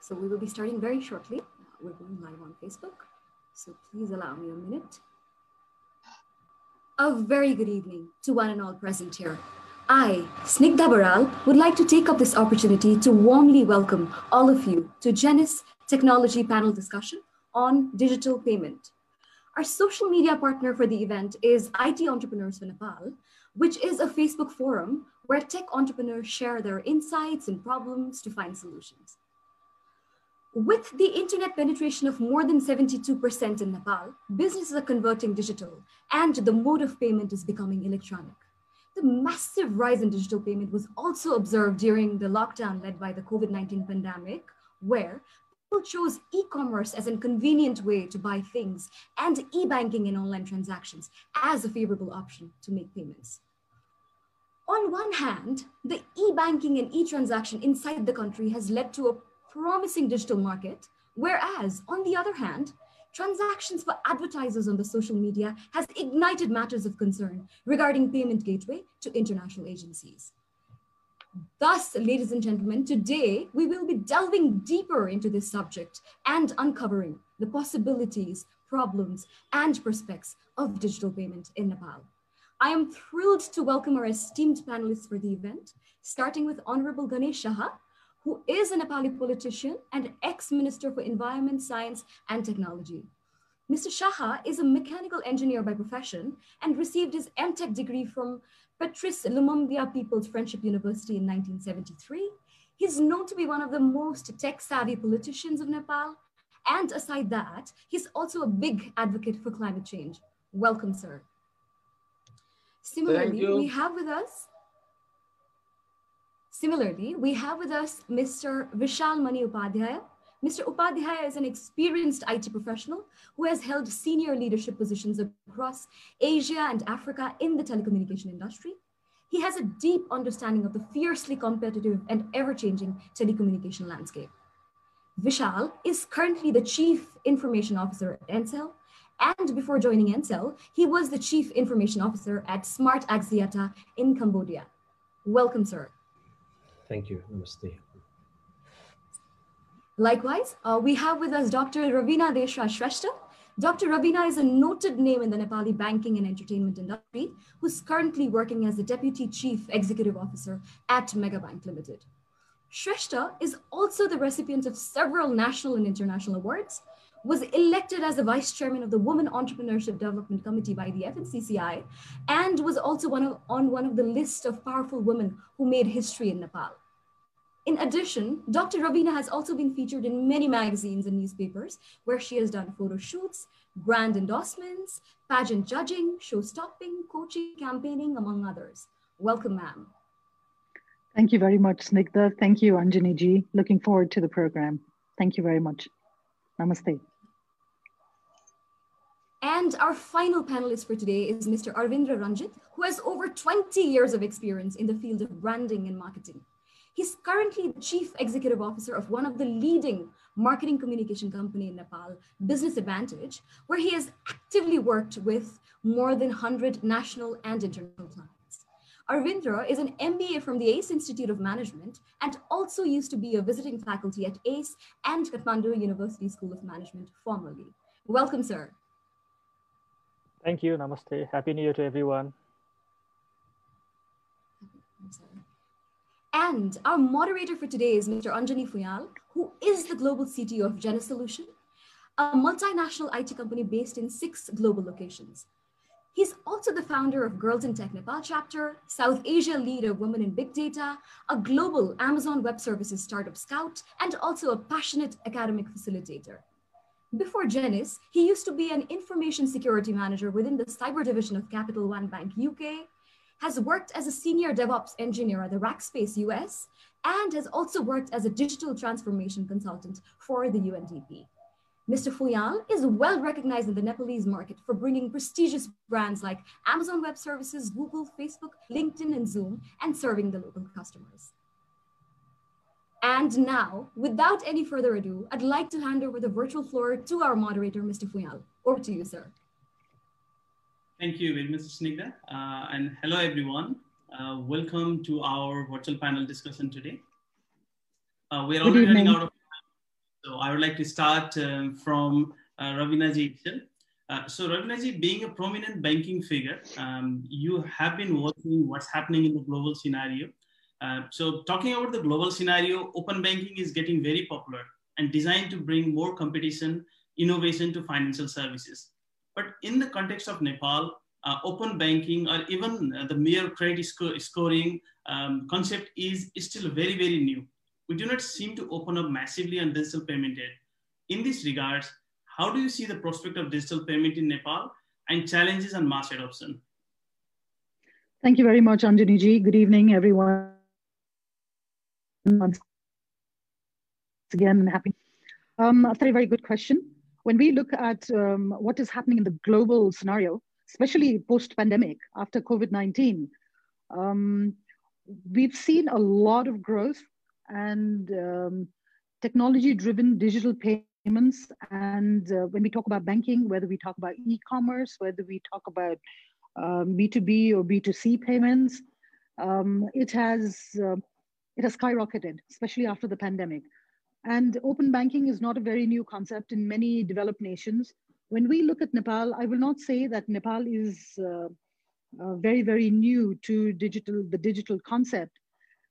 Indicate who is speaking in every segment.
Speaker 1: So we will be starting very shortly. Uh, we're going live on Facebook. So please allow me a minute. A very good evening to one and all present here. I, Snigdha Baral, would like to take up this opportunity to warmly welcome all of you to Genis Technology Panel Discussion on Digital Payment. Our social media partner for the event is IT Entrepreneurs for Nepal, which is a Facebook forum where tech entrepreneurs share their insights and problems to find solutions. With the internet penetration of more than 72% in Nepal, businesses are converting digital and the mode of payment is becoming electronic. The massive rise in digital payment was also observed during the lockdown led by the COVID 19 pandemic, where people chose e commerce as a convenient way to buy things and e banking and online transactions as a favorable option to make payments. On one hand, the e banking and e transaction inside the country has led to a promising digital market, whereas on the other hand, transactions for advertisers on the social media has ignited matters of concern regarding payment gateway to international agencies. Thus, ladies and gentlemen, today we will be delving deeper into this subject and uncovering the possibilities, problems, and prospects of digital payment in Nepal. I am thrilled to welcome our esteemed panelists for the event, starting with Honorable Ganesh Shaha, who is a Nepali politician and ex-minister for environment, science, and technology. Mr. Shaha is a mechanical engineer by profession and received his MTech degree from Patrice Lumumba People's Friendship University in 1973. He's known to be one of the most tech-savvy politicians of Nepal. And aside that, he's also a big advocate for climate change. Welcome, sir. Similarly, we have with us Similarly, we have with us Mr. Vishal Mani Upadhyaya. Mr. Upadhyaya is an experienced IT professional who has held senior leadership positions across Asia and Africa in the telecommunication industry. He has a deep understanding of the fiercely competitive and ever-changing telecommunication landscape. Vishal is currently the Chief Information Officer at Ncell, and before joining Ncell, he was the Chief Information Officer at Smart Axiata in Cambodia. Welcome, sir.
Speaker 2: Thank you. Namaste.
Speaker 1: Likewise, uh, we have with us Dr. Ravina Deshra Shrestha. Dr. Ravina is a noted name in the Nepali banking and entertainment industry, who's currently working as the Deputy Chief Executive Officer at Megabank Limited. Shrestha is also the recipient of several national and international awards, was elected as the vice chairman of the Women Entrepreneurship Development Committee by the FNCCI, and was also one of, on one of the list of powerful women who made history in Nepal. In addition, Dr. Ravina has also been featured in many magazines and newspapers where she has done photo shoots, brand endorsements, pageant judging, show stopping, coaching, campaigning, among others. Welcome, ma'am.
Speaker 3: Thank you very much, Snigdha. Thank you, Anjani ji. Looking forward to the program. Thank you very much. Namaste.
Speaker 1: And our final panelist for today is Mr. Arvindra Ranjit, who has over 20 years of experience in the field of branding and marketing. He's currently the chief executive officer of one of the leading marketing communication company in Nepal, Business Advantage, where he has actively worked with more than 100 national and international clients. Arvindra is an MBA from the ACE Institute of Management and also used to be a visiting faculty at ACE and Kathmandu University School of Management formerly. Welcome, sir.
Speaker 4: Thank you. Namaste. Happy New Year to everyone.
Speaker 1: And our moderator for today is Mr. Anjani Fuyal, who is the global CTO of Genis Solution, a multinational IT company based in six global locations. He's also the founder of Girls in Tech Nepal chapter, South Asia leader Women in Big Data, a global Amazon Web Services startup scout, and also a passionate academic facilitator. Before Genis, he used to be an information security manager within the cyber division of Capital One Bank UK, has worked as a senior DevOps engineer at the Rackspace US, and has also worked as a digital transformation consultant for the UNDP. Mr. Fuyal is well recognized in the Nepalese market for bringing prestigious brands like Amazon Web Services, Google, Facebook, LinkedIn, and Zoom, and serving the local customers. And now, without any further ado, I'd like to hand over the virtual floor to our moderator, Mr. Fuyal. Over to you, sir.
Speaker 5: Thank you very much, Snigdha. Uh, and hello, everyone. Uh, welcome to our virtual panel discussion today. Uh, we are already running out of time. So I would like to start um, from uh, Ravinaji uh, so Ravinaji, being a prominent banking figure, um, you have been watching what's happening in the global scenario. Uh, so talking about the global scenario, open banking is getting very popular and designed to bring more competition, innovation to financial services. But in the context of Nepal, uh, open banking or even uh, the mere credit sco scoring um, concept is, is still very, very new. We do not seem to open up massively on digital payment yet. In this regards, how do you see the prospect of digital payment in Nepal and challenges on mass adoption?
Speaker 3: Thank you very much, Anjani Good evening, everyone. Once again, happy. Um, a very, very good question. When we look at um, what is happening in the global scenario, especially post-pandemic after COVID-19, um, we've seen a lot of growth and um, technology-driven digital payments. And uh, when we talk about banking, whether we talk about e-commerce, whether we talk about um, B2B or B2C payments, um, it has uh, it has skyrocketed, especially after the pandemic. And open banking is not a very new concept in many developed nations. When we look at Nepal, I will not say that Nepal is uh, uh, very, very new to digital, the digital concept.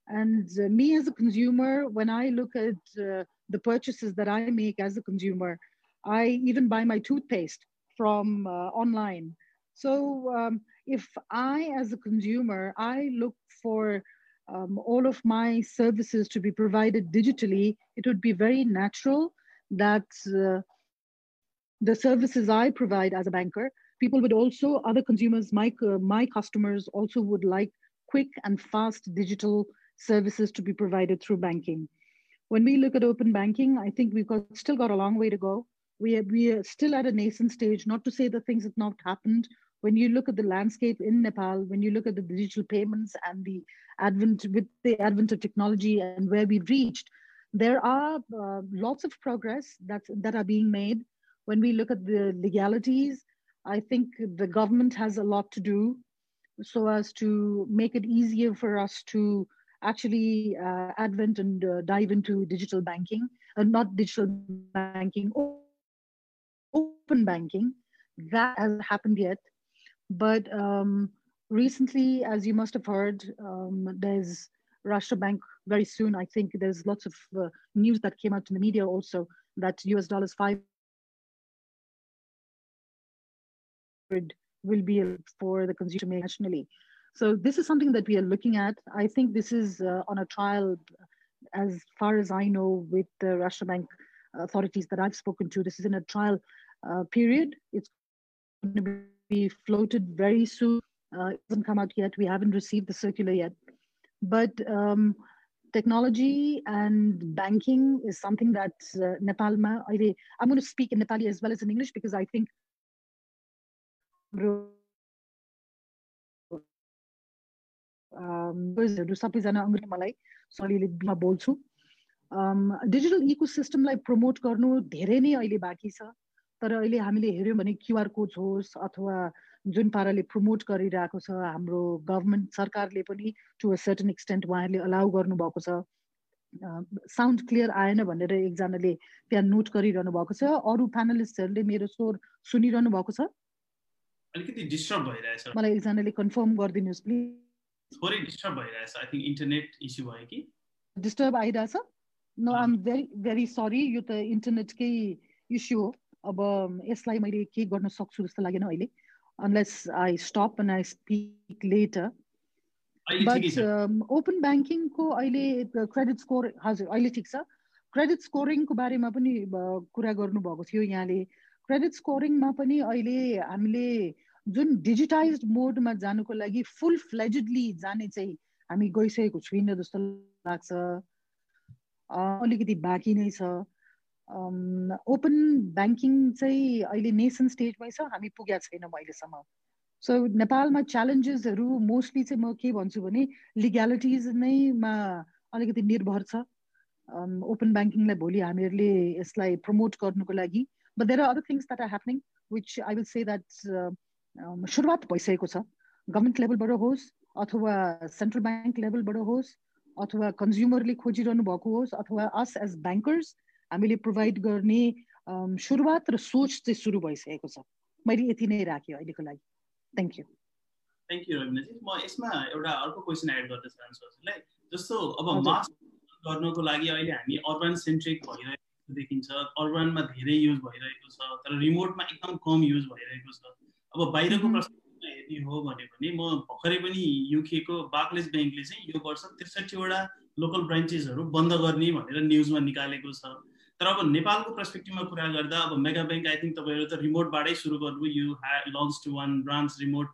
Speaker 3: And uh, me as a consumer, when I look at uh, the purchases that I make as a consumer. I even buy my toothpaste from uh, online. So um, if I, as a consumer, I look for um, all of my services to be provided digitally, it would be very natural that uh, the services I provide as a banker, people would also, other consumers, my, uh, my customers also would like quick and fast digital services to be provided through banking. When we look at open banking, I think we've got still got a long way to go. We are, we are still at a nascent stage, not to say that things have not happened. When you look at the landscape in Nepal, when you look at the digital payments and the advent with the advent of technology and where we've reached, there are uh, lots of progress that, that are being made. When we look at the legalities, I think the government has a lot to do so as to make it easier for us to actually uh, advent and uh, dive into digital banking, uh, not digital banking, open banking. That hasn't happened yet. But um, recently, as you must have heard, um, there's Russia Bank very soon. I think there's lots of uh, news that came out in the media also that US dollars five will be for the consumer nationally. So this is something that we are looking at. I think this is uh, on a trial, as far as I know, with the Russia Bank authorities that I've spoken to. This is in a trial uh, period. It's going to be floated very soon. Uh, it hasn't come out yet. We haven't received the circular yet. But um, technology and banking is something that uh, Nepal, I'm going to speak in Nepali as well as in English because I think हरू सबैजना अङ्ग्रेजी मलाई सलिले बोल्छु digital eco सिस्टमलाई promote गर्नु धेरै नै अहिले बाँकी छ तर अहिले हामीले हेऱ्यौँ भने क्युआर कोड होस् अथवा जुन पाराले प्रमोट गरिरहेको छ हाम्रो गभर्मेन्ट सरकारले पनि टु अ सर्टन एक्सटेन्ट उहाँहरूले अलाउ गर्नुभएको छ। साउन्ड क्लियर आएन भनेर एकजनाले त्यहाँ नोट गरिरहनु भएको छ। अरू प्यानलिस्टहरूले मेरो स्वर सुनिरहनु भएको छ?
Speaker 5: अलिकति डिस्टर्ब भइरहेछ।
Speaker 3: मलाई एकजनाले कन्फर्म गरिदिनुहोस् प्लिज
Speaker 5: थोरै डिस्टर्ब भइरहेछ। आई थिङ्क इन्टरनेट इस्यु भयो कि?
Speaker 3: डिस्टर्ब आइरहेछ। No I'm very very sorry यो त इन्टरनेटकै इस्यु हो। अब यसलाई मैले के गर्न सक्छु जस्तो लागेन अहिले unless I stop and I speak later but open ब्याङ्किङको अहिले क्रेडिट स्कोर हजुर अहिले ठिक छ। क्रेडिट स्कोरिङको बारेमा पनि कुरा गर्नुभएको थियो यहाँले। क्रेडिट स्कोरिङमा पनि अहिले हामीले जुन डिजिटाइज मोडमा जानुको लागि फुल फ्लेजेडली जाने चाहिँ हामी गइसकेको छैन जस्तो लाग्छ। अलिकति बाँकी नै छ। ओपन ब्याङ्किङ चाहिँ अहिले नेसन स्टेजमै छ हामी पुगेका छैनौँ अहिलेसम्म। सो नेपालमा च्यालेन्जेसहरू मोस्टली चाहिँ म के भन्छु भने लिग्यालिटिज नैमा अलिकति निर्भर छ। ओपन ब्याङ्किङलाई भोलि हामीहरूले यसलाई प्रमोट गर्नुको लागि। But there are other things that are happening which I will say that सुरुवात भइसकेको छ। गभर्मेन्ट लेभलबाट होस् अथवा सेन्ट्रल ब्याङ्क लेभलबाट होस् अथवा कन्ज्युमरले खोजिरहनु भएको होस् अथवा अस एज ब्याङ्कर्स हामीले प्रोभाइड गर्ने सुरुवात र सोच चाहिँ सुरु भइसकेको छ। मैले यति नै राखेँ अहिलेको लागि। Thank you
Speaker 5: thank you Ravina ji म यसमा एउटा अर्को क्वेसन एड गर्न चाहन्छु हजुरलाई। जस्तो अब मास गर्नको लागि अहिले हामी अर्बन सेन्ट्रिक भइरहेको देखिन्छ अर्बनमा धेरै युज भइरहेको छ तर रिमोटमा एकदम कम युज भइरहेको छ। अब बाहिरको प्रश्न हेर्ने हो भने म भर्खरै पनि युकेको बाक्लेस ब्याङ्कले चाहिँ यो वर्ष त्रिसठीवटा लोकल ब्रान्चेसहरू बन्द गर्ने भनेर न्युजमा निकालेको छ। तर अब नेपालको पर्सपेक्टिभमा कुरा गर्दा अब मेगा ब्याङ्क आई थिङ्क तपाईँहरू त रिमोटबाटै सुरु गर्नुभयो you have launch to one branch remote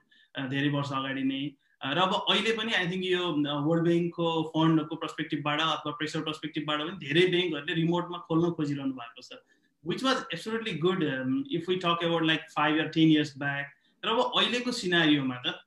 Speaker 5: धेरै वर्ष अगाडि नै। र अब अहिले पनि आई थिङ्क यो वर्ल्ड ब्याङ्कको फन्डको पर्सपेक्टिभबाट अथवा प्रेसर पर्सपेक्टिभबाट पनि धेरै ब्याङ्कहरूले रिमोटमा खोल्न खोजिरहनु भएको छ। Which was absolutely good if we talk about like five yeah ten years back र अब अहिलेको सिनारीमा त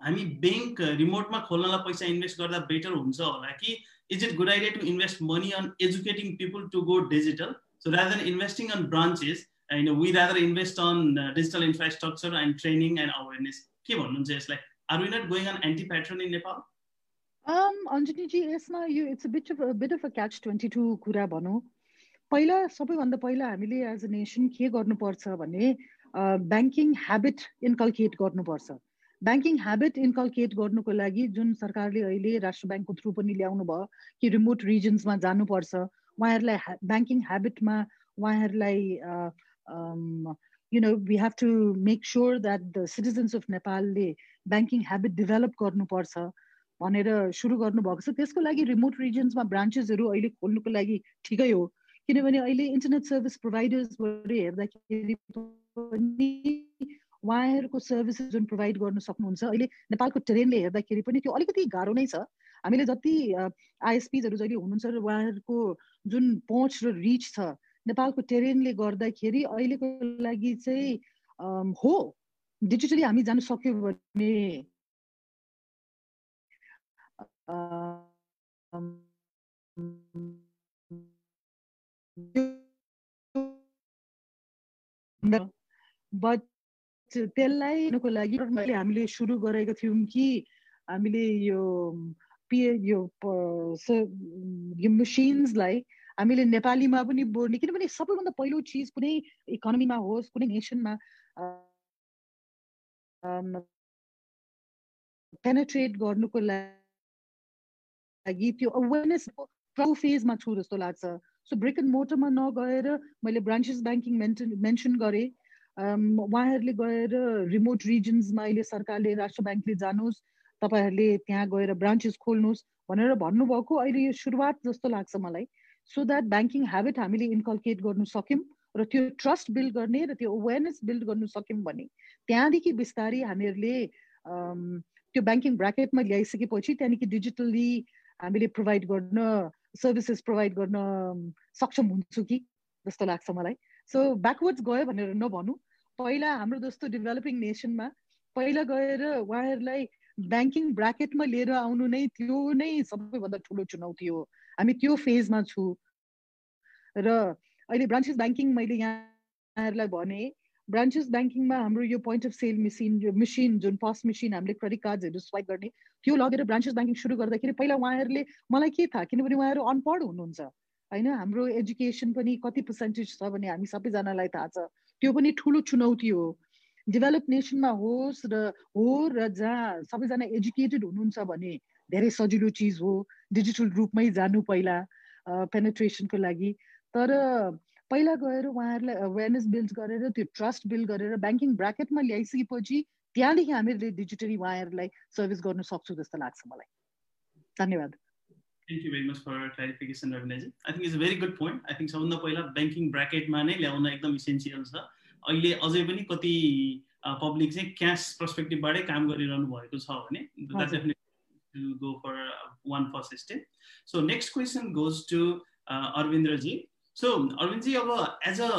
Speaker 5: हामी ब्याङ्क रिमोटमा खोल्नलाई पैसा इन्भेस्ट गर्दा बेटर हुन्छ होला कि is it good idea to invest money on educating people to go digital so rather than investing on branches होइन we rather invest on digital infrastructure and training and awareness के भन्नुहुन्छ यसलाई are we not going on anti pattern in Nepal
Speaker 3: अञ्जनीजी यसमा यो it's a bit of bit of a catch twenty two कुरा भनौँ पहिला सबैभन्दा पहिला हामीले एज अ नेसन के गर्नुपर्छ भने ब्याङ्किङ ह्याबिट इन्कल्केट गर्नुपर्छ ब्याङ्किङ ह्याबिट इन्कल्केट गर्नुको लागि जुन सरकारले अहिले राष्ट्र ब्याङ्कको थ्रु पनि ल्याउनु भयो कि रिमोट रिजन्समा जानुपर्छ उहाँहरूलाई ब्याङ्किङ ह्याबिटमा उहाँहरूलाई you know we have to make sure that the citizens of नेपालले ब्याङ्किङ ह्याबिट डेभलप गर्नुपर्छ भनेर सुरु गर्नुभएको छ। त्यसको लागि रिमोट रिजन्समा ब्रान्चेसहरू अहिले खोल्नुको लागि ठिकै हो किनभने अहिले इन्टरनेट सर्भिस प्रोभाइडर्सबाट हेर्दाखेरि उहाँहरूको सर्भिसेस जुन प्रोभाइड गर्न सक्नुहुन्छ। अहिले नेपालको ट्रेनले हेर्दाखेरि पनि त्यो अलिकति गाह्रो नै छ। हामीले जति आइएसपिजहरू जहिले हुनुहुन्छ र उहाँहरूको जुन पहुँच र रिच छ नेपालको टेरेनले गर्दाखेरि अहिलेको लागि चाहिँ हो। डिजिटली हामी जानु सक्यो भने बट त्यसलाई लागि हामीले सुरु गरेको थियौँ कि हामीले यो पिए यो यो मसिन्सलाई हामीले नेपालीमा पनि बोल्ने किनभने सबैभन्दा पहिलो चिज कुनै इकोनोमीमा होस् कुनै नेसनमा पेनेट्रेट गर्नुको लागि त्यो अवेरनेस फेजमा छु जस्तो लाग्छ। सो ब्रिक एन्ड मोटरमा नगएर मैले ब्रान्चेस ब्याङ्किङ मेन्टेन मेन्सन गरेँ। उहाँहरूले गएर रिमोट रिजन्समा अहिले सरकारले राष्ट्र ब्याङ्कले जानुहोस् तपाईँहरूले त्यहाँ गएर ब्रान्चेस खोल्नुहोस् भनेर भन्नुभएको अहिले यो सुरुवात जस्तो लाग्छ मलाई सो द्याट ब्याङ्किङ हेबिट हामीले इन्कल्केट गर्नु सक्यौँ र त्यो ट्रस्ट बिल्ड गर्ने र त्यो अवेरनेस बिल्ड गर्नु सक्यौँ भने त्यहाँदेखि बिस्तारै हामीहरूले त्यो ब्याङ्किङ ब्राकेटमा ल्याइसकेपछि त्यहाँदेखि डिजिटल्ली हामीले प्रोभाइड गर्न सर्भिसेस प्रोभाइड गर्न सक्षम हुन्छु कि जस्तो लाग्छ मलाई। सो ब्याकवर्ड्स गयो भनेर नभनौँ। पहिला हाम्रो जस्तो डेभलपिङ नेसनमा पहिला गएर उहाँहरूलाई ब्याङ्किङ ब्राकेटमा लिएर आउनु नै त्यो नै सबैभन्दा ठुलो चुनौती हो। हामी त्यो फेजमा छु। र अहिले ब्रान्चेस ब्याङ्किङ मैले यहाँहरूलाई भने ब्रान्चेस ब्याङ्किङमा हाम्रो यो point of sale machine machine जुन पस मेसिन हामीले क्रेडिट कार्ड्सहरू स्वाइप गर्ने त्यो लगेर ब्रान्चेस ब्याङ्किङ सुरु गर्दाखेरि पहिला उहाँहरूले मलाई के थाहा? किनभने उहाँहरू अनपढ हुनुहुन्छ। होइन हाम्रो एजुकेसन पनि कति पर्सेन्टेज छ भने हामी सबैजनालाई थाहा छ। त्यो पनि ठुलो चुनौती हो। डेभलप नेसनमा होस् र हो र जहाँ सबैजना एजुकेटेड हुनुहुन्छ भने धेरै सजिलो चिज हो। डिजिटल रूपमै जानु पहिला पेनेट्रेसनको लागि। तर पहिला गएर उहाँहरूलाई अवेरनेस बिल्ड गरेर त्यो ट्रस्ट बिल्ड गरेर ब्याङ्किङ ब्राकेटमा ल्याइसकेपछि त्यहाँदेखि हामीले डिजिटली उहाँहरूलाई सर्भिस गर्न सक्छौँ जस्तो लाग्छ मलाई। धन्यवाद।
Speaker 5: Thank you very much for clarification Ravina ji I think is a very good point I think सबभन्दा पहिला ब्याङ्किङ ब्राकेटमा नै ल्याउन एकदम इसेन्सियल छ। अहिले अझै पनि कति पब्लिक चाहिँ क्यास पर्सपेक्टिभबाटै काम गरिरहनु भएको छ भने that definitely go for one first step so next question goes to Arvindraji so Arvindji अब एज अ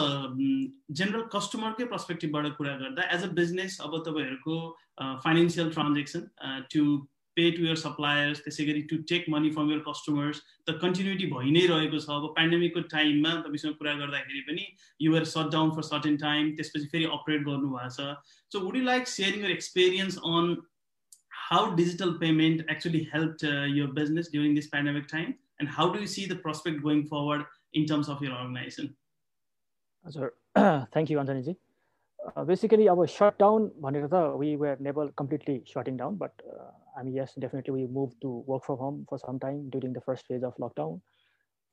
Speaker 5: जेनरल कस्टमरकै पर्सपेक्टिभबाट कुरा गर्दा एज अ बिजनेस अब तपाईँहरूको financial transaction to pay to your suppliers त्यसै गरी to take money from your customers त कन्टिन्युटी भइ नै रहेको छ अब पेन्डेमिकको टाइममा तपाईँसँग कुरा गर्दाखेरि पनि you're shut down for certain time त्यसपछि फेरि अपरेट गर्नुभएको छ so would you like sharing your experience on how digital payment actually help your business during this pandemic time and how do you see the prospect going forward in terms of your organization?
Speaker 4: Sir, thank you, Anthony. Uh, basically, our shutdown, we were never completely shutting down, but uh, I mean, yes, definitely we moved to work from home for some time during the first phase of lockdown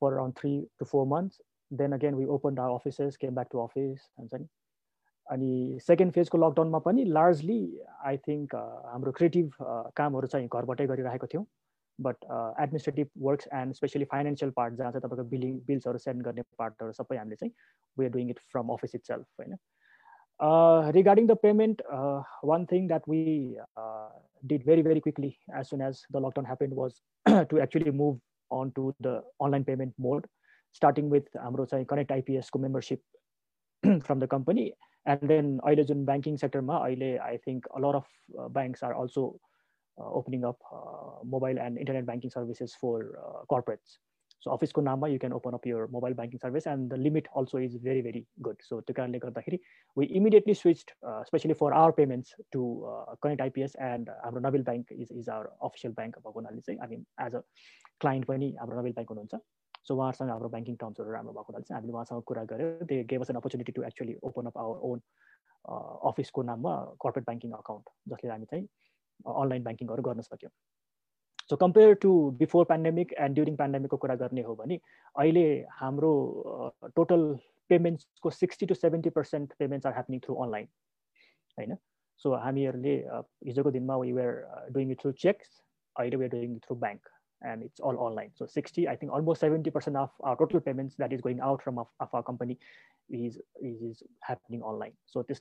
Speaker 4: for around three to four months. Then again, we opened our offices, came back to office, and then अनि second फेजको लकडाउनमा पनि largely I think हाम्रो creative कामहरू चाहिँ घरबाटै गरिरहेको थियौँ but administrative works and specially financial part जहाँ चाहिँ तपाईँको बिलिङ बिल्सहरू सेन्ड गर्ने पार्टहरू सबै हामीले चाहिँ we are doing it from office itself होइन regarding the payment one thing that we did very very quickly as soon as the lockdown happen was to actually move on to the online payment mode starting with हाम्रो चाहिँ connect आइपिएसको membership from the company and then अहिले जुन banking सेक्टरमा अहिले I think a lot of banks are also opening up mobile and internet banking services for Corporates so अफिसको नाममा you can open up your mobile banking service and the limit also is very very good so त्यो कारणले गर्दाखेरि we immediately switch specially for our payments to connect IPS and हाम्रो Nabil bank is is our official bank भएको हुनाले चाहिँ I mean as a client पनि हाम्रो Nabil bank हुनुहुन्छ सो उहाँहरूसँग हाम्रो ब्याङ्किङ टर्म्सहरू राम्रो भएको हुनाले चाहिँ हामीले उहाँसँग कुरा गरेर they gave us an opportunity to actually open up our own अफिसको नाममा कर्पोरेट ब्याङ्किङ अकाउन्ट जसले हामी चाहिँ अनलाइन ब्याङ्किङहरू गर्न सक्यौँ So compare to before pandemic and during पेन्डेमिकको कुरा गर्ने हो भने अहिले हाम्रो total पेमेन्ट्सको sixty to seventy percent payments are happening through online होइन सो हामीहरूले हिजोको दिनमा we were doing it through cheques अहिले were doing through bank and it's all online. So 60, I think almost 70% of our total payments that is going out from of, of our company is, is, is happening online. So this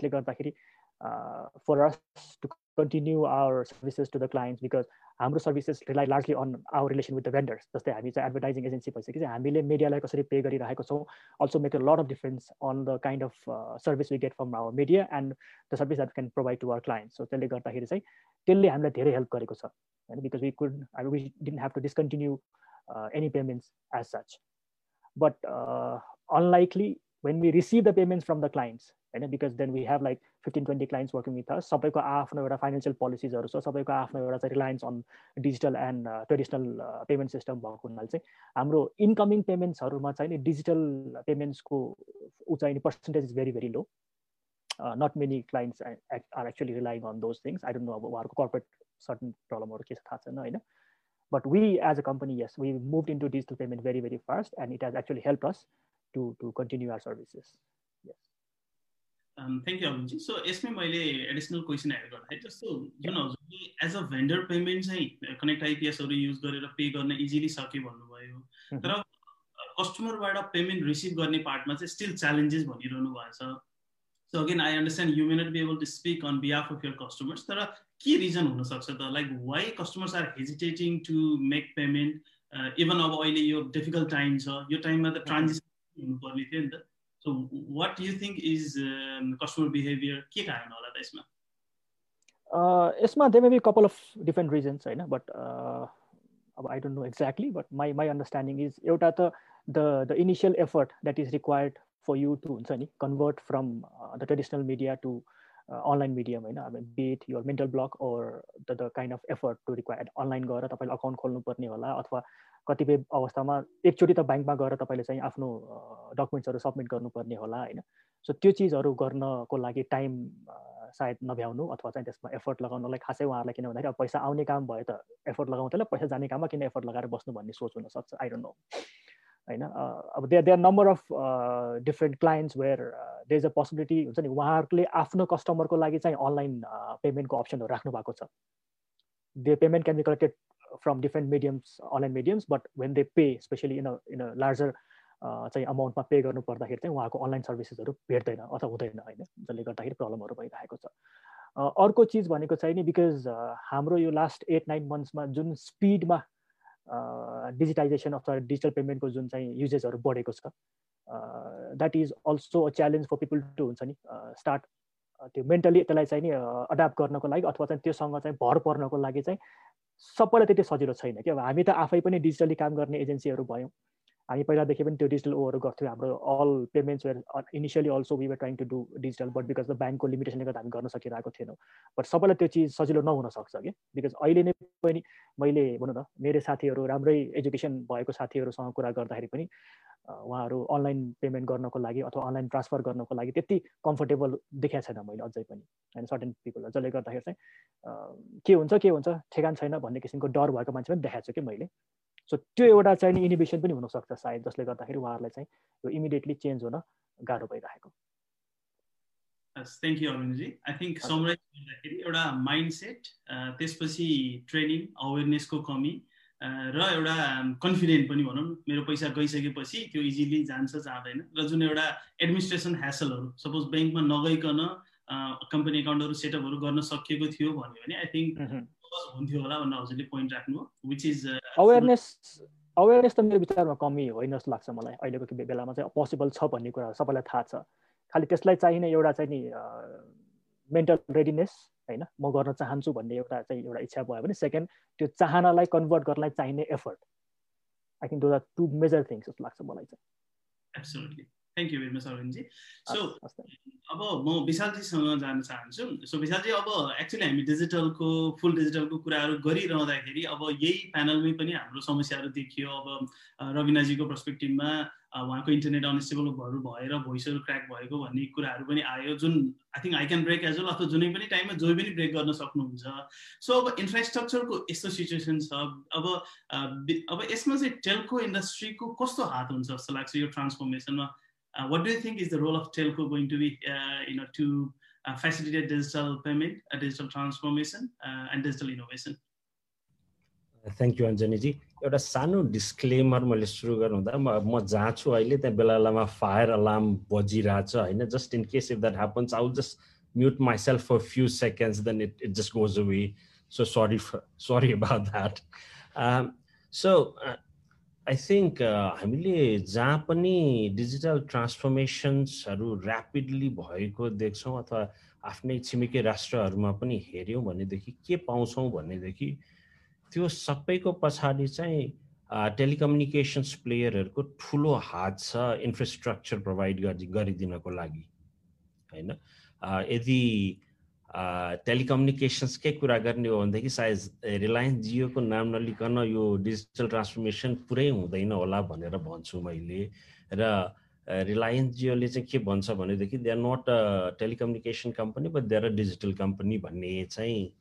Speaker 4: uh, for us to continue our services to the clients because हाम्रो services rely largely on our relation with the vendors जस्तै हामी चाहिँ advertising agency भइसकेपछि हामीले मिडियालाई कसरी pay गरिरहेको छौँ also make a lot of difference on the kind of service we get from our media and the service that can provide to our client so त्यसले गर्दाखेरि चाहिँ त्यसले हामीलाई धेरै हेल्प गरेको छ होइन? Because we could we didn't have to discontinue any payments as such but unlikely when we receive the payments from the clients होइन? Because then we have like fifteen twenty clients working with us सबैको आफ्नो एउटा financial पोलिसिजहरू छ सबैको आफ्नो एउटा चाहिँ reliance on digital and traditional payment system भएको हुनाले चाहिँ हाम्रो इन्कमिङ पेमेन्ट्सहरूमा चाहिँ नि डिजिटल पेमेन्ट्सको ऊ चाहिँ percentage is very very low not many clients are actually relying on those things I don't know अब उहाँहरूको कर्पोरेट सर्टन प्रब्लमहरू के छ थाहा छैन होइन। But we as a company as we move into digital payment very very fast and it has actually help us to to continue our services thank
Speaker 5: you Arun ji so यसमै मैले additional question add गर्दाखेरि जस्तो जुन हजुरले as a vendor payment चाहिँ connect आइपिएसहरू use गरेर pay गर्न इजिली सक्यो भन्नुभयो। तर कस्टमरबाट पेमेन्ट रिसिभ गर्ने पार्टमा चाहिँ स्टिल च्यालेन्जेस भनिरहनु भएको छ। So again I understand you may not be able to speak on behalf of your customers तर के रिजन हुनसक्छ त? Like why customers are hesitating to make payment even अब अहिले यो डिफिकल्ट टाइम छ। यो टाइममा त ट्रान्जेक्सन हुनुपर्ने थियो नि त। So what do you think is um, customer behavior के कारण होला त यसमा
Speaker 4: यसमा they may be couple of different reasons होइन बट अब I don't know exactly but my my understanding is एउटा त the the initial effort that is required for you to हुन्छ नि convert from the traditional media to online medium होइन अब beet यो mental block or the the kind of effort to required online गएर तपाईँले account खोल्नुपर्ने होला अथवा कतिपय अवस्थामा एकचोटि त ब्याङ्कमा गएर तपाईँले चाहिँ आफ्नो डकुमेन्ट्सहरू सब्मिट गर्नुपर्ने होला होइन? सो त्यो चिजहरू गर्नको लागि टाइम सायद नभ्याउनु अथवा चाहिँ त्यसमा एफर्ट लगाउनलाई खासै उहाँहरूलाई किन भन्दाखेरि अब पैसा आउने काम भयो त एफर्ट लगाउँदैन पैसा जाने काममा किन एफर्ट लगाएर बस्नु भन्ने सोच हुनसक्छ? आई डोन्ट नो होइन? अब they there number of different clients where they is a possibility हुन्छ नि उहाँहरूले आफ्नो कस्टमरको लागि चाहिँ अनलाइन पेमेन्टको अप्सनहरू राख्नु भएको छ। They payment can be collected from different mediums, online mediums, but when they pay, especially in a in a larger चाहिँ अमाउन्टमा पे गर्नु पर्दाखेरि चाहिँ उहाँको अनलाइन सर्भिसेसहरू भेट्दैन अथवा हुँदैन होइन जसले गर्दाखेरि प्रब्लमहरू भइरहेको छ। अर्को चिज भनेको चाहिँ नि बिकज हाम्रो यो लास्ट एट नाइन मन्थ्समा जुन स्पिडमा डिजिटाइजेसन अथवा डिजिटल पेमेन्टको जुन चाहिँ युजेसहरू बढेको छ that is also a challenge for people to हुन्छ नि स्टार्ट त्यो मेन्टली त्यसलाई चाहिँ नि अडाप्ट गर्नको लागि अथवा चाहिँ त्योसँग चाहिँ भर पर्नको लागि चाहिँ सबैलाई त्यति सजिलो छैन। कि अब हामी त आफै पनि डिजिटली काम गर्ने एजेन्सीहरू भयौँ। हामी पहिलादेखि पनि त्यो डिजिटल ओहरू गर्थ्यौँ हाम्रो all payments were initially also we were trying to do digital but because the ब्याङ्कको लिमिटेसनले गर्दा हामी गर्न सकिरहेको थिएनौँ। बट सबैलाई त्यो चिज सजिलो नहुन सक्छ कि? बिकज अहिले नै पनि मैले भनौँ न मेरो साथीहरू राम्रै एजुकेसन भएको साथीहरूसँग कुरा गर्दाखेरि पनि उहाँहरू अनलाइन पेमेन्ट गर्नको लागि अथवा अनलाइन ट्रान्सफर गर्नको लागि त्यति कम्फर्टेबल देखाएको छैन मैले अझै पनि। होइन सर्टेन पिपल जसले गर्दाखेरि चाहिँ के हुन्छ के हुन्छ ठेगान छैन भन्ने किसिमको डर भएको मान्छे पनि देखाएको छु कि मैले। सो त्यो एउटा चाहिँ नि इनिभेसन पनि हुनसक्छ सायद जसले गर्दाखेरि उहाँहरूलाई चाहिँ यो इमिडिएटली चेन्ज हुन गाह्रो भइरहेको।
Speaker 5: Thank you Arunji I think summarise गर्दाखेरि एउटा माइन्ड सेट त्यसपछि ट्रेनिङ अवेरनेसको कमी र एउटा कन्फिडेन्ट पनि भनौँ। मेरो पैसा गइसकेपछि त्यो इजिली जान्छ जाँदैन। र जुन एउटा एडमिनिस्ट्रेसन ह्यासलहरू सपोज ब्याङ्कमा नगइकन कम्पनी एकाउन्टहरू सेटअपहरू गर्न सकिएको थियो भन्यो भने आई थिङ्क हुन्थ्यो होला भनेर हजुरले पोइन्ट राख्नु विच इज
Speaker 4: अवेरनेस अवेरनेस त मेरो विचारमा कमी होइन जस्तो लाग्छ मलाई अहिलेको बेलामा चाहिँ पोसिबल छ भन्ने कुरा सबैलाई थाहा छ। खालि त्यसलाई चाहिने एउटा चाहिँ नि मेन्टल रेडिनेस होइन म गर्न चाहन्छु भन्ने एउटा चाहिँ एउटा इच्छा भयो भने सेकेन्ड त्यो चाहनालाई कन्भर्ट गर्नलाई चाहिने effort I think though are two major things जस्तो लाग्छ मलाई
Speaker 5: चाहिँ। Thank you very much Arunji so अब म विशालजीसँग जान चाहन्छु। सो विशालजी अब एक्चुली हामी डिजिटलको फुल डिजिटलको कुराहरू गरिरहँदाखेरि अब यही प्यानलमै पनि हाम्रो समस्याहरू देखियो। अब रविनाजीको पर्सपेक्टिभमा उहाँको इन्टरनेट अनस्टेबलहरू भएर भोइसहरू क्र्याक भएको भन्ने कुराहरू पनि आयो। जुन I think I can break as well अथवा जुनै पनि टाइममा जो पनि ब्रेक गर्न सक्नुहुन्छ। सो अब इन्फ्रास्ट्रक्चरको यस्तो सिचुएसन छ। अब अब यसमा चाहिँ टेल्को इन्डस्ट्रीको कस्तो हात हुन्छ जस्तो लाग्छ यो ट्रान्सफर्मेसनमा what do you think is the role of telco going to be, uh, you know, to uh, facilitate digital payment, digital transformation, and digital innovation?
Speaker 2: Thank you Anjaniji एउटा सानो डिस्क्लेमर मैले सुरु गर्नुहुँदा म म जहाँ छु अहिले त्यहाँ बेला बेलामा फायर अलार्म बजिरहेछ होइन? Just in case if that happens I'll just mute myself for few seconds then it it just goes away so sorry sorry about that so I think uh, हामीले जहाँ पनि डिजिटल ट्रान्सफर्मेसन्सहरू ऱ्यापिडली भएको देख्छौँ अथवा आफ्नै छिमेकी राष्ट्रहरूमा पनि हेऱ्यौँ भनेदेखि के पाउँछौँ भनेदेखि त्यो सबैको पछाडि चाहिँ टेलिकम्युनिकेसन्स प्लेयरहरूको ठुलो हात छ इन्फ्रास्ट्रक्चर प्रोभाइड गरिदिनको लागि होइन? यदि टेलिकम्युनिकेसन्सकै कुरा गर्ने हो भनेदेखि सायद रिलायन्स जियोको नाम नलिकन यो डिजिटल ट्रान्सफर्मेसन पुरै हुँदैन होला भनेर भन्छु मैले। र रिलायन्स जियोले चाहिँ के भन्छ भनेदेखि they are not a telecommunication company but they are a digital company भन्ने चाहिँ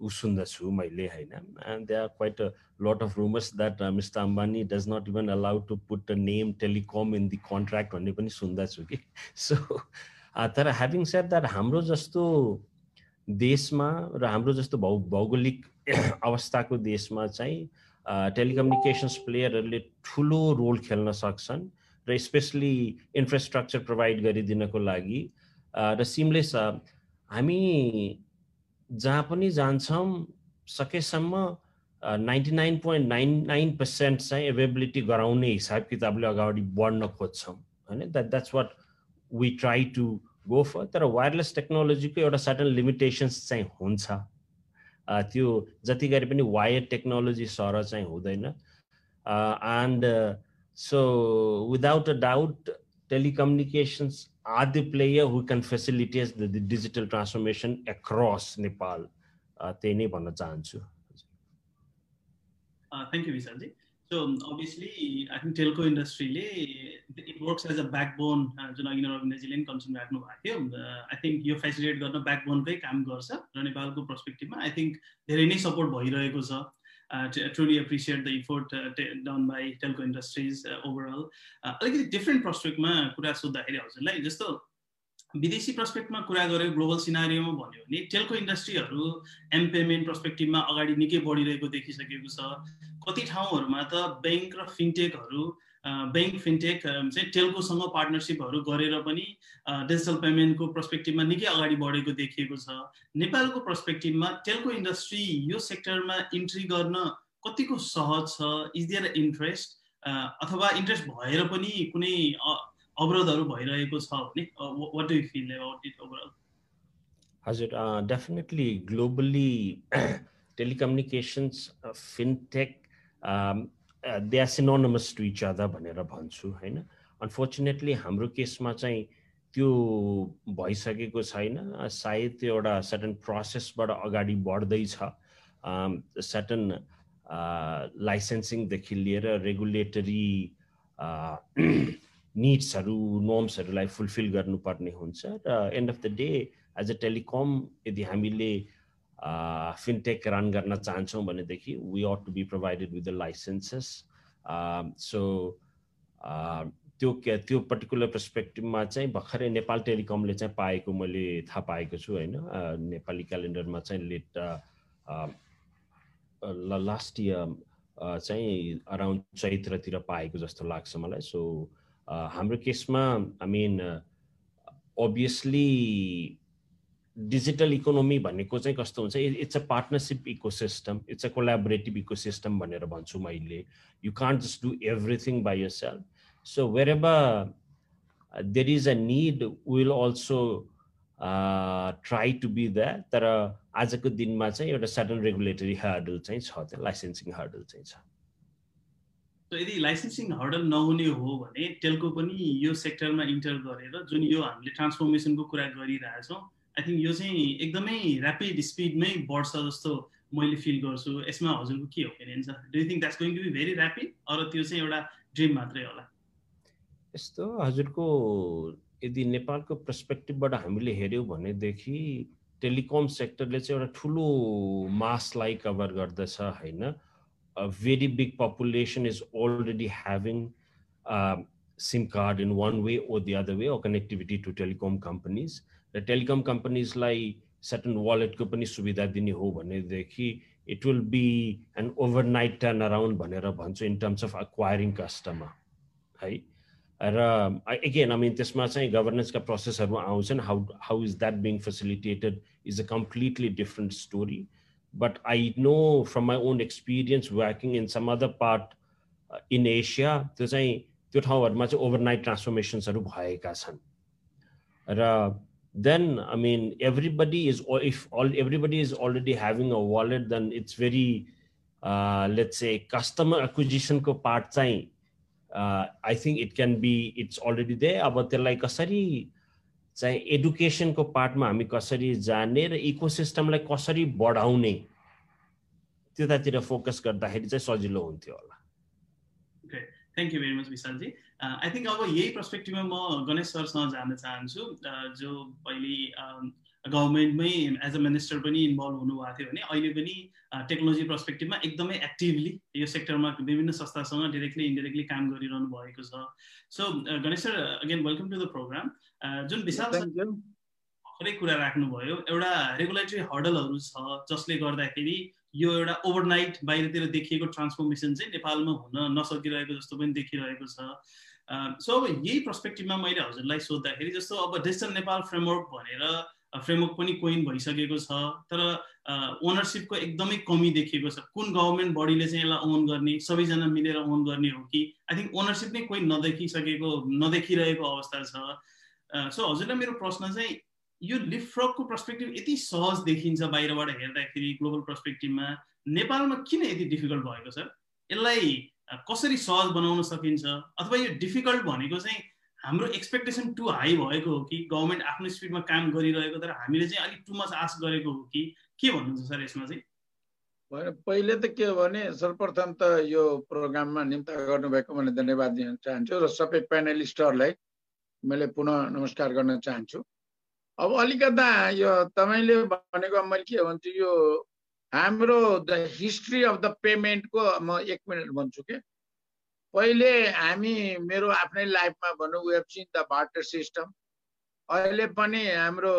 Speaker 2: ऊ सुन्दछु मैले होइन। And they are quite a lot of rumours that mister Ambani does not even allow to put the name telecom in the contract भन्ने पनि सुन्दछु कि। So तर ह्याभिङ सेट द्याट हाम्रो जस्तो देशमा र हाम्रो जस्तो भौ भौगोलिक अवस्थाको देशमा चाहिँ टेलिकम्युनिकेसन्स प्लेयरहरूले ठुलो रोल खेल्न सक्छन् र स्पेसली इन्फ्रास्ट्रक्चर प्रोभाइड गरिदिनको लागि। र सिमलेस हामी जहाँ पनि जान्छौँ सकेसम्म ninety nine point nine nine percent चाहिँ एभाइबिलिटी गराउने हिसाब किताबले अगाडि बढ्न खोज्छौँ। होइन? That that's what we try to go तर वायरलेस टेक्नोलोजीको एउटा सर्टन लिमिटेसन्स चाहिँ हुन्छ। त्यो जति गरे पनि वायर टेक्नोलोजी सर चाहिँ हुँदैन। And so without a doubt telecommunications are the player who can facilitate the digital transformation across Nepal. त्यही नै भन्न चाहन्छु।
Speaker 5: Thank you Vishalji So obviously, I think telco industry it works as a backbone जुन अघि रविन्द्रजीले पनि concern राख्नु भएको थियो आई थिङ्क यो फेसिलिटेट गर्न ब्याकबोनकै काम गर्छ र नेपालको पर्सपेक्टिभमा आई थिङ्क धेरै नै सपोर्ट भइरहेको छ truly appreciate the effort done by telco industries overall अलिकति डिफ्रेन्ट पर्सपेक्टमा कुरा सोद्धाखेरि हजुरलाई जस्तो विदेशी पर्सपेक्टमा कुरा गरेर ग्लोबल सिनारीमा भन्यो भने टेल्को इन्डस्ट्रीहरू एम पेमेन्ट पर्सपेक्टिभमा अगाडि निकै बढिरहेको देखिसकेको छ। कति ठाउँहरूमा त ब्याङ्क र फिनटेकहरू ब्याङ्क फिनटेक चाहिँ टेल्कोसँग पार्टनरसिपहरू गरेर पनि डिजिटल पेमेन्टको पर्सपेक्टिभमा निकै अगाडि बढेको देखिएको छ। नेपालको पर्सपेक्टिभमा टेल्को इन्डस्ट्री यो सेक्टरमा इन्ट्री गर्न कतिको सहज छ? इज देयर इन्ट्रेस्ट अथवा इन्ट्रेस्ट भएर पनि कुनै अवरोधहरू भइरहेको छ भने what do feel about it overall
Speaker 2: हजुर definitely globally telecommunications fintech they are synonymous to each other भनेर भन्छु होइन? अनफोर्चुनेटली हाम्रो केसमा चाहिँ त्यो भइसकेको छैन। सायद त्यो एउटा सर्टन प्रोसेसबाट अगाडि बढ्दैछ। सर्टन लाइसेन्सिङदेखि लिएर रेगुलेटरी निड्सहरू नर्म्सहरूलाई फुलफिल गर्नुपर्ने हुन्छ र end of the day as a telecom यदि हामीले फिनटेक रन गर्न चाहन्छौँ भनेदेखि we ought to be provided with the licences so त्यो त्यो पर्टिकुलर पर्सपेक्टिभमा चाहिँ भर्खरै नेपाल टेलिकमले चाहिँ पाएको मैले थाहा पाएको छु होइन? नेपाली क्यालेन्डरमा चाहिँ लेट लास्ट इयर चाहिँ अराउन्ड चैत्रतिर पाएको जस्तो लाग्छ मलाई सो हाम्रो केसमा I mean obviously digital economy भनेको चाहिँ कस्तो हुन्छ? It's a partnership ecosystem it's a collaborative ecosystem भनेर भन्छु मैले। You can't just do everything by yourself so wherever there is a need will also try to be that तर आजको दिनमा चाहिँ एउटा सडन रेगुलेटरी हर्डल चाहिँ छ त्यो लाइसेन्सिङ हर्डल चाहिँ छ।
Speaker 5: यदि लाइसेन्सिङ हर्डल नहुने हो भने टेलको पनि यो सेक्टरमा इन्टर गरेर जुन यो हामीले ट्रान्सफर्मेसनको कुरा गरिरहेछौँ आई थिङ्क यो चाहिँ एकदमै ऱ्यापिड स्पिडमै बढ्छ जस्तो मैले फिल गर्छु। यसमा हजुरको के ओपिनियन छ? Do think that's going to be very rapid or त्यो चाहिँ एउटा ड्रिम मात्रै होला?
Speaker 2: यस्तो हजुरको यदि नेपालको पर्सपेक्टिभबाट हामीले हेऱ्यौँ भनेदेखि टेलिकम सेक्टरले चाहिँ एउटा ठुलो मासलाई कभर गर्दछ होइन? very big population is already having SIM card in one way or the other way a connectivity to telecom companies र टेलिकम कम्पनीजलाई सर्टन वालेटको पनि सुविधा दिने हो भनेदेखि it will be an overnight turn around भनेर भन्छु in terms of acquiring customer है र एगेन आई मिन त्यसमा चाहिँ गभर्नेन्सका प्रोसेसहरू आउँछन् how how is that being facilitated is a completely different story but I know from my own experience working in some other part in Asia त्यो चाहिँ त्यो ठाउँहरूमा चाहिँ ओभरनाइट ट्रान्सफर्मेसन्सहरू भएका छन् र then I mean everybody is or if all everybody is already having a wallet, then it's very uh, let's say customer acquisition को part चाहिँ uh, I think it can be it's already there अब त्यसलाई कसरी चाहिँ एडुकेसनको पार्टमा हामी कसरी जाने र इकोसिस्टमलाई कसरी बढाउने त्यतातिर फोकस गर्दाखेरि चाहिँ सजिलो हुन्थ्यो होला।
Speaker 5: Thank you very much Vishalji I think अब यही पर्सपेक्टिभमा म गणेश सरसँग जान चाहन्छु जो पहिले गभर्मेन्टमै एज अ मिनिस्टर पनि इन्भल्भ हुनुभएको थियो भने अहिले पनि टेक्नोलोजी पर्सपेक्टिभमा एकदमै एक्टिभली यो सेक्टरमा विभिन्न संस्थासँग डिरेक्टली इन्डिरेक्टली काम गरिरहनु भएको छ। So Ganesh sir again welcome to the programme जुन विशाल भर्खरै कुरा राख्नुभयो एउटा रेगुलेटरी हर्डलहरू छ जसले गर्दाखेरि यो एउटा ओभरनाइट बाहिरतिर देखिएको ट्रान्सफर्मेसन चाहिँ नेपालमा हुन नसकिरहेको जस्तो पनि देखिरहेको छ। सो अब यही पर्सपेक्टिभमा मैले हजुरलाई सोद्धाखेरि जस्तो अब डिजिटल नेपाल फ्रेमवर्क भनेर फ्रेमवर्क पनि कोइन भइसकेको छ तर ओनरसिपको एकदमै कमी देखिएको छ। कुन गभर्मेन्ट बडीले चाहिँ यसलाई ओन गर्ने सबैजना मिलेर ओन गर्ने हो कि? आई थिङ्क ओनरसिप नै कोही नदेखिसकेको नदेखिरहेको अवस्था छ। सो हजुरलाई मेरो प्रश्न चाहिँ यो लिपफ्रकको पर्सपेक्टिभ यति सहज देखिन्छ बाहिरबाट हेर्दाखेरि ग्लोबल पर्सपेक्टिभमा नेपालमा किन यति डिफिकल्ट भएको छ? यसलाई कसरी सहज बनाउन सकिन्छ? अथवा यो डिफिकल्ट भनेको चाहिँ हाम्रो एक्सपेक्टेसन टु हाई भएको हो कि गभर्मेन्ट आफ्नो स्पिडमा काम गरिरहेको तर हामीले चाहिँ अलिक टु मच आश गरेको हो कि? के भन्नुहुन्छ सर यसमा चाहिँ?
Speaker 6: पहिले त के हो भने सर्वप्रथम त यो प्रोग्राममा निम्ता मैले धन्यवाद दिन चाहन्छु र सबै पेनलिस्टहरूलाई मैले पुनः नमस्कार गर्न चाहन्छु। अब अलिकता यो तपाईँले भनेको मैले के भन्छु यो हाम्रो द हिस्ट्री अफ द पेमेन्टको म एक मिनट भन्छु कि? पहिले हामी मेरो आफ्नै लाइफमा भनौँ we seen the barter system अहिले पनि हाम्रो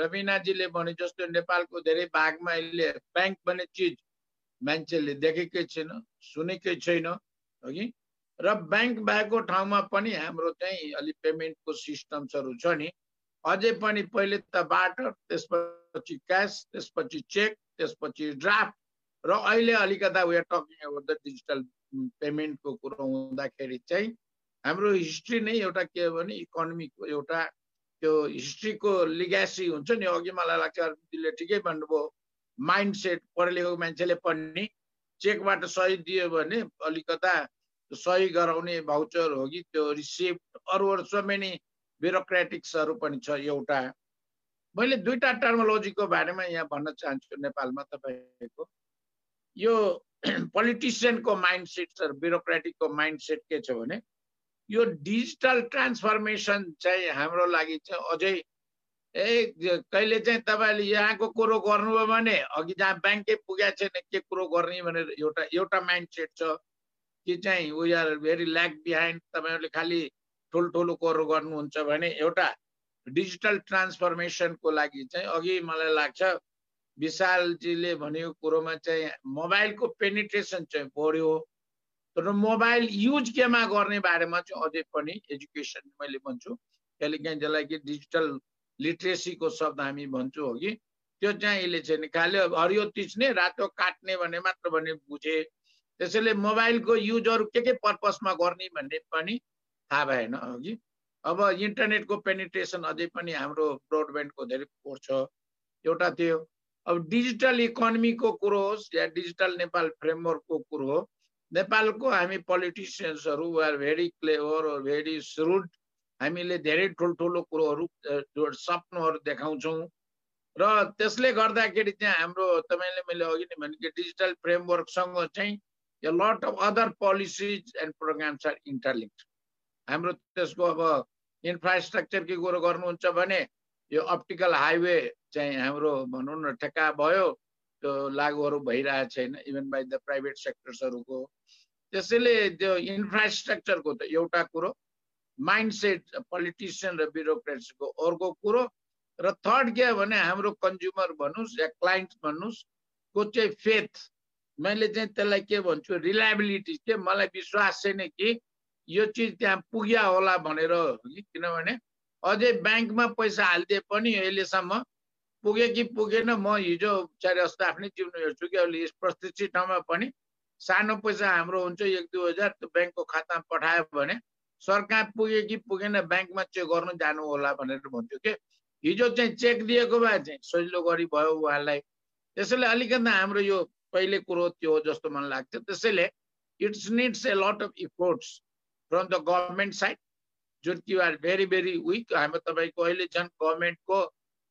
Speaker 6: रविनाजीले भने जस्तो नेपालको धेरै भागमा अहिले ब्याङ्क भन्ने चिज मान्छेले देखेकै छैन सुनेकै छैन कि? र ब्याङ्क भएको ठाउँमा पनि हाम्रो चाहिँ अलिक पेमेन्टको सिस्टम्सहरू छ नि। अझै पनि पहिले त बाटर त्यसपछि क्यास त्यसपछि चेक त्यसपछि ड्राफ्ट र अहिले अलिकता we're talking about the digital पेमेन्टको कुरो हुँदाखेरि चाहिँ हाम्रो हिस्ट्री नै एउटा के हो भने इकोनोमीको एउटा त्यो हिस्ट्रीको लिग्यासी हुन्छ नि। अघि मलाई लाग्छ अरविन्दले ठिकै भन्नुभयो माइन्ड सेट पढे लेखेको मान्छेले पढ्ने चेकबाट सही दियो भने अलिकता सही गराउने भाउचर हो कि त्यो रिसिप्ट अरू अरू सो मेनी ब्युरोक्रेटिक्सहरू पनि छ एउटा। मैले दुईवटा टर्मोलोजीको बारेमा यहाँ भन्न चाहन्छु नेपालमा तपाईँको। यो पोलिटिसियनको माइन्ड सेट छ ब्युरोक्रेटिकको माइन्ड सेट के छ भने यो डिजिटल ट्रान्सफर्मेसन चाहिँ हाम्रो लागि चाहिँ अझै ए कहिले चाहिँ तपाईँले यहाँको कुरो गर्नुभयो भने अघि जहाँ ब्याङ्कै पुगेको छैन के कुरो गर्ने भनेर एउटा एउटा माइन्ड सेट छ। कि चाहिँ we are very lack behind तपाईँहरूले खालि ठुल्ठुलो कुरो गर्नुहुन्छ भने एउटा डिजिटल ट्रान्सफर्मेसनको लागि चाहिँ अघि मलाई लाग्छ विशालजीले भनेको कुरोमा चाहिँ मोबाइलको पेनिट्रेसन चाहिँ बढ्यो। तर मोबाइल युज केमा गर्ने बारेमा चाहिँ अझै पनि एजुकेसन मैले भन्छु। कहिलेकाहीँ जसलाई कि डिजिटल लिट्रेसीको शब्द हामी भन्छौँ हो कि? त्यो चाहिँ यसले चाहिँ खालि हरियो तिच्ने रातो काट्ने भन्ने मात्र भन्ने बुझे। त्यसैले मोबाइलको युजहरू के के पर्पजमा गर्ने भन्ने पनि थाहा भएन अघि। अब इन्टरनेटको पेनिट्रेसन अझै पनि हाम्रो ब्रोडब्यान्डको धेरै फोर छ एउटा त्यो। अब डिजिटल इकोनोमीको कुरो होस् या डिजिटल नेपाल फ्रेमवर्कको कुरो हो नेपालको हामी पोलिटिसियन्सहरू are very clever very shrewd हामीले धेरै ठुल्ठुलो कुरोहरू सप्नोहरू देखाउँछौँ। र त्यसले गर्दाखेरि चाहिँ हाम्रो तपाईँले मैले अघि नै भने कि डिजिटल फ्रेमवर्कसँग चाहिँ a lot of other policies and programs are interlinked. हाम्रो त्यसको अब इन्फ्रास्ट्रक्चरको कुरो गर्नुहुन्छ भने यो अप्टिकल हाइवे चाहिँ हाम्रो भनौँ न ठेक्का भयो त्यो लागुहरू भइरहेको छैन इभन बाई द प्राइभेट सेक्टर्सहरूको त्यसैले त्यो इन्फ्रास्ट्रक्चरको त एउटा कुरो माइन्ड सेट पोलिटिसियन र ब्युरोक्रेट्सको अर्को कुरो र थर्ड के हो भने हाम्रो कन्ज्युमर भन्नुहोस् या क्लाइन्ट भन्नुहोस् को चाहिँ फेथ मैले चाहिँ त्यसलाई के भन्छु रिलायबिलिटी के मलाई विश्वास छैन कि यो चिज त्यहाँ पुग्या होला भनेर कि? किनभने अझै ब्याङ्कमा पैसा हालिदिए पनि अहिलेसम्म पुगे कि पुगेन म हिजो चार जस्तो आफ्नै जिउनु हेर्छु कि अहिले प्रतिष्ठित ठाउँमा पनि सानो पैसा हाम्रो हुन्छ एक दुई हजार त्यो ब्याङ्कको खातामा पठायो भने सरकार पुगे कि पुगेन ब्याङ्कमा चेक गर्नु जानु होला भनेर भन्छु कि? हिजो चाहिँ चेक दिएको भए चाहिँ सजिलो गरी भयो उहाँलाई। त्यसैले अलिकति हाम्रो यो पहिले कुरो त्यो जस्तो मलाई लाग्छ त्यसैले it's needs a lot of efforts from the government side जुन कि आर भेरी भेरी विक हाम्रो तपाईँको अहिले झन् गभर्मेन्टको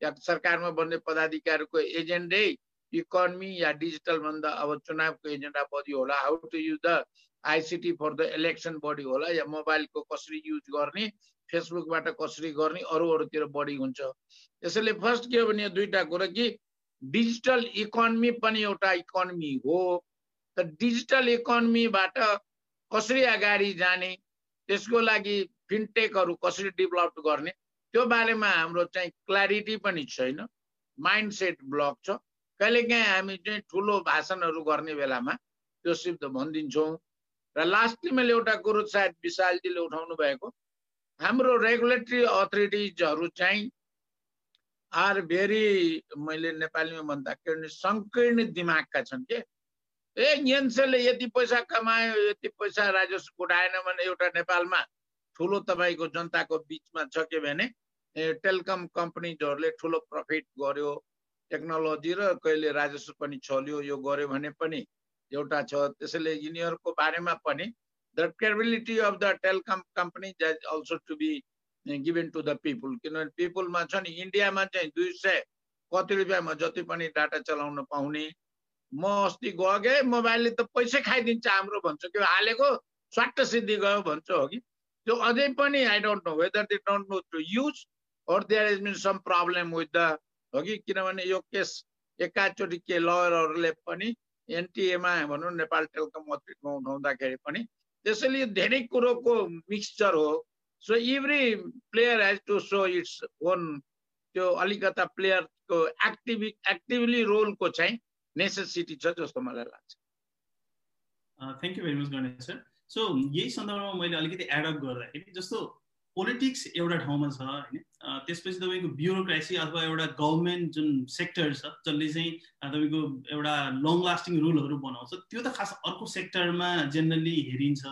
Speaker 6: या सरकारमा बन्ने पदाधिकारीको एजेन्डै इकोनोमी या डिजिटल भन्दा अब चुनावको एजेन्डा बढी होला। How to use the ICT for the election बढी होला या मोबाइलको कसरी युज गर्ने फेसबुकबाट कसरी गर्ने अरू अरूतिर बढी हुन्छ। त्यसैले फर्स्ट के हो भने दुईवटा कुरो कि डिजिटल इकोनोमी पनि एउटा इकोनोमी हो। त डिजिटल इकोनोमीबाट कसरी अगाडि जाने त्यसको लागि फिनटेकहरू कसरी डेभलप गर्ने त्यो बारेमा हाम्रो चाहिँ क्ल्यारिटी पनि छैन माइन्ड सेट ब्लक छ। कहिलेकाहीँ हामी चाहिँ ठुलो भाषणहरू गर्ने बेलामा त्यो शब्द भनिदिन्छौँ। र लास्टली मैले एउटा कुरो सायद विशालजीले उठाउनु भएको हाम्रो रेगुलेटरी अथोरिटिजहरू चाहिँ आर भेरी मैले नेपालीमा भन्दाखेरि सङ्कीर्ण दिमागका छन् के? ए एनसेलले यति पैसा कमायो यति पैसा राजस्व उठाएन भने एउटा नेपालमा ठुलो तपाईँको जनताको बिचमा छ के भने टेलिकम कम्पनीजहरूले ठुलो प्रफिट गर्यो टेक्नोलोजी र कहिले राजस्व पनि चल्यो यो गर्यो भने पनि एउटा छ। त्यसैले यिनीहरूको बारेमा पनि the credibility of the telecom company also to be given to the people किनभने पिपुलमा छ नि इन्डियामा चाहिँ दुई सय कति रुपियाँमा जति पनि डाटा चलाउन पाउने म अस्ति गएँ मोबाइलले त पैसै खाइदिन्छ हाम्रो भन्छ त्यो हालेको स्वाट सिद्धि गयो भन्छ हो कि त्यो अझै पनि I don't know whether they don't know to use or there is mean some problem with the हो कि किनभने यो केस एकाचोटि के लयरहरूले पनि एनटिएमा भनौँ नेपाल टेलिकम अथोरिटीमा उठाउँदाखेरि पनि त्यसैले धेरै कुरोको मिक्सचर हो so every player has to so its own त्यो अलिकता प्लेयरको एक्टिभि एक्टिभली रोलको चाहिँ नेसेसिटी छ जस्तो मलाई लाग्छ।
Speaker 5: Thank you very much Ganesh sir so यही सन्दर्भमा मैले अलिकति एडअप गर्दाखेरि जस्तो पोलिटिक्स एउटा ठाउँमा छ होइन? त्यसपछि तपाईँको ब्युरोक्रेसी अथवा एउटा गभर्मेन्ट जुन सेक्टर छ जसले चाहिँ तपाईँको एउटा लङ लास्टिङ रुलहरू बनाउँछ त्यो त खास अर्को सेक्टरमा जेनरली हेरिन्छ।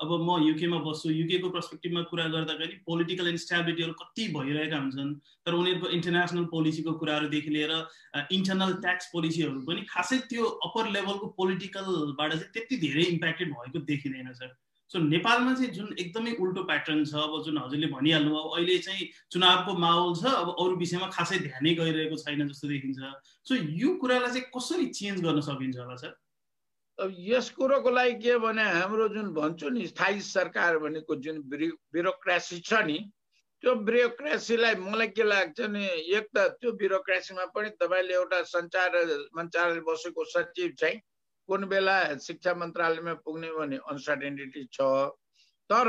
Speaker 5: अब म युकेमा बस्छु युकेको पर्सपेक्टिभमा कुरा गर्दाखेरि पोलिटिकल इन्स्टेबिलिटीहरू कति भइरहेका हुन्छन् तर उनीहरूको इन्टरनेसनल पोलिसीको कुराहरूदेखि लिएर इन्टरनल ट्याक्स पोलिसीहरू पनि खासै त्यो अप्पर लेभलको पोलिटिकलबाट चाहिँ त्यति धेरै इम्प्याक्टेड भएको देखिँदैन सर सो नेपालमा चाहिँ जुन एकदमै उल्टो प्याटर्न छ अब जुन हजुरले भनिहाल्नु अब अहिले चाहिँ चुनावको माहौल छ अब अरू विषयमा खासै ध्यानै गइरहेको छैन जस्तो देखिन्छ। सो यो कुरालाई चाहिँ कसरी चेन्ज गर्न सकिन्छ होला सर?
Speaker 6: अब यस कुरोको लागि के भने हाम्रो जुन भन्छु नि स्थायी सरकार भनेको जुन ब्युरोक्रेसी छ नि त्यो ब्युरोक्रेसीलाई मलाई के लाग्छ नि एक त त्यो ब्युरोक्रेसीमा पनि तपाईँले एउटा सञ्चार मन्त्रालय बसेको सचिव चाहिँ कुन बेला शिक्षा मन्त्रालयमा पुग्ने भने अनसर्टेनिटी छ। तर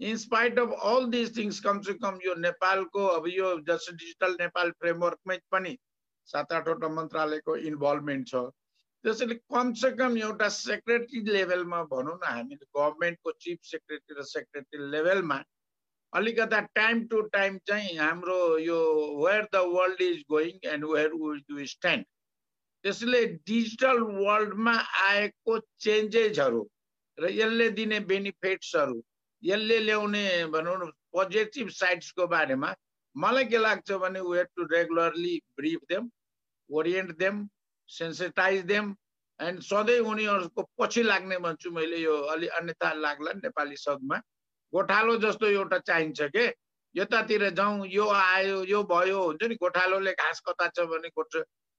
Speaker 6: in spite of all this things कमसे कम यो नेपालको अब यो जस्तो डिजिटल नेपाल फ्रेमवर्कमै पनि सात आठवटा मन्त्रालयको इन्भल्भमेन्ट छ। त्यसैले कमसे कम एउटा सेक्रेटरी लेभलमा भनौँ न हामीले गभर्मेन्टको चिफ सेक्रेटरी र सेक्रेटरी लेभलमा अलिकता टाइम टु टाइम चाहिँ हाम्रो यो where the world is going and where you stand त्यसले डिजिटल वर्ल्डमा आएको चेन्जेसहरू र यसले दिने बेनिफिट्सहरू यसले ल्याउने भनौँ न पोजिटिभ साइड्सको बारेमा मलाई के लाग्छ भने we have to regularly brief them orient them sensitise them and सधैँ उनीहरूको पछि लाग्ने भन्छु मैले यो अलि अन्यथा लाग्ला नेपाली शब्दमा। गोठालो जस्तो एउटा चाहिन्छ के? यतातिर जाउँ यो आयो यो भयो हुन्छ नि? गोठालोले घाँस कता छ भने गोठ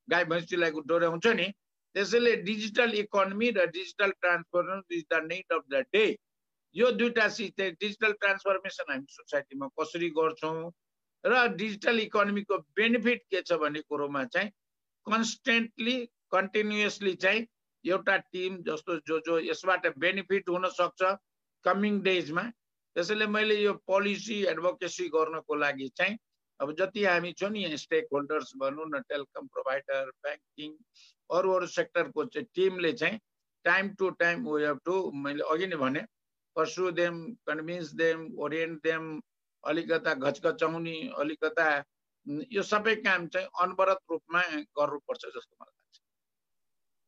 Speaker 6: गाई भैँसीलाई डोर्याउँछ नि त्यसैले डिजिटल इकोनोमी र digital transformation is the need of the day यो दुइटा चिज चाहिँ डिजिटल ट्रान्सफर्मेसन हामी सोसाइटीमा कसरी गर्छौँ र डिजिटल इकोनोमीको बेनिफिट के छ भन्ने कुरोमा चाहिँ कन्सटेन्टली कन्टिन्युसली चाहिँ एउटा टिम जस्तो जो जो यसबाट बेनिफिट हुन सक्छ कमिङ डेजमा त्यसैले मैले यो पोलिसी एडभोकेसी गर्नको लागि चाहिँ अब जति हामी छौँ नि यहाँ स्टेक होल्डर्स भनौँ न टेलिकम प्रोभाइडर ब्याङ्किङ अरू अरू सेक्टरको चाहिँ टिमले चाहिँ time to time we have to मैले अघि नै भने persuade them convince them orient them अलिकता घचघचाउने अलिकता यो सबै काम चाहिँ अनवरत रूपमा गर्नुपर्छ जस्तो मलाई लाग्छ।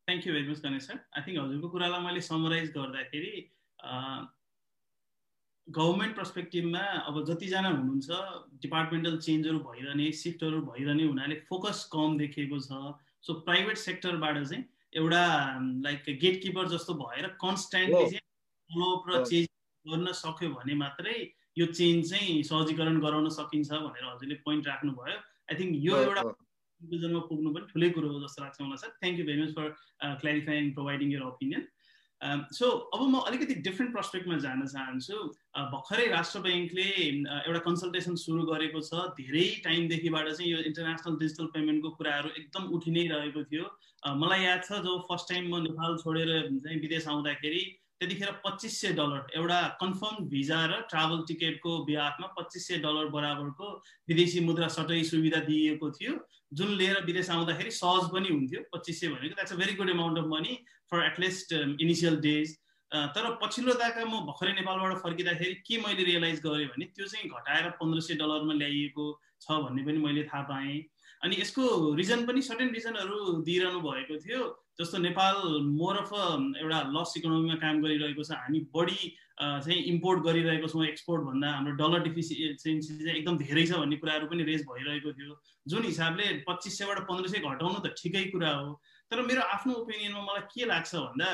Speaker 5: Thank you very much Ganesh sir I think हजुरको कुरालाई मैले समराइज गर्दाखेरि गभर्मेन्ट पर्सपेक्टिभमा अब जतिजना हुनुहुन्छ डिपार्टमेन्टल चेन्जहरू भइरहने सिफ्टहरू भइरहने हुनाले फोकस कम देखिएको छ। सो प्राइभेट सेक्टरबाट चाहिँ एउटा लाइक गेटकिपर जस्तो भएर कन्सटेन्टली चाहिँ फलोअप र चेन्ज गर्न सक्यो भने मात्रै यो चेन्ज चाहिँ सहजीकरण गराउन सकिन्छ भनेर हजुरले पोइन्ट राख्नुभयो। आई थिङ्क यो एउटा कन्क्लुजनमा पुग्नु पनि ठुलै कुरो हो जस्तो लाग्छ मलाई sir. Thank you very much for clarifying providing your opinion so अब म अलिकति डिफ्रेन्ट पर्सपेक्टमा जान चाहन्छु। भर्खरै राष्ट्र ब्याङ्कले एउटा कन्सल्टेसन सुरु गरेको छ। धेरै टाइमदेखिबाट चाहिँ यो इन्टरनेसनल डिजिटल पेमेन्टको कुराहरू एकदम उठि नै रहेको थियो। मलाई याद छ जब फर्स्ट टाइम म नेपाल छोडेर चाहिँ विदेश आउँदाखेरि त्यतिखेर पच्चिस सय डलर एउटा कन्फर्म भिजा र ट्राभल टिकटको बिहाफमा पच्चिस सय डलर बराबरको विदेशी मुद्रा सटै सुविधा दिइएको थियो। जुन लिएर विदेश आउँदाखेरि सहज पनि हुन्थ्यो पच्चिस सय भनेको। That's a very good amount of money for at least initial days तर पछिल्लो दाका म भर्खरै नेपालबाट फर्किँदाखेरि के मैले रियलाइज गरेँ भने त्यो चाहिँ घटाएर पन्ध्र सय डलरमा ल्याइएको छ भन्ने पनि मैले थाहा पाएँ। अनि यसको रिजन पनि सर्टेन रिजनहरू दिइरहनु भएको थियो। जस्तो नेपाल मोर अफ एउटा लस इकोनोमीमा काम गरिरहेको छ हामी बढी चाहिँ इम्पोर्ट गरिरहेको छौँ एक्सपोर्ट भन्दा हाम्रो डलर डिफिसियन्सी चाहिँ एकदम धेरै छ भन्ने कुराहरू पनि रेज भइरहेको थियो। जुन हिसाबले पच्चिस सयबाट पन्ध्र सय घटाउनु त ठिकै कुरा हो। तर मेरो आफ्नो ओपिनियनमा मलाई के लाग्छ भन्दा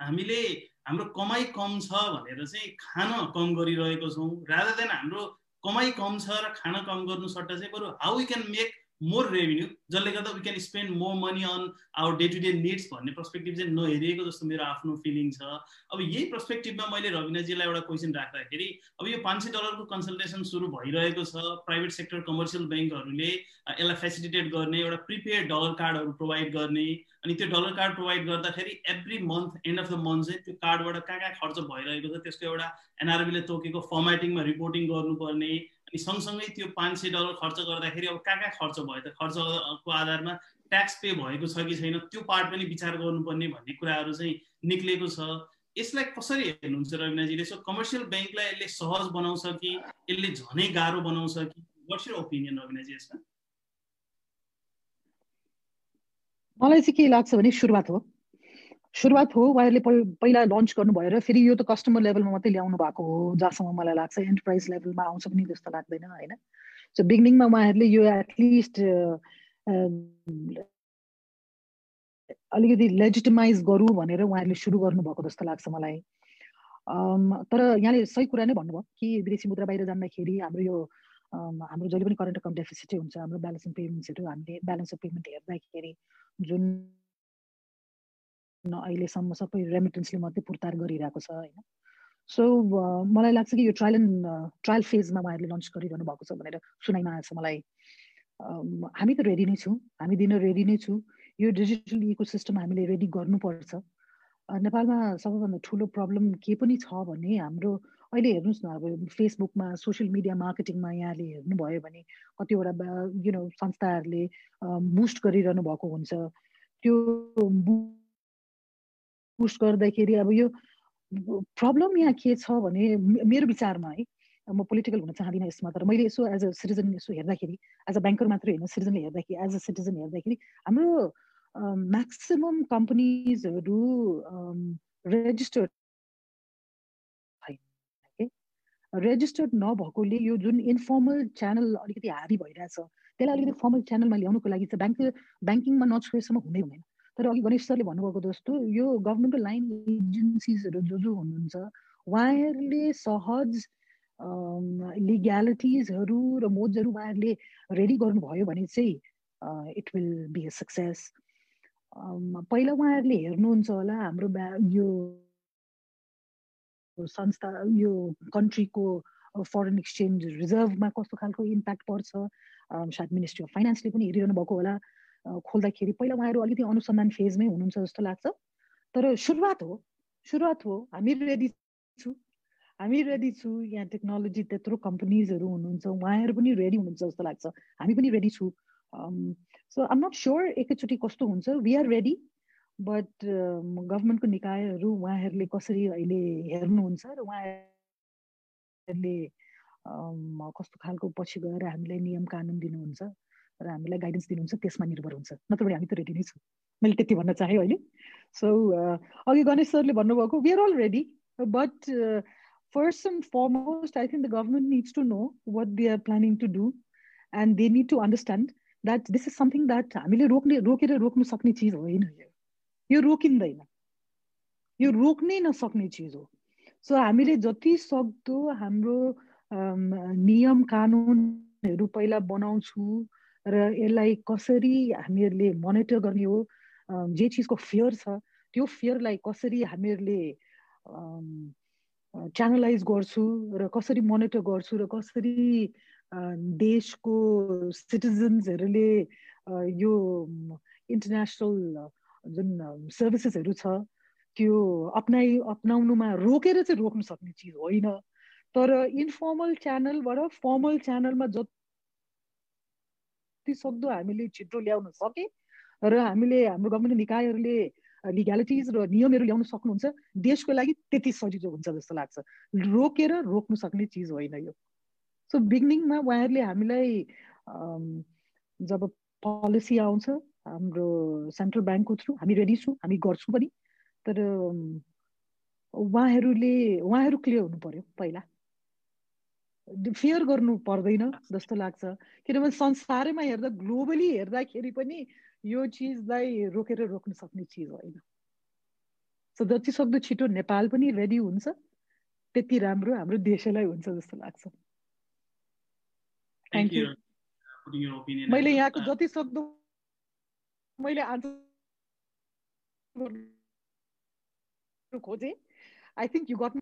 Speaker 5: हामीले हाम्रो कमाइ कम छ भनेर चाहिँ खान कम गरिरहेको छौँ। रादर देन हाम्रो कमाइ कम छ र खान कम गर्नु सट्टा चाहिँ बरु how we can make more revenue जसले गर्दा we can spend more money on our day to day needs भन्ने पर्सपेक्टिभ चाहिँ नहेरिएको जस्तो मेरो आफ्नो फिलिङ छ। अब यही पर्सपेक्टिभमा मैले रविनाजीलाई एउटा क्वेसन राख्दाखेरि अब यो पाँच सय डलरको कन्सल्टेसन सुरु भइरहेको छ प्राइभेट सेक्टर कमर्सियल ब्याङ्कहरूले यसलाई फेसिलिटेट गर्ने एउटा प्रिपेड डलर कार्डहरू प्रोभाइड गर्ने अनि त्यो डलर कार्ड प्रोभाइड गर्दाखेरि every month end of the month चाहिँ त्यो कार्डबाट कहाँ कहाँ खर्च भइरहेको छ त्यसको एउटा एनआरबीले तोकेको फर्मेटिङमा रिपोर्टिङ गर्नुपर्ने अनि सँगसँगै त्यो पाँच सय डलर खर्च गर्दाखेरि अब कहाँ कहाँ खर्च भयो त? खर्चको आधारमा ट्याक्स पे भएको छ कि छैन? त्यो पार्ट पनि विचार गर्नुपर्ने भन्ने कुराहरू चाहिँ निक्लेको छ। यसलाई कसरी हेर्नुहुन्छ रविनाजीले सो कमर्सियल ब्याङ्कलाई यसले सहज बनाउँछ कि यसले झनै गाह्रो बनाउँछ कि? वाट्स यर ओपिनियन रविनाजी यसमा?
Speaker 3: मलाई चाहिँ के लाग्छ भने सुरुवात हो। सुरुवात हो उहाँहरूले पहिला लन्च गर्नुभयो र फेरि यो त कस्टमर लेभलमा मात्रै ल्याउनु भएको हो जहाँसम्म मलाई लाग्छ एन्टरप्राइज लेभलमा आउँछ पनि जस्तो लाग्दैन होइन? सो बिगिनिङमा उहाँहरूले यो एटलिस्ट अलिकति लेजिटिमाइज गरौँ भनेर उहाँहरूले सुरु गर्नुभएको जस्तो लाग्छ मलाई। तर यहाँले सही कुरा नै भन्नुभयो कि विदेशी मुद्रा बाहिर जाँदाखेरि हाम्रो यो हाम्रो जहिले पनि करेन्ट अकाउन्ट डेफिसिटै हुन्छ हाम्रो ब्यालेन्स अफ पेमेन्ट्सहरू हामीले ब्यालेन्स अफ पेमेन्ट हेर्दाखेरि जुन अहिलेसम्म सबै रेमिटेन्सले मात्रै पुर्तार गरिरहेको छ होइन? सो मलाई लाग्छ कि यो ट्रायल एन्ड ट्रायल फेजमा उहाँहरूले लन्च गरिरहनु भएको छ भनेर सुनाइमा आएछ मलाई। हामी त रेडी नै छौँ हामी दिन रेडी नै छौँ। यो डिजिटल इको सिस्टम हामीले रेडी गर्नुपर्छ। नेपालमा सबैभन्दा ठुलो प्रब्लम के पनि छ भने हाम्रो अहिले हेर्नुहोस् न अब फेसबुकमा सोसियल मिडिया मार्केटिङमा यहाँले हेर्नुभयो भने कतिवटा यु नो संस्थाहरूले बुस्ट गरिरहनु भएको हुन्छ। त्यो बुस्ट गर्दाखेरि अब यो प्रब्लम यहाँ के छ भने मेरो विचारमा है म पोलिटिकल हुन चाहदिनँ यसमा तर मैले यसो एज अ सिटिजन यसो हेर्दाखेरि एज अ ब्याङ्कर मात्रै होइन सिटिजनले हेर्दाखेरि एज अ सिटिजन हेर्दाखेरि हाम्रो म्याक्सिमम् कम्पनीजहरू रेजिस्टर्ड रेजिस्टर्ड नभएकोले यो जुन इन्फर्मल च्यानल अलिकति हाबी भइरहेछ त्यसलाई अलिकति फर्मल च्यानलमा ल्याउनुको लागि चाहिँ ब्याङ्क ब्याङ्किङमा नछोएसम्म हुँदै हुँदैन। तर अघि गणेश सरले भन्नुभएको जस्तो यो गभर्मेन्टको लाइन एजेन्सिजहरू जो जो हुनुहुन्छ उहाँहरूले सहज लिग्यालिटिजहरू र मोजहरू उहाँहरूले रेडी गर्नुभयो भने चाहिँ it will be a success पहिला उहाँहरूले हेर्नुहुन्छ होला हाम्रो यो संस्था यो कन्ट्रीको फरेन एक्सचेन्ज रिजर्भमा कस्तो खालको इम्प्याक्ट पर्छ। सायद मिनिस्ट्री अफ फाइनेन्सले पनि हेरिरहनु भएको होला। खोल्दाखेरि पहिला उहाँहरू अलिकति अनुसन्धान फेजमै हुनुहुन्छ जस्तो लाग्छ। तर सुरुवात हो सुरुवात हो। हामी रेडी छु। हामी रेडी छु। यहाँ टेक्नोलोजी त्यत्रो कम्पनीजहरू हुनुहुन्छ। उहाँहरू पनि रेडी हुनुहुन्छ जस्तो लाग्छ। हामी पनि रेडी छु। सो आम नट स्योर एकैचोटि कस्तो हुन्छ। वी आर रेडी बट गभर्मेन्टको निकायहरू उहाँहरूले कसरी अहिले हेर्नुहुन्छ र उहाँहरूले कस्तो खालको पछि गएर हामीलाई नियम कानुन दिनुहुन्छ? र हामीलाई गाइडेन्स दिनुहुन्छ त्यसमा निर्भर हुन्छ। नत्र हामी त रेडी नै छौँ। मैले त्यति भन्न चाहेँ अहिले। सो अघि गणेश सरले भन्नुभएको we are all ready but first and foremost I think the government needs to know what they are planning to do and they need to understand that this is something that हामीले रोक्ने रोकेर रोक्नु सक्ने चिज होइन यो। यो रोकिँदैन। यो रोक्नै नसक्ने चिज हो। सो हामीले जति सक्दो हाम्रो नियम कानुनहरू पहिला बनाउँछु र यसलाई कसरी हामीहरूले मोनिटर गर्ने हो जे चिजको फियर छ त्यो फियरलाई कसरी हामीहरूले च्यानलाइज गर्छु र कसरी मोनिटर गर्छु र कसरी देशको सिटिजन्सहरूले यो इन्टरनेसनल जुन सर्भिसेसहरू छ त्यो अप्नाइ अप्नाउनुमा रोकेर चाहिँ रोक्नु सक्ने चिज होइन। तर इन्फर्मल च्यानलबाट फर्मल च्यानलमा जति सक्दो हामीले छिटो ल्याउन सके र हामीले हाम्रो गभर्मेन्ट निकायहरूले लिग्यालिटिज र नियमहरू ल्याउन सक्नुहुन्छ देशको लागि त्यति सजिलो हुन्छ जस्तो लाग्छ रोकेर रोक्नु सक्ने चिज होइन यो सो बिगिनिङमा उहाँहरूले हामीलाई जब पोलिसी आउँछ हाम्रो सेन्ट्रल ब्याङ्कको थ्रु हामी रेडी छौँ हामी गर्छौँ पनि तर उहाँहरूले उहाँहरू क्लियर हुनु पर्यो पहिला फेयर गर्नु पर्दैन जस्तो लाग्छ। किनभने संसारैमा हेर्दा ग्लोबली हेर्दाखेरि पनि यो चिजलाई रोकेर रोक्न सक्ने चिज होइन। सो जति सक्दो छिटो नेपाल पनि रेडी हुन्छ त्यति राम्रो हाम्रो देशलाई हुन्छ जस्तो लाग्छ। थ्याङ्क यू मैले यहाँको जति सक्दो मैले आन्सर खोजेँ। आई थिङ्क यु गट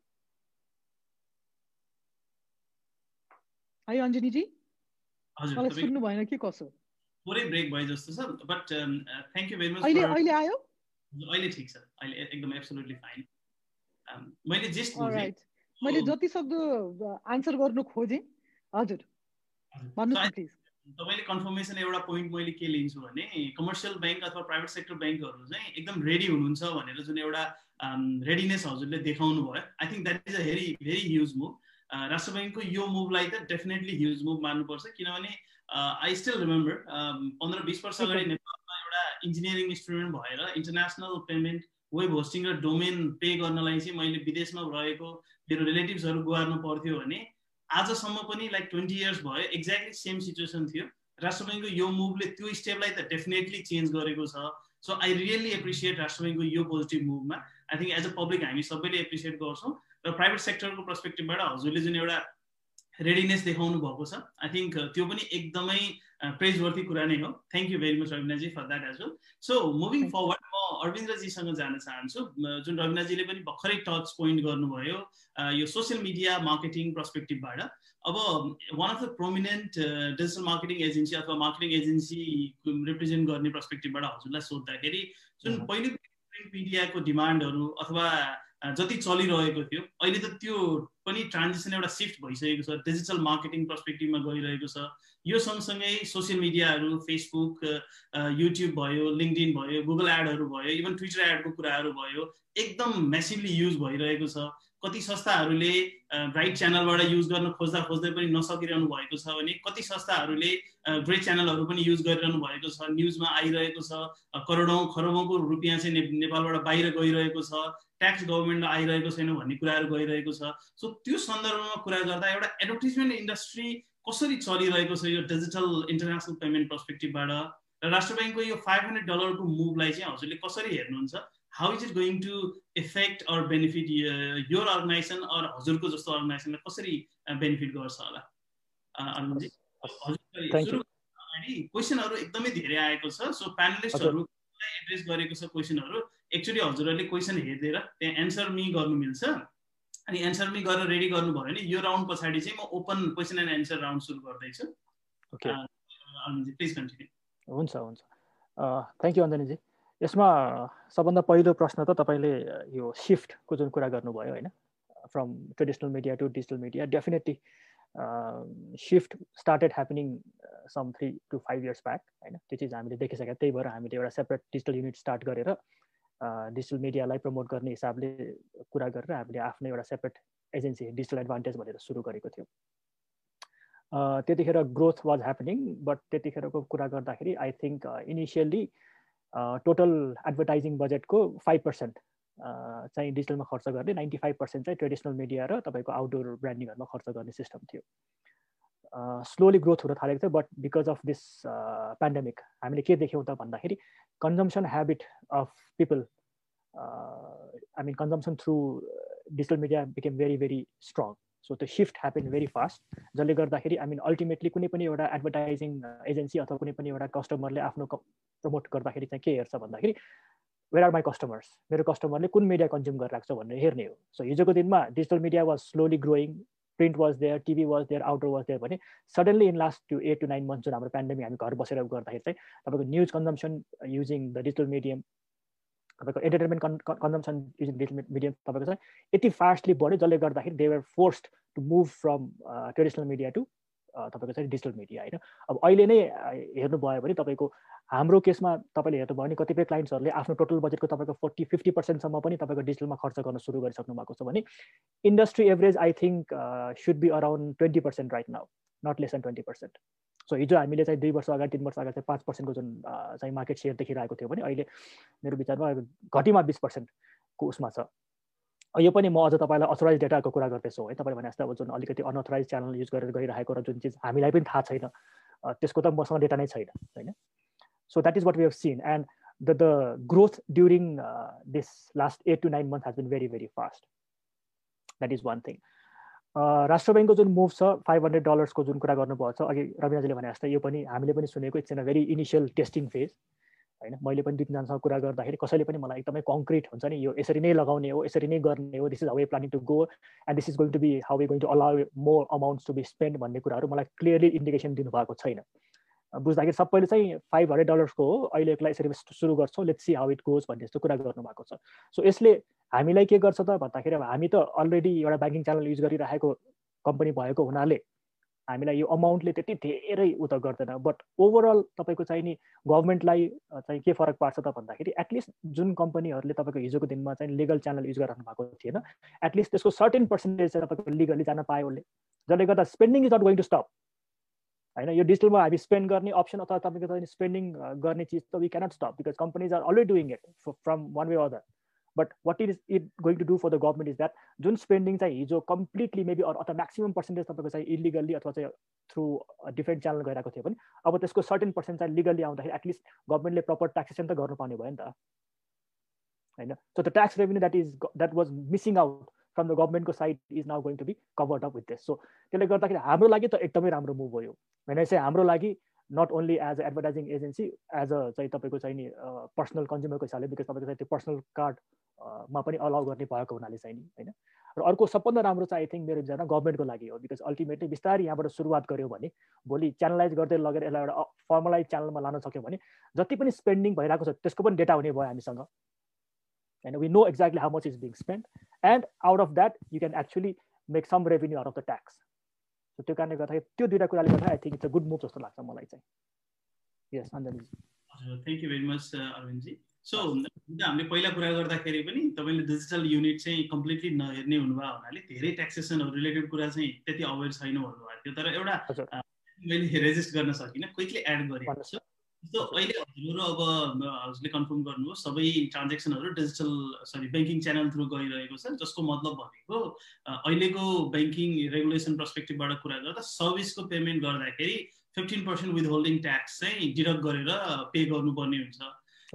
Speaker 3: है अञ्जनीजी? मलाई सुन्नु भएन के कसो?
Speaker 5: पुरै ब्रेक भयो जस्तो छ but thank you very much
Speaker 3: अहिले अहिले आयो?
Speaker 5: अहिले ठिक छ। अहिले एकदम एब्सोल्युटली फाइन मैले जेस्ट
Speaker 3: मैले जति सक्दो आन्सर गर्नु खोजेँ। हजुर। भन्नुहोस् प्लिज
Speaker 5: तपाईँले कन्फर्मेसन एउटा पोइन्ट मैले के लिन्छु भने कमर्सियल ब्याङ्क अथवा प्राइभेट सेक्टर ब्याङ्कहरू चाहिँ एकदम रेडी हुनुहुन्छ भनेर जुन एउटा रेडिनेस हजुरले देखाउनु भयो I think that is a very very huge move Rastra ब्याङ्कको यो मुभलाई त डेफिनेटली ह्युज मुभ मान्नुपर्छ किनभने आई स्टिल रिमेम्बर पन्ध्र बिस वर्ष अगाडि नेपालमा एउटा इन्जिनियरिङ स्टुडेन्ट भएर इन्टरनेसनल पेमेन्ट वेब होस्टिङ र डोमेन पे गर्नलाई चाहिँ मैले विदेशमा रहेको मेरो रिलेटिभ्सहरू गुहार्नु पर्थ्यो भने आजसम्म पनि लाइक ट्वेन्टी इयर्स भयो एक्ज्याक्टली सेम सिचुएसन थियो। राष्ट्र ब्याङ्कको यो मुभले त्यो स्टेपलाई त डेफिनेटली चेन्ज गरेको छ। सो आई रियली एप्रिसिएट राष्ट्र ब्याङ्कको यो positive मुभमा I think as a public हामी सबैले एप्रिसिएट गर्छौँ। र प्राइभेट सेक्टरको पर्सपेक्टिभबाट हजुरले जुन एउटा रेडिनेस देखाउनु भएको छ आई थिङ्क त्यो पनि एकदमै प्रेजवर्थी कुरा नै हो। Thank you very much Rabinaji for that as well so moving forward म अरविन्द्रजीसँग जान चाहन्छु। जुन रविनाजीले पनि भर्खरै टच पोइन्ट गर्नुभयो यो सोसियल मिडिया मार्केटिङ पर्सपेक्टिभबाट अब one of the prominent digital marketing agency अथवा मार्केटिङ एजेन्सी रिप्रेजेन्ट गर्ने पर्सपेक्टिभबाट हजुरलाई सोद्धाखेरि जुन पहिले प्रिन्ट मिडियाको डिमान्डहरू अथवा जति चलिरहेको थियो अहिले त त्यो पनि ट्रान्जेक्सन एउटा सिफ्ट भइसकेको छ। डिजिटल मार्केटिङ पर्सपेक्टिभमा गइरहेको छ। यो सँगसँगै सोसियल मिडियाहरू फेसबुक युट्युब भयो लिङ्कडिन भयो गुगल एडहरू भयो इभन ट्विटर एडको कुराहरू भयो एकदम मेसिभली युज भइरहेको छ। कति संस्थाहरूले राइट च्यानलबाट युज गर्न खोज्दा खोज्दै पनि नसकिरहनु भएको छ भने कति संस्थाहरूले ग्रेट च्यानलहरू पनि युज गरिरहनु भएको छ न्युजमा आइरहेको छ करोडौँ खरबौँको रुपियाँ चाहिँ नेपालबाट बाहिर गइरहेको छ ट्याक्स गभर्मेन्टमा आइरहेको छैन भन्ने कुराहरू गइरहेको छ। सो त्यो सन्दर्भमा कुरा गर्दा एउटा एडभर्टिजमेन्ट इन्डस्ट्री कसरी चलिरहेको छ यो डिजिटल इन्टरनेसनल पेमेन्ट पर्सपेक्टिभबाट र राष्ट्र ब्याङ्कको यो फाइभ हन्ड्रेड डलरको मुभलाई चाहिँ हजुरले कसरी हेर्नुहुन्छ? How is it going to effect or benefit यो अर्गनाइजेसन अर हजुरको जस्तो अर्गनाइजेसनलाई कसरी बेनिफिट गर्छ होला हजुर क्वेसनहरू एकदमै धेरै आएको छ सो प्यानलिस्टहरू एड्रेस गरेको छ क्वेसनहरू एक्चुली हजुरहरूले क्वेसन हेरिदिएर त्यहाँ एन्सर मी गर्नु मिल्छ अनि एन्सर मी गरेर रेडी गर्नुभयो भने यो राउन्ड पछाडि चाहिँ म open question and answer round सुरु गर्दैछु प्लिज कन्टिन्यू
Speaker 4: हुन्छ हुन्छ थ्याङ्क यू अञ्जनीजी यसमा सबभन्दा पहिलो प्रश्न त तपाईँले यो सिफ्टको जुन कुरा गर्नुभयो होइन from traditional media to digital media definitely shift started happening some three to five years back होइन। त्यो चिज हामीले देखिसकेका त्यही भएर हामीले एउटा सेपरेट डिजिटल युनिट स्टार्ट गरेर डिजिटल मिडियालाई प्रमोट गर्ने हिसाबले कुरा गरेर हामीले आफ्नो एउटा सेपरेट एजेन्सी डिजिटल एडभान्टेज भनेर सुरु गरेको थियौँ। त्यतिखेर ग्रोथ वाज ह्यापनिङ बट त्यतिखेरको कुरा गर्दाखेरि I think initially total advertising बजेटको फाइभ पर्सेन्ट चाहिँ डिजिटलमा खर्च गर्ने नाइन्टी फाइभ पर्सेन्ट चाहिँ ट्रेडिसनल मिडिया र तपाईँको आउटडोर ब्रान्डिङहरूमा खर्च गर्ने सिस्टम थियो। स्लोली ग्रोथ हुन थालेको थियो but because of this pandemic हामीले के देख्यौँ त भन्दाखेरि consumption habit of people I mean consumption through digital media became very very strong so त्यो सिफ्ट ह्यापन भेरी फास्ट जसले गर्दाखेरि आई मिन अल्टिमेटली कुनै पनि एउटा एडभर्टाइजिङ एजेन्सी अथवा कुनै पनि एउटा कस्टमरले आफ्नो प्रमोट गर्दाखेरि चाहिँ के हेर्छ भन्दाखेरि वेयर आर माई कस्टमर्स मेरो कस्टमरले कुन मिडिया कन्ज्युम गरिरहेको छ भनेर हेर्ने हो। सो हिजोको दिनमा digital media was slowly growing print was there TV was there outdoor was there भने suddenly in last two eight to nine month जुन हाम्रो पेन्डेमिक हामी घर बसेर गर्दाखेरि चाहिँ तपाईँको news consumption using the digital medium तपाईँको entertainment con consumption using digital medium तपाईँको चाहिँ यति फास्टली बढ्यो जसले गर्दाखेरि they were forced to move from traditional media to तपाईँको चाहिँ डिजिटल मिडिया होइन? अब अहिले नै हेर्नुभयो भने तपाईँको हाम्रो केसमा तपाईँले हेर्नुभयो भने कतिपय क्लाइन्ट्सहरूले आफ्नो टोटल बजेटको तपाईँको फोर्टी फिफ्टी पर्सेन्टसम्म पनि तपाईँको डिजिटलमा खर्च गर्न सुरु गरिसक्नु भएको छ भने industry average I think should be around twenty percent right now not less than twenty percent so हिजो हामीले चाहिँ दुई वर्ष अगाडि तिन वर्ष अगाडि चाहिँ पाँच पर्सेन्टको जुन चाहिँ मार्केट सेयर देखिरहेको थियो भने अहिले मेरो विचारमा घटीमा बिस पर्सेन्टको उसमा छ। यो पनि म अझ तपाईँलाई अथोराइज डेटाको कुरा गर्दैछु है। तपाईँले भने जस्तो अब जुन अलिकति अनअथोराइज च्यानल युज गरेर गइरहेको र जुन चिज हामीलाई पनि थाहा छैन त्यसको त मसँग डेटा नै छैन होइन? So that is what we have seen. And the, the growth during uh, this last eight to nine months has been very, very fast. That is one thing. राष्ट्र ब्याङ्कको जुन मुभ छ फाइभ हन्ड्रेड डलर्सको जुन कुरा गर्नुभएको छ अघि रविनाजीले भने जस्तै यो पनि हामीले पनि सुनेको it's an a very initial testing phase होइन मैले पनि दुई तिनजनासँग कुरा गर्दाखेरि कसैले पनि मलाई एकदमै कङ्क्रिट हुन्छ नि यो यसरी नै लगाउने हो यसरी नै गर्ने हो this is how we planning to go and this is going to be how we going to allow more amounts to be spend भन्ने कुराहरू मलाई क्लियरली इन्डिकेसन दिनुभएको छैन बुझ्दाखेरि सबैले चाहिँ फाइभ हन्ड्रेड डलर्सको हो अहिलेकोलाई यसरी सुरु गर्छौँ let's see how it goes भन्ने जस्तो कुरा गर्नुभएको छ। सो यसले हामीलाई के गर्छ त भन्दाखेरि अब हामी त अलरेडी एउटा ब्याङ्किङ च्यानल युज गरिरहेको कम्पनी भएको हुनाले हामीलाई यो अमाउन्टले त्यति धेरै उ गर्दैन। बट ओभरअल तपाईँको चाहिँ नि गभर्मेन्टलाई चाहिँ के फरक पार्छ त भन्दाखेरि एटलिस्ट जुन कम्पनीहरूले तपाईँको हिजोको दिनमा चाहिँ लिगल च्यानल युज गरिरहनु भएको थिएन एटलिस्ट त्यसको सर्टेन पर्सेन्टेज चाहिँ तपाईँको लिगली जान पायो उसले। जसले गर्दा spending is not going to stop होइन यो डिजिटलमा हामी स्पेन्ड गर्ने अप्सन अथवा तपाईँको चाहिँ स्पेन्डिङ गर्ने चिज त we cannot stop because companies are already doing it from one way other but what is it going to do for the government is that जुन स्पेन्डिङ चाहिँ हिजो कम्प्लिटली मेबी अथवा म्याक्सिमम् पर्सेन्टेज तपाईँको चाहिँ illegally अथवा चाहिँ through different channel गइरहेको थियो भने अब त्यसको सर्टेन पर्सेन्ट चाहिँ लिगल्ली आउँदाखेरि एटलिस्ट गभर्मेन्टले प्रपर ट्याक्सेसन त गर्नुपर्ने भयो नि त होइन so the tax revenue that is that was missing out from the गभर्मेन्टको side is now going to be covered up with this so त्यसले गर्दाखेरि हाम्रो लागि त एकदमै राम्रो मुभ भयो भने चाहिँ हाम्रो लागि not only as a advertising agency as a चाहिँ तपाईँको चाहिँ नि पर्सनल कन्ज्युमरको हिसाबले बिकज तपाईँको चाहिँ त्यो पर्सनल कार्डमा पनि अलाउ गर्ने भएको हुनाले चाहिँ नि होइन। र अर्को सबभन्दा राम्रो चाहिँ आई थिङ्क मेरो विचारमा गभर्मेन्टको लागि हो बिकज अल्टिमेटली बिस्तारै यहाँबाट सुरुवात गऱ्यो भने भोलि च्यानलाइज गर्दै लगेर यसलाई एउटा फर्मलाइज च्यानलमा लान सक्यो भने जति पनि स्पेन्डिङ भइरहेको छ त्यसको पनि डेटा हुने भयो हामीसँग। होइन we know exactly how much is being spend and out of that you can actually make some revenue out of the tax त्यो कारणले गर्दाखेरि त्यो दुइटा कुराले गर्दा I think it's a good move जस्तो लाग्छ मलाई चाहिँ। यस अञ्जलीजी
Speaker 5: हजुर thank you very much Arvindji so हामीले पहिला कुरा गर्दाखेरि पनि तपाईँले डिजिटल युनिट चाहिँ कम्प्लिटली नहेर्ने हुनुभयो हुनाले धेरै ट्याक्सेसनहरू रिलेटेड कुरा चाहिँ त्यति अवेर छैन भन्नुभएको थियो। तर एउटा मैले रेजिस्ट गर्न सकिनँ क्विकली एड गरेको छु जस्तो अहिले हजुरहरू अब हजुरले कन्फर्म गर्नुभयो सबै ट्रान्जेक्सनहरू digital sorry banking channel through गइरहेको छ जसको मतलब भनेको अहिलेको ब्याङ्किङ रेगुलेसन पर्सपेक्टिभबाट कुरा गर्दा सर्भिसको पेमेन्ट गर्दाखेरि fifteen percent withholding tax चाहिँ डिडक्ट गरेर पे गर्नुपर्ने हुन्छ।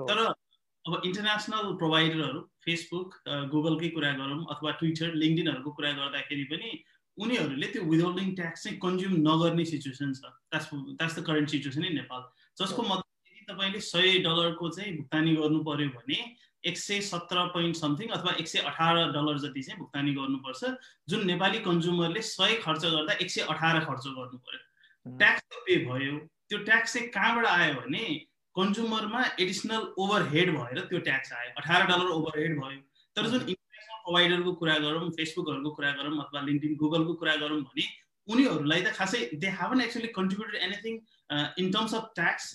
Speaker 5: तर अब इन्टरनेसनल प्रोभाइडरहरू फेसबुक गुगलकै कुरा गरौँ अथवा ट्विटर लिङ्कडिनहरूको कुरा गर्दाखेरि पनि उनीहरूले त्यो विदहोल्डिङ ट्याक्स चाहिँ कन्ज्युम नगर्ने सिचुएसन छ। That's that's the current situation in Nepal जसको मतलब यदि तपाईँले सय डलरको चाहिँ भुक्तानी गर्नु पर्यो भने एक सय सत्र पोइन्ट समथिङ अथवा एक सय अठार डलर जति चाहिँ भुक्तानी गर्नुपर्छ जुन नेपाली कन्ज्युमरले सय खर्च गर्दा एक सय अठार खर्च गर्नु पर्यो ट्याक्स त पे भयो। त्यो ट्याक्स चाहिँ कहाँबाट आयो भने कन्ज्युमरमा एडिसनल ओभरहेड भएर त्यो ट्याक्स आयो। अठार डलर ओभरहेड भयो। तर जुन इन्टरनेसनल प्रोभाइडरको कुरा गरौँ फेसबुकहरूको कुरा गरौँ अथवा लिङ्कडिन गुगलको कुरा गरौँ भने उनीहरूलाई त खासै they haven't actually contributed anything in terms of tax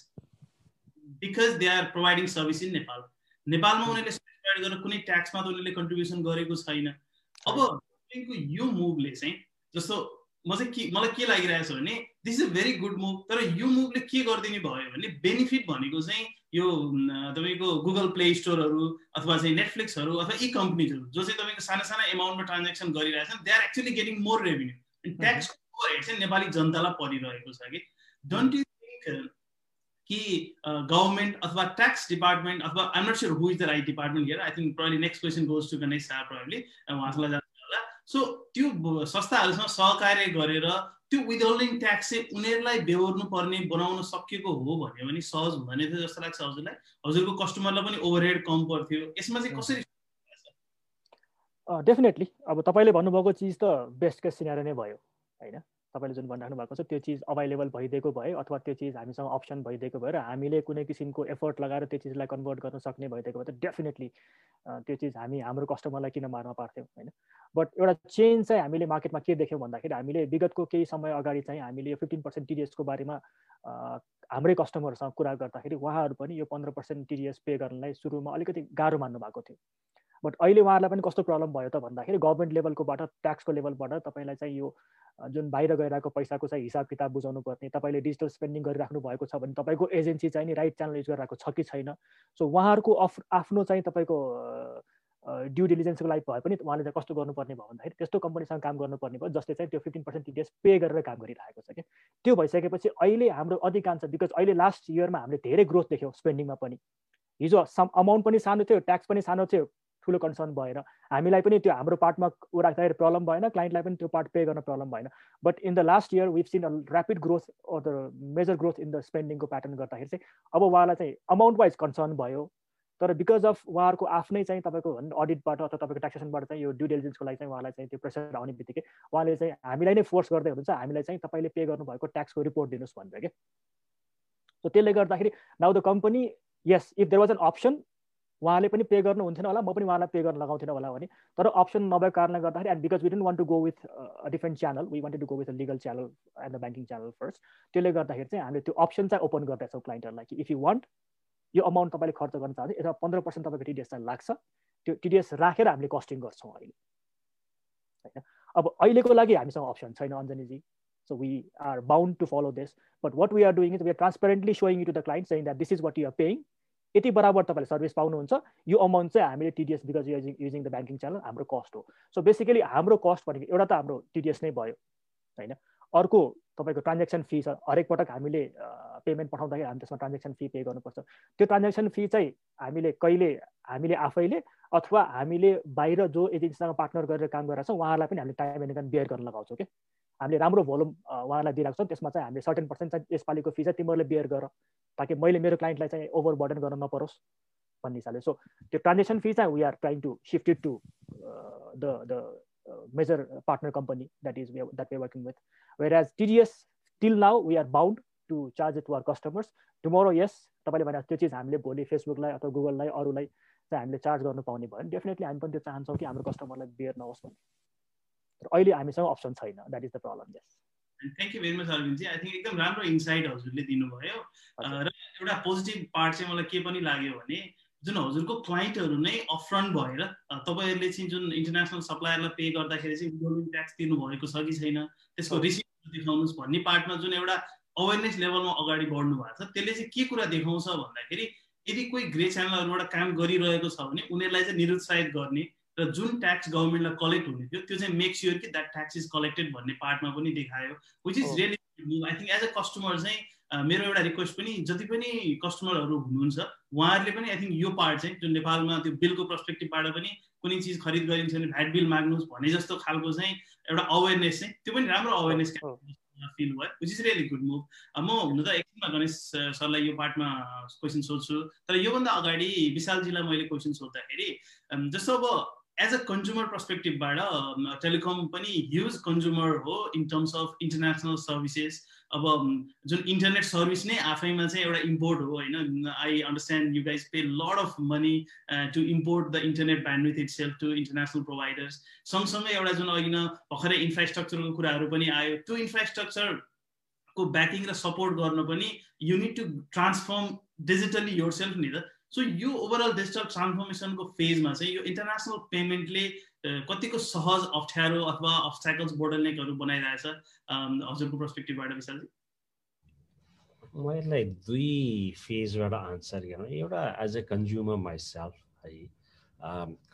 Speaker 5: because they are providing service in Nepal नेपालमा उनीहरूले प्रोभाइड गरेर कुनै ट्याक्समा त उनीहरूले कन्ट्रिब्युसन गरेको छैन। अब यो मुभले चाहिँ जस्तो म चाहिँ के मलाई के लागिरहेको छ भने this is a very good move तर यो मुभले के गरिदिने भयो भने बेनिफिट भनेको चाहिँ यो तपाईँको गुगल प्ले स्टोरहरू अथवा चाहिँ नेटफ्लिक्सहरू अथवा यी कम्पनीजहरू जो चाहिँ तपाईँको साना साना एमाउन्टमा ट्रान्जेक्सन गरिरहेछन् they are actually getting more revenue tax चाहिँ नेपाली जनतालाई परिरहेको छ कि? डोन्ट यु थिङ्क कि गभर्मेन्ट अथवा ट्याक्स डिपार्टमेन्ट अथवा I'm not sure who is the right department here I think probably next question goes to Ganesh Shah probably उहाँलाई जान्छ होला. सो त्यो संस्थाहरूसँग सहकार्य गरेर त्यो विदहोल्डिङ ट्याक्स चाहिँ उनीहरूलाई बेहोर्नु पर्ने बनाउन सकिएको हो भन्यो भने सहज हुँदैन थियो जस्तो लाग्छ हजुरलाई। हजुरको कस्टमरलाई पनि ओभरहेड कम पर्थ्यो। यसमा चाहिँ कसरी
Speaker 4: डेफिनेटली अब तपाईँले भन्नुभएको चिज त बेस्ट केस सिनारी नै भयो। होइन? तपाईँले जुन भनिराख्नु भएको छ त्यो चिज अभाइलेबल भइदिएको भए अथवा त्यो चिज हामीसँग अप्सन भइदिएको भएर हामीले कुनै किसिमको एफर्ट लगाएर त्यो चिजलाई कन्भर्ट गर्न सक्ने भइदिएको भए त डेफिनेटली त्यो चिज हामी हाम्रो कस्टमरलाई किन मार्न पार्थ्यौँ होइन? बट एउटा चेन्ज चाहिँ हामीले मार्केटमा के देख्यौँ भन्दाखेरि हामीले विगतको केही समय अगाडि चाहिँ हामीले यो फिफ्टिन पर्सेन्ट टिडिएसको बारेमा हाम्रै कस्टमरहरूसँग कुरा गर्दाखेरि उहाँहरू पनि यो पन्ध्र पर्सेन्ट टिडिएस पे गर्नलाई सुरुमा अलिकति गाह्रो मान्नु भएको थियो। बट अहिले उहाँहरूलाई पनि कस्तो प्रब्लम भयो त भन्दाखेरि गभर्मेन्ट लेभलकोबाट ट्याक्सको लेभलबाट तपाईँलाई चाहिँ यो जुन बाहिर गइरहेको पैसाको चाहिँ हिसाब किताब बुझाउनु पर्ने तपाईँले डिजिटल स्पेन्डिङ गरिराख्नु भएको छ भने तपाईँको एजेन्सी चाहिँ नि राइट च्यानल युज गरिरहेको छ कि छैन? सो उहाँहरूको आफ्नो चाहिँ तपाईँको ड्यु डिलिजेन्सको लागि भए पनि उहाँले चाहिँ कस्तो गर्नुपर्ने भयो भन्दाखेरि त्यस्तो कम्पनीसँग काम गर्नुपर्ने भयो जसले चाहिँ त्यो फिफ्टिन पर्सेन्ट टिडिएस पे गरेर काम गरिरहेको छ कि त्यो भइसकेपछि अहिले हाम्रो अधिकांश बिकज अहिले लास्ट इयरमा हामीले धेरै ग्रोथ देख्यौँ स्पेन्डिङमा पनि। हिजो सम अमाउन्ट पनि सानो थियो ट्याक्स पनि सानो थियो। ठुलो कन्सर्न भएर। हामीलाई पनि त्यो हाम्रो पार्टमा ऊ राख्दाखेरि प्रब्लम भएन क्लाइन्टलाई पनि त्यो पार्ट पे गर्न प्रब्लम भएन। But in the last year we've seen a rapid growth or the major growth in the स्पेन्डिङको pattern गर्दाखेरि चाहिँ अब उहाँलाई चाहिँ अमाउन्ट वाइज कन्सर्न भयो। तर बिकज अफ उहाँहरूको आफ्नै चाहिँ तपाईँको अडिटबाट अथवा तपाईँको ट्याक्सेसनबाट चाहिँ यो ड्यु डेलिजेन्सको लागि चाहिँ उहाँलाई चाहिँ त्यो प्रेसर आउने बित्तिकै उहाँले चाहिँ हामीलाई नै फोर्स गर्दै हुनुहुन्छ। हामीलाई चाहिँ तपाईँले पे गर्नुभएको ट्याक्सको रिपोर्ट दिनुहोस् भन्छ क्या। सो त्यसले गर्दाखेरि now the company yes if there was an option उहाँले पनि पे गर्नुहुन्थेन होला म पनि उहाँलाई पे गर्न लगाउँथेन होला भने। तर अप्सन नभएको कारणले गर्दाखेरि and because we didn't want to go with a different channel we wanted to go with legal channel and the banking channel first त्यसले गर्दाखेरि चाहिँ हामीले त्यो अप्सन चाहिँ ओपन गरिरहेछौँ क्लाइन्टहरूलाई कि इफ यु वान्ट यो अमाउन्ट तपाईँले खर्च गर्न चाहन्छ यसमा पन्ध्र पर्सेन्ट तपाईँको टिडिएस चाहिँ लाग्छ। त्यो टिडिएस राखेर हामीले कस्टिङ गर्छौँ अहिले। होइन? अब अहिलेको लागि हामीसँग अप्सन छैन Anjaniji. So we are bound to follow this but what we are doing is we are transparently saying to the client saying that this is you are paying यति बराबर तपाईँले सर्भिस पाउनुहुन्छ। यो अमाउन्ट चाहिँ हामीले TDS because using using the banking channel हाम्रो cost हो। So basically हाम्रो कस्ट भनेको एउटा त हाम्रो टिडिएस नै भयो होइन? अर्को तपाईँको ट्रान्जेक्सन फी छ हरेक पटक हामीले पेमेन्ट पठाउँदाखेरि हामी त्यसमा ट्रान्जेक्सन फी पे गर्नुपर्छ। त्यो ट्रान्जेक्सन फी चाहिँ हामीले कहिले हामीले आफैले अथवा हामीले बाहिर जो एजेन्सीसँग पार्टनर गरेर काम गरेर छौँ उहाँहरूलाई पनि हामीले टाइम एन्ड टाइम बियर गर्न लगाउँछौँ कि हामीले राम्रो भोल्युम उहाँलाई दिइरहेको छौँ त्यसमा चाहिँ हामीले सर्टेन पर्सेन्ट चाहिँ यसपालिको फी चाहिँ तिमीहरूले बियर गर ताकि मैले मेरो क्लाइन्टलाई चाहिँ ओभर बर्डन गर्न नपरोस् भन्ने हिसाबले। सो त्यो ट्रान्जेक्सन फी चाहिँ we are trying to shifted to the the major partner company that is that we working with whereas TDS till now we are bound to charge it to our customers tomorrow yes तपाईँले भने त्यो चिज हामीले भोलि फेसबुकलाई अथवा गुगललाई अरूलाई चाहिँ हामीले चार्ज गर्नु पाउने भयो। भने डेफिनेटली हामी पनि त्यो चाहन्छौँ कि हाम्रो कस्टमरलाई बियर नहोस् भन्ने। तर अहिले हामीसँग अप्सन छैन. That is the problem yes
Speaker 5: thank you very much Arvindji I think एकदम राम्रो इन्साइट हजुरले दिनुभयो। र एउटा पोजिटिभ पार्ट चाहिँ मलाई के पनि लाग्यो भने जुन हजुरको क्लाइन्टहरू नै अफरन्ट भएर तपाईँहरूले चाहिँ जुन इन्टरनेसनल सप्लायरलाई पे गर्दाखेरि चाहिँ गभर्मेन्ट ट्याक्स दिनुभएको छ कि छैन त्यसको रिसिप्ट देखाउनुहोस् भन्ने पार्टमा जुन एउटा अवेरनेस लेभलमा अगाडि बढ्नु भएको छ त्यसले चाहिँ के कुरा देखाउँछ भन्दाखेरि यदि कोही ग्रे च्यानलहरूबाट काम गरिरहेको छ भने उनीहरूलाई चाहिँ निरुत्साहित गर्ने र जुन ट्याक्स गभर्मेन्टलाई कलेक्ट हुने थियो त्यो चाहिँ मेक स्योर कि द्याट ट्याक्स इज कलेक्टेड भन्ने पार्टमा पनि देखायो which is really I think as a customer चाहिँ मेरो एउटा रिक्वेस्ट पनि जति पनि कस्टमरहरू हुनुहुन्छ उहाँहरूले पनि आई थिङ्क यो पार्ट चाहिँ जुन नेपालमा त्यो बिलको पर्सपेक्टिभबाट पनि कुनै चिज खरिद गरिन्छ भने भ्याट बिल माग्नुहोस् भने जस्तो खालको चाहिँ एउटा अवेरनेस चाहिँ त्यो पनि राम्रो अवेरनेस फिल भयो which is really good move म हुनु त एकछिनमा गणेश सरलाई यो पार्टमा क्वेसन सोध्छु। तर योभन्दा अगाडि विशालजीलाई मैले क्वेसन सोद्धाखेरि जस्तो अब एज अ कन्ज्युमर पर्सपेक्टिभबाट टेलिकम पनि ह्युज कन्ज्युमर हो in terms of international services अब जुन इन्टरनेट सर्भिस नै आफैमा चाहिँ एउटा इम्पोर्ट हो होइन I understand you guys pay load of money to import the internet bandwidth itself to international providers सँगसँगै एउटा जुन अघि न भर्खरै इन्फ्रास्ट्रक्चरको कुराहरू पनि आयो त्यो इन्फ्रास्ट्रक्चरको ब्याकिङ र सपोर्ट गर्न पनि unit to transform digitally yourself नि त सो यो ओभरअल डिजिटल ट्रान्सफर्मेसनको फेजमा चाहिँ यो इन्टरनेसनल पेमेन्टले कतिको सहज अप्ठ्यारो अथवा अब्सट्याकल्स बोर्डरनेकहरू बनाइरहेछ हजुरको पर्सपेक्टिभबाट विशालजी?
Speaker 2: म यसलाई दुई फेजबाट आन्सर गरौँ। एउटा एज अ कन्ज्युमर माइसेल्फ है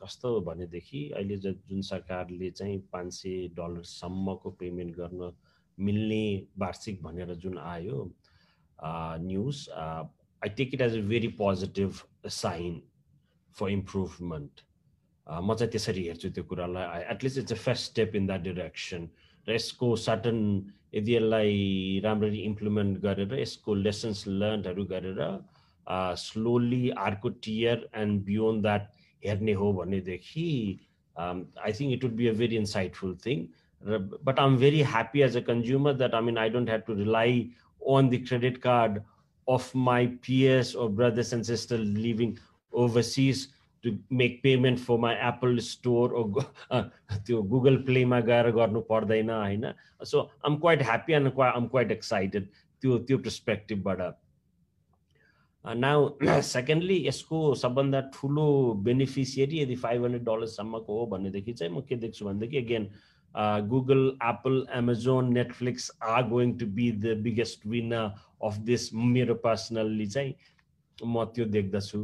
Speaker 2: कस्तो भनेदेखि अहिले जुन सरकारले चाहिँ पाँच सय डलरसम्मको पेमेन्ट गर्न मिल्ने वार्षिक भनेर जुन आयो news I take it as a very positive sign for improvement. म चाहिँ त्यसरी हेर्छु त्यो कुरालाई at least it's a first step in that direction र यसको सर्टन यदि यसलाई राम्ररी इम्प्लिमेन्ट गरेर यसको लेसन्स लर्नहरू गरेर स्लोली अर्को टियर एन्ड बियोन्ड द्याट हेर्ने हो भनेदेखि I think it would be a very insightful thing र but I am very happy as a consumer that I mean I don't have to rely on the credit card of my peers or brothers and sisters living overseas to make payment for my Apple store or त्यो Google प्लेमा गएर गर्नु पर्दैन होइन? So I'm quite happy and I'm quite excited त्यो त्यो पर्सपेक्टिभबाट now secondly यसको सबभन्दा ठुलो बेनिफिसियरी यदि फाइभ हन्ड्रेड डलर्ससम्मको हो भनेदेखि चाहिँ म के देख्छु भनेदेखि again Google Apple Amazon Netflix are going to be the biggest winner of this मेरो पर्सनल्ली चाहिँ म त्यो देख्दछु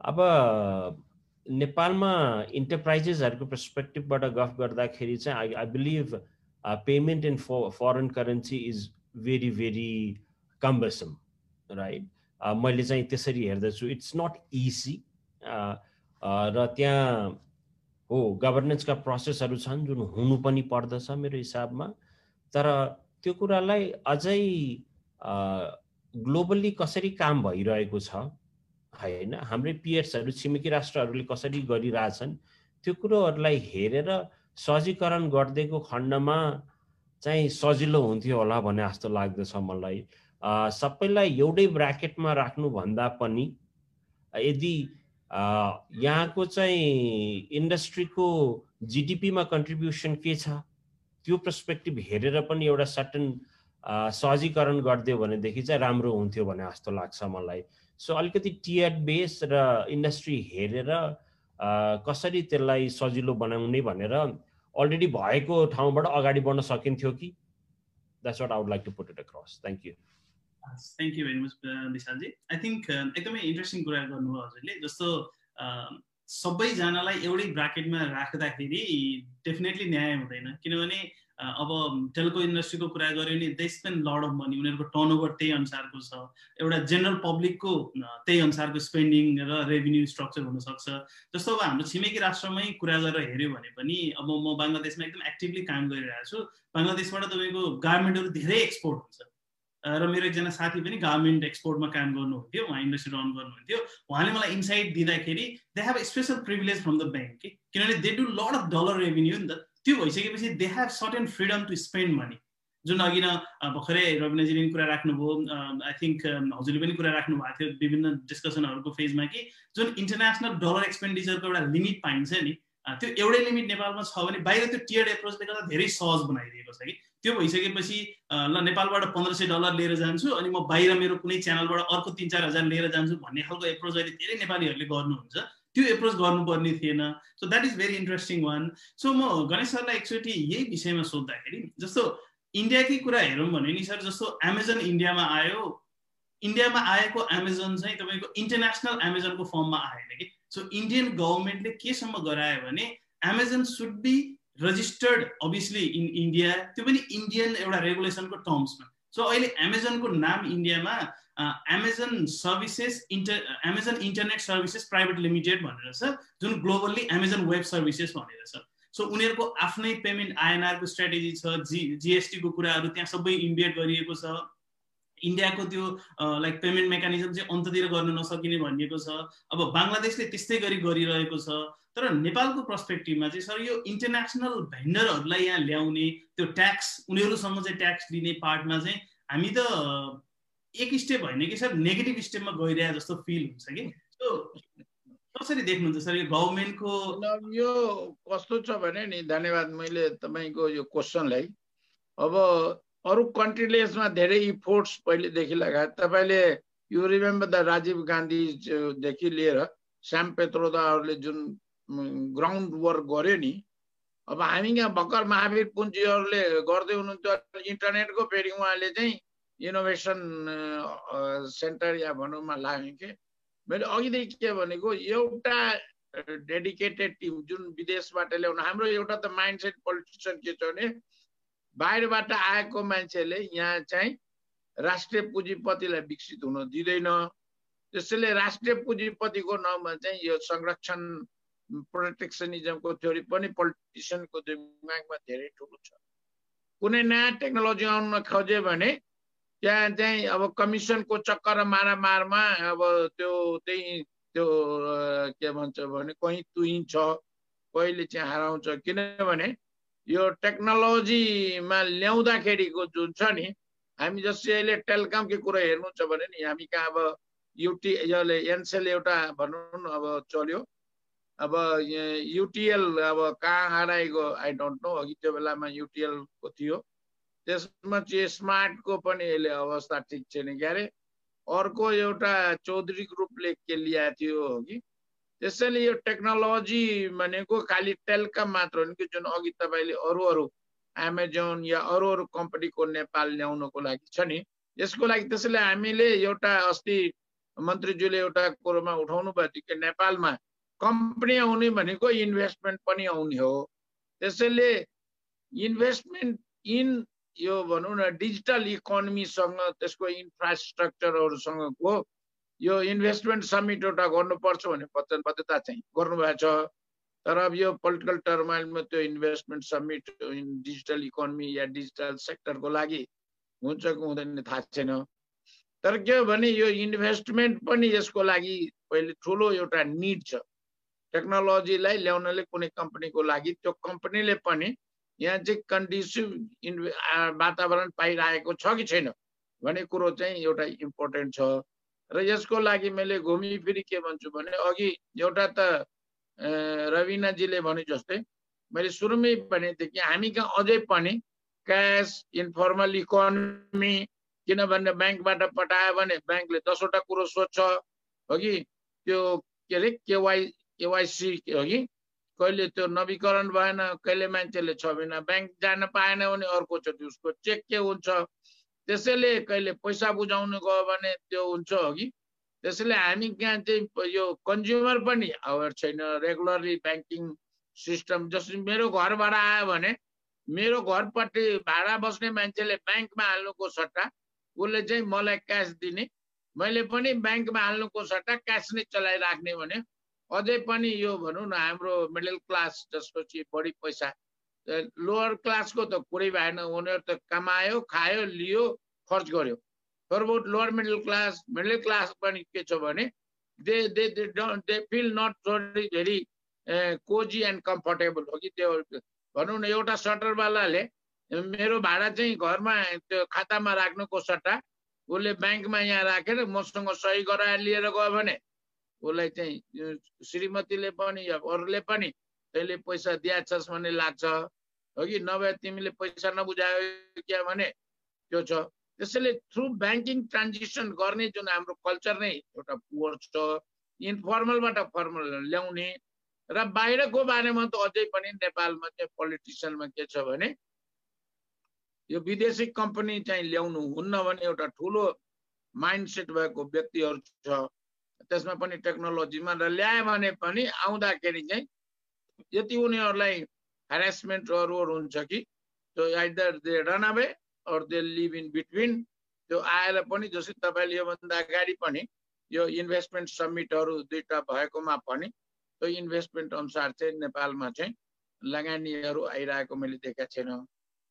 Speaker 2: अब नेपालमा इन्टरप्राइजेसहरूको पर्सपेक्टिभबाट गफ गर्दाखेरि चाहिँ I I believe payment in fo foreign currency is very very cumbersome right मैले चाहिँ त्यसरी हेर्दछु इट्स नट इजी र त्यहाँ हो गभर्नेन्सका प्रोसेसहरू छन् जुन हुनु पनि पर्दछ मेरो हिसाबमा। तर त्यो कुरालाई अझै ग्लोबल्ली कसरी काम भइरहेको छ होइन हाम्रै पियर्सहरू छिमेकी राष्ट्रहरूले कसरी गरिरहेछन् त्यो कुरोहरूलाई हेरेर सहजीकरण गरिदिएको खण्डमा चाहिँ सजिलो हुन्थ्यो होला भन्ने जस्तो लाग्दछ मलाई। सबैलाई एउटै ब्राकेटमा राख्नुभन्दा पनि यदि यहाँको चाहिँ इन्डस्ट्रीको जिडिपीमा कन्ट्रिब्युसन के छ? त्यो पर्सपेक्टिभ हेरेर पनि एउटा सर्टन सहजीकरण गरिदियो भनेदेखि चाहिँ राम्रो हुन्थ्यो भने जस्तो लाग्छ मलाई। सो अलिकति टियर बेस र इन्डस्ट्री हेरेर कसरी त्यसलाई सजिलो बनाउने भनेर अलरेडी भएको ठाउँबाट अगाडि बढ्न सकिन्थ्यो कि? That's what I'd like to put it across thank you
Speaker 5: thank you very much Vishalji I think एकदमै इन्ट्रेस्टिङ कुरा गर्नुभयो हजुरले जस्तो सबैजनालाई एउटै ब्राकेटमा राख्दाखेरि डेफिनेटली न्याय हुँदैन। किनभने अब टेलिको इन्डस्ट्रीको कुरा गऱ्यो भने they spend load of money उनीहरूको टर्न ओभर त्यही अनुसारको छ। एउटा जेनरल पब्लिकको त्यही अनुसारको स्पेन्डिङ र रेभिन्यू स्ट्रक्चर हुनसक्छ। जस्तो अब हाम्रो छिमेकी राष्ट्रमै कुरा गरेर हेऱ्यो भने पनि अब म बङ्गलादेशमा एकदम एक्टिभली काम गरिरहेको छु। बङ्गलादेशबाट तपाईँको गार्मेन्टहरू धेरै एक्सपोर्ट हुन्छ। र मेरो एकजना साथी पनि गभर्मेन्ट एक्सपोर्टमा काम गर्नुहुन्थ्यो उहाँ इन्डस्ट्री रन गर्नुहुन्थ्यो। उहाँले मलाई इन्साइट दिँदाखेरि they have special privilege from the bank कि? किनभने they do load of dollar revenue नि त। त्यो भइसकेपछि they have certain freedom to spend money जुन अघि न भर्खरै रविनाजीले पनि कुरा राख्नुभयो आई थिङ्क हजुरले पनि कुरा राख्नु भएको थियो विभिन्न डिस्कसनहरूको फेजमा कि जुन इन्टरनेसनल डलर एक्सपेन्डिचरको एउटा लिमिट पाइन्छ नि त्यो एउटै लिमिट नेपालमा छ भने बाहिर त्यो टियर्ड एप्रोचले गर्दा धेरै सहज बनाइदिएको छ कि? त्यो भइसकेपछि ल नेपालबाट पन्ध्र सय डलर लिएर जान्छु अनि म बाहिर मेरो कुनै च्यानलबाट अर्को तिन चार हजार लिएर जान्छु भन्ने खालको एप्रोच अहिले धेरै नेपालीहरूले गर्नुहुन्छ। त्यो एप्रोच गर्नुपर्ने थिएन। So that is very interesting one so म गणेश सरलाई एकचोटि यही विषयमा सोद्धाखेरि जस्तो इन्डियाकै कुरा हेरौँ भने नि सर जस्तो एमाजोन इन्डियामा आयो इन्डियामा आएको एमाजोन चाहिँ तपाईँको इन्टरनेसनल एमाजोनको फर्ममा आएन कि? सो इन्डियन गभर्मेन्टले केसम्म गरायो भने Amazon should be registered obviously in India त्यो पनि इन्डियन एउटा रेगुलेसनको टर्म्समा सो अहिले एमाजोनको नाम इन्डियामा Amazon services inter Amazon internet services private limited भनेर छ जुन ग्लोबल्ली एमाजोन वेब सर्भिसेस भनेर छ। सो उनीहरूको आफ्नै पेमेन्ट आइएनआरको स्ट्राटेजी छ जी जिएसटीको कुराहरू त्यहाँ सबै इन्भेट गरिएको छ। इन्डियाको त्यो लाइक पेमेन्ट मेकानिजम चाहिँ अन्ततिर गर्न नसकिने भनिएको छ। अब बङ्गलादेशले त्यस्तै गरी गरिरहेको छ। तर नेपालको पर्सपेक्टिभमा चाहिँ सर यो इन्टरनेसनल भेन्डरहरूलाई यहाँ ल्याउने त्यो ट्याक्स उनीहरूसँग चाहिँ ट्याक्स दिने पार्टमा चाहिँ हामी त एक स्टेप होइन कि सर नेगेटिभ स्टेपमा गइरहे जस्तो फिल हुन्छ कि? कसरी देख्नुहुन्छ सर यो गभर्मेन्टको
Speaker 6: यो कस्तो छ भने नि धन्यवाद मैले तपाईँको यो क्वेसनलाई अब अरू कन्ट्रीले यसमा धेरै इफोर्ट्स पहिलेदेखि लगाए तपाईँले यु रिमेम्बर द राजीव गान्धीदेखि लिएर श्याम पेत्रोदाहरूले जुन ग्राउन्ड वर्क गर्यो नि अब हामी यहाँ भर्खर महावीर पुन्जीहरूले गर्दै हुनुहुन्थ्यो इन्टरनेटको फेरि उहाँले चाहिँ इनोभेसन सेन्टर या भनौँमा लाग्यो कि मैले अघिदेखि के भनेको एउटा डेडिकेटेड टिम जुन विदेशबाट ल्याउनु हाम्रो एउटा त माइन्डसेट पोलिटिसियन के छ भने बाहिरबाट आएको मान्छेले यहाँ चाहिँ राष्ट्रिय पुँजीपतिलाई विकसित हुन दिँदैन त्यसैले राष्ट्रिय पुँजीपतिको नाउँमा चाहिँ यो संरक्षण प्रोटेक्सनिजमको थ्योरी पनि पोलिटिसियनको दिमागमा धेरै ठुलो छ कुनै नयाँ टेक्नोलोजी आउन खोज्यो भने त्यहाँ चाहिँ अब कमिसनको चक्कर मारामारमा अब त्यो त्यही त्यो के भन्छ भने कहीँ तुइन्छ कहिले चाहिँ हराउँछ। किनभने यो टेक्नोलोजीमा ल्याउँदाखेरिको जुन छ नि हामी जस्तै अहिले टेलिकमको कुरा हेर्नु छ भने नि हामी कहाँ अब युटी एनसेल एउटा भनौँ न अब चल्यो। अब युटिएल अब कहाँ हराएको आई डोन्ट नो अघि त्यो बेलामा युटिएलको थियो। त्यसमा चाहिँ स्मार्टको पनि अहिले अवस्था ठिक छैन। क्यारे? अर्को एउटा चौधरी ग्रुपले के ल्याएको थियो हो कि त्यसैले यो टेक्नोलोजी भनेको खालि टेलकम मात्र हो कि जुन अघि तपाईँले अरू अरू एमाजोन या अरू अरू कम्पनीको नेपाल ल्याउनको लागि छ नि। यसको लागि त्यसैले हामीले एउटा अस्ति मन्त्रीज्यूले एउटा कुरोमा उठाउनु भएको थियो कि नेपालमा कम्पनी आउने भनेको इन्भेस्टमेन्ट पनि आउने हो। त्यसैले इन्भेस्टमेन्ट इन यो भनौँ न डिजिटल इकोनोमीसँग त्यसको इन्फ्रास्ट्रक्चरहरूसँगको यो इन्भेस्टमेन्ट समिट एउटा गर्नुपर्छ भन्ने वचनबद्धता चाहिँ गर्नुभएको छ। तर अब यो पोलिटिकल टर्माइलमा त्यो इन्भेस्टमेन्ट समिट डिजिटल इकोनोमी या डिजिटल सेक्टरको लागि हुन्छ कि हुँदैन थाहा छैन। तर के हो भने यो इन्भेस्टमेन्ट पनि यसको लागि पहिले ठुलो एउटा निड छ। टेक्नोलोजीलाई ल्याउनले कुनै कम्पनीको लागि त्यो कम्पनीले पनि यहाँ चाहिँ कन्डिसिभ वातावरण पाइरहेको छ कि छैन भन्ने कुरो चाहिँ एउटा इम्पोर्टेन्ट छ। र यसको लागि मैले घुमिफिरी के भन्छु भने अघि एउटा त रविनाजीले भने जस्तै मैले सुरुमै कि हामी कहाँ अझै पनि क्यास इन्फर्मल इकोनोमी किनभने ब्याङ्कबाट पठायो भने ब्याङ्कले दसवटा कुरो सोध्छ। हो कि त्यो के अरे केवाई केवाइसी हो कि? कहिले त्यो नवीकरण भएन कहिले मान्छेले छ महिना ब्याङ्क जान पाएन भने अर्कोचोटि उसको चेक के हुन्छ? त्यसैले कहिले पैसा बुझाउनु गयो भने त्यो हुन्छ हो कि? त्यसैले हामी कहाँ चाहिँ यो कन्ज्युमर पनि अवेर छैन। रेगुलरली ब्याङ्किङ सिस्टम जसरी मेरो घरबाट आयो भने मेरो घरपट्टि भाडा बस्ने मान्छेले ब्याङ्कमा हाल्नुको सट्टा उसले चाहिँ मलाई क्यास दिने। मैले पनि ब्याङ्कमा हाल्नुको सट्टा क्यास नै चलाइराख्ने भने अझै पनि यो भनौँ न हाम्रो मिडल क्लास चाहिँ बढी पैसा लोवर क्लासको त कुरै भएन उनीहरू त कमायो खायो लियो खर्च गर्यो। For lower middle class middle class पनि के छ भने they they they feel not very cosy and comfortable हो कि त्यो भनौँ न एउटा सटरवालाले मेरो भाडा चाहिँ घरमा त्यो खातामा राख्नुको सट्टा उसले ब्याङ्कमा यहाँ राखेर मसँग सही गराएर लिएर गयो भने उसलाई चाहिँ श्रीमतीले पनि या अरूले पनि तैँले पैसा दिएछस् भन्ने लाग्छ। हो कि? नभए तिमीले पैसा नबुझायो क्या भने त्यो छ। त्यसैले थ्रु ब्याङ्किङ ट्रान्जेक्सन गर्ने जुन हाम्रो कल्चर नै एउटा पुवर छ। इन्फर्मलबाट फर्मल ल्याउने र बाहिरको बारेमा त अझै पनि नेपालमा चाहिँ पोलिटिसियनमा के छ भने यो विदेशी कम्पनी चाहिँ ल्याउनु हुन्न भने एउटा ठुलो माइन्डसेट भएको व्यक्तिहरू छ। त्यसमा पनि टेक्नोलोजीमा र ल्यायो भने पनि आउँदाखेरि चाहिँ यति उनीहरूलाई हेरेसमेन्टहरू हुन्छ कि त्यो either they run away or they live in between त्यो आएर पनि जस्तै तपाईँले योभन्दा अगाडि पनि यो इन्भेस्टमेन्ट समिटहरू दुईवटा भएकोमा पनि त्यो इन्भेस्टमेन्ट अनुसार चाहिँ नेपालमा चाहिँ लगानीहरू आइरहेको मैले देखाएको छैन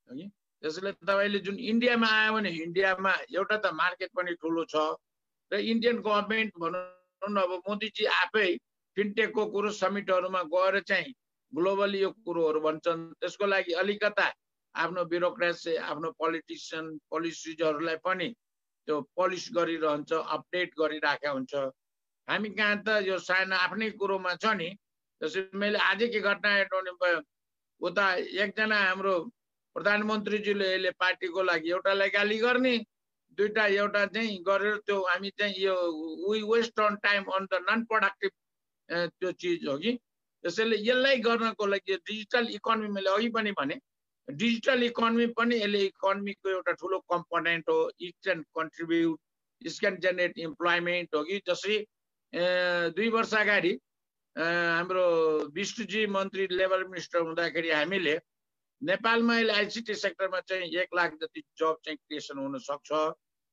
Speaker 6: है त्यसैले तपाईँले जुन इन्डियामा आयो भने इन्डियामा एउटा त मार्केट पनि ठुलो छ र इन्डियन गभर्मेन्ट भनौँ न अब मोदीजी आफै फिन्टेकको कुरो समिटहरूमा गएर चाहिँ ग्लोबली यो कुरोहरू भन्छन्। त्यसको लागि अलिकता आफ्नो ब्युरोक्रेसी आफ्नो पोलिटिसियन पोलिसिजहरूलाई पनि त्यो पोलिस गरिरहन्छ अपडेट गरिराखेका हुन्छ। हामी कहाँ त यो सानो आफ्नै कुरोमा छ नि? जस्तै मैले आजै के घटना हेर्नु भयो उता एकजना हाम्रो प्रधानमन्त्रीजीले यसले पार्टीको लागि एउटालाई गाली गर्ने दुइटा एउटा चाहिँ गरेर त्यो हामी चाहिँ यो we waste on time on the non productive त्यो चिज हो कि? त्यसैले यसलाई गर्नको लागि डिजिटल इकोनोमी मैले अघि पनि भने डिजिटल इकोनोमी पनि यसले इकोनोमीको एउटा ठुलो कम्पोनेन्ट हो it can contribute it can generate employment हो कि? जसरी दुई वर्ष अगाडि हाम्रो विष्णुजी मन्त्री लेबर मिनिस्टर हुँदाखेरि हामीले नेपालमा अहिले आइसिटी सेक्टरमा चाहिँ एक लाख जति जब चाहिँ क्रिएसन हुन सक्छ।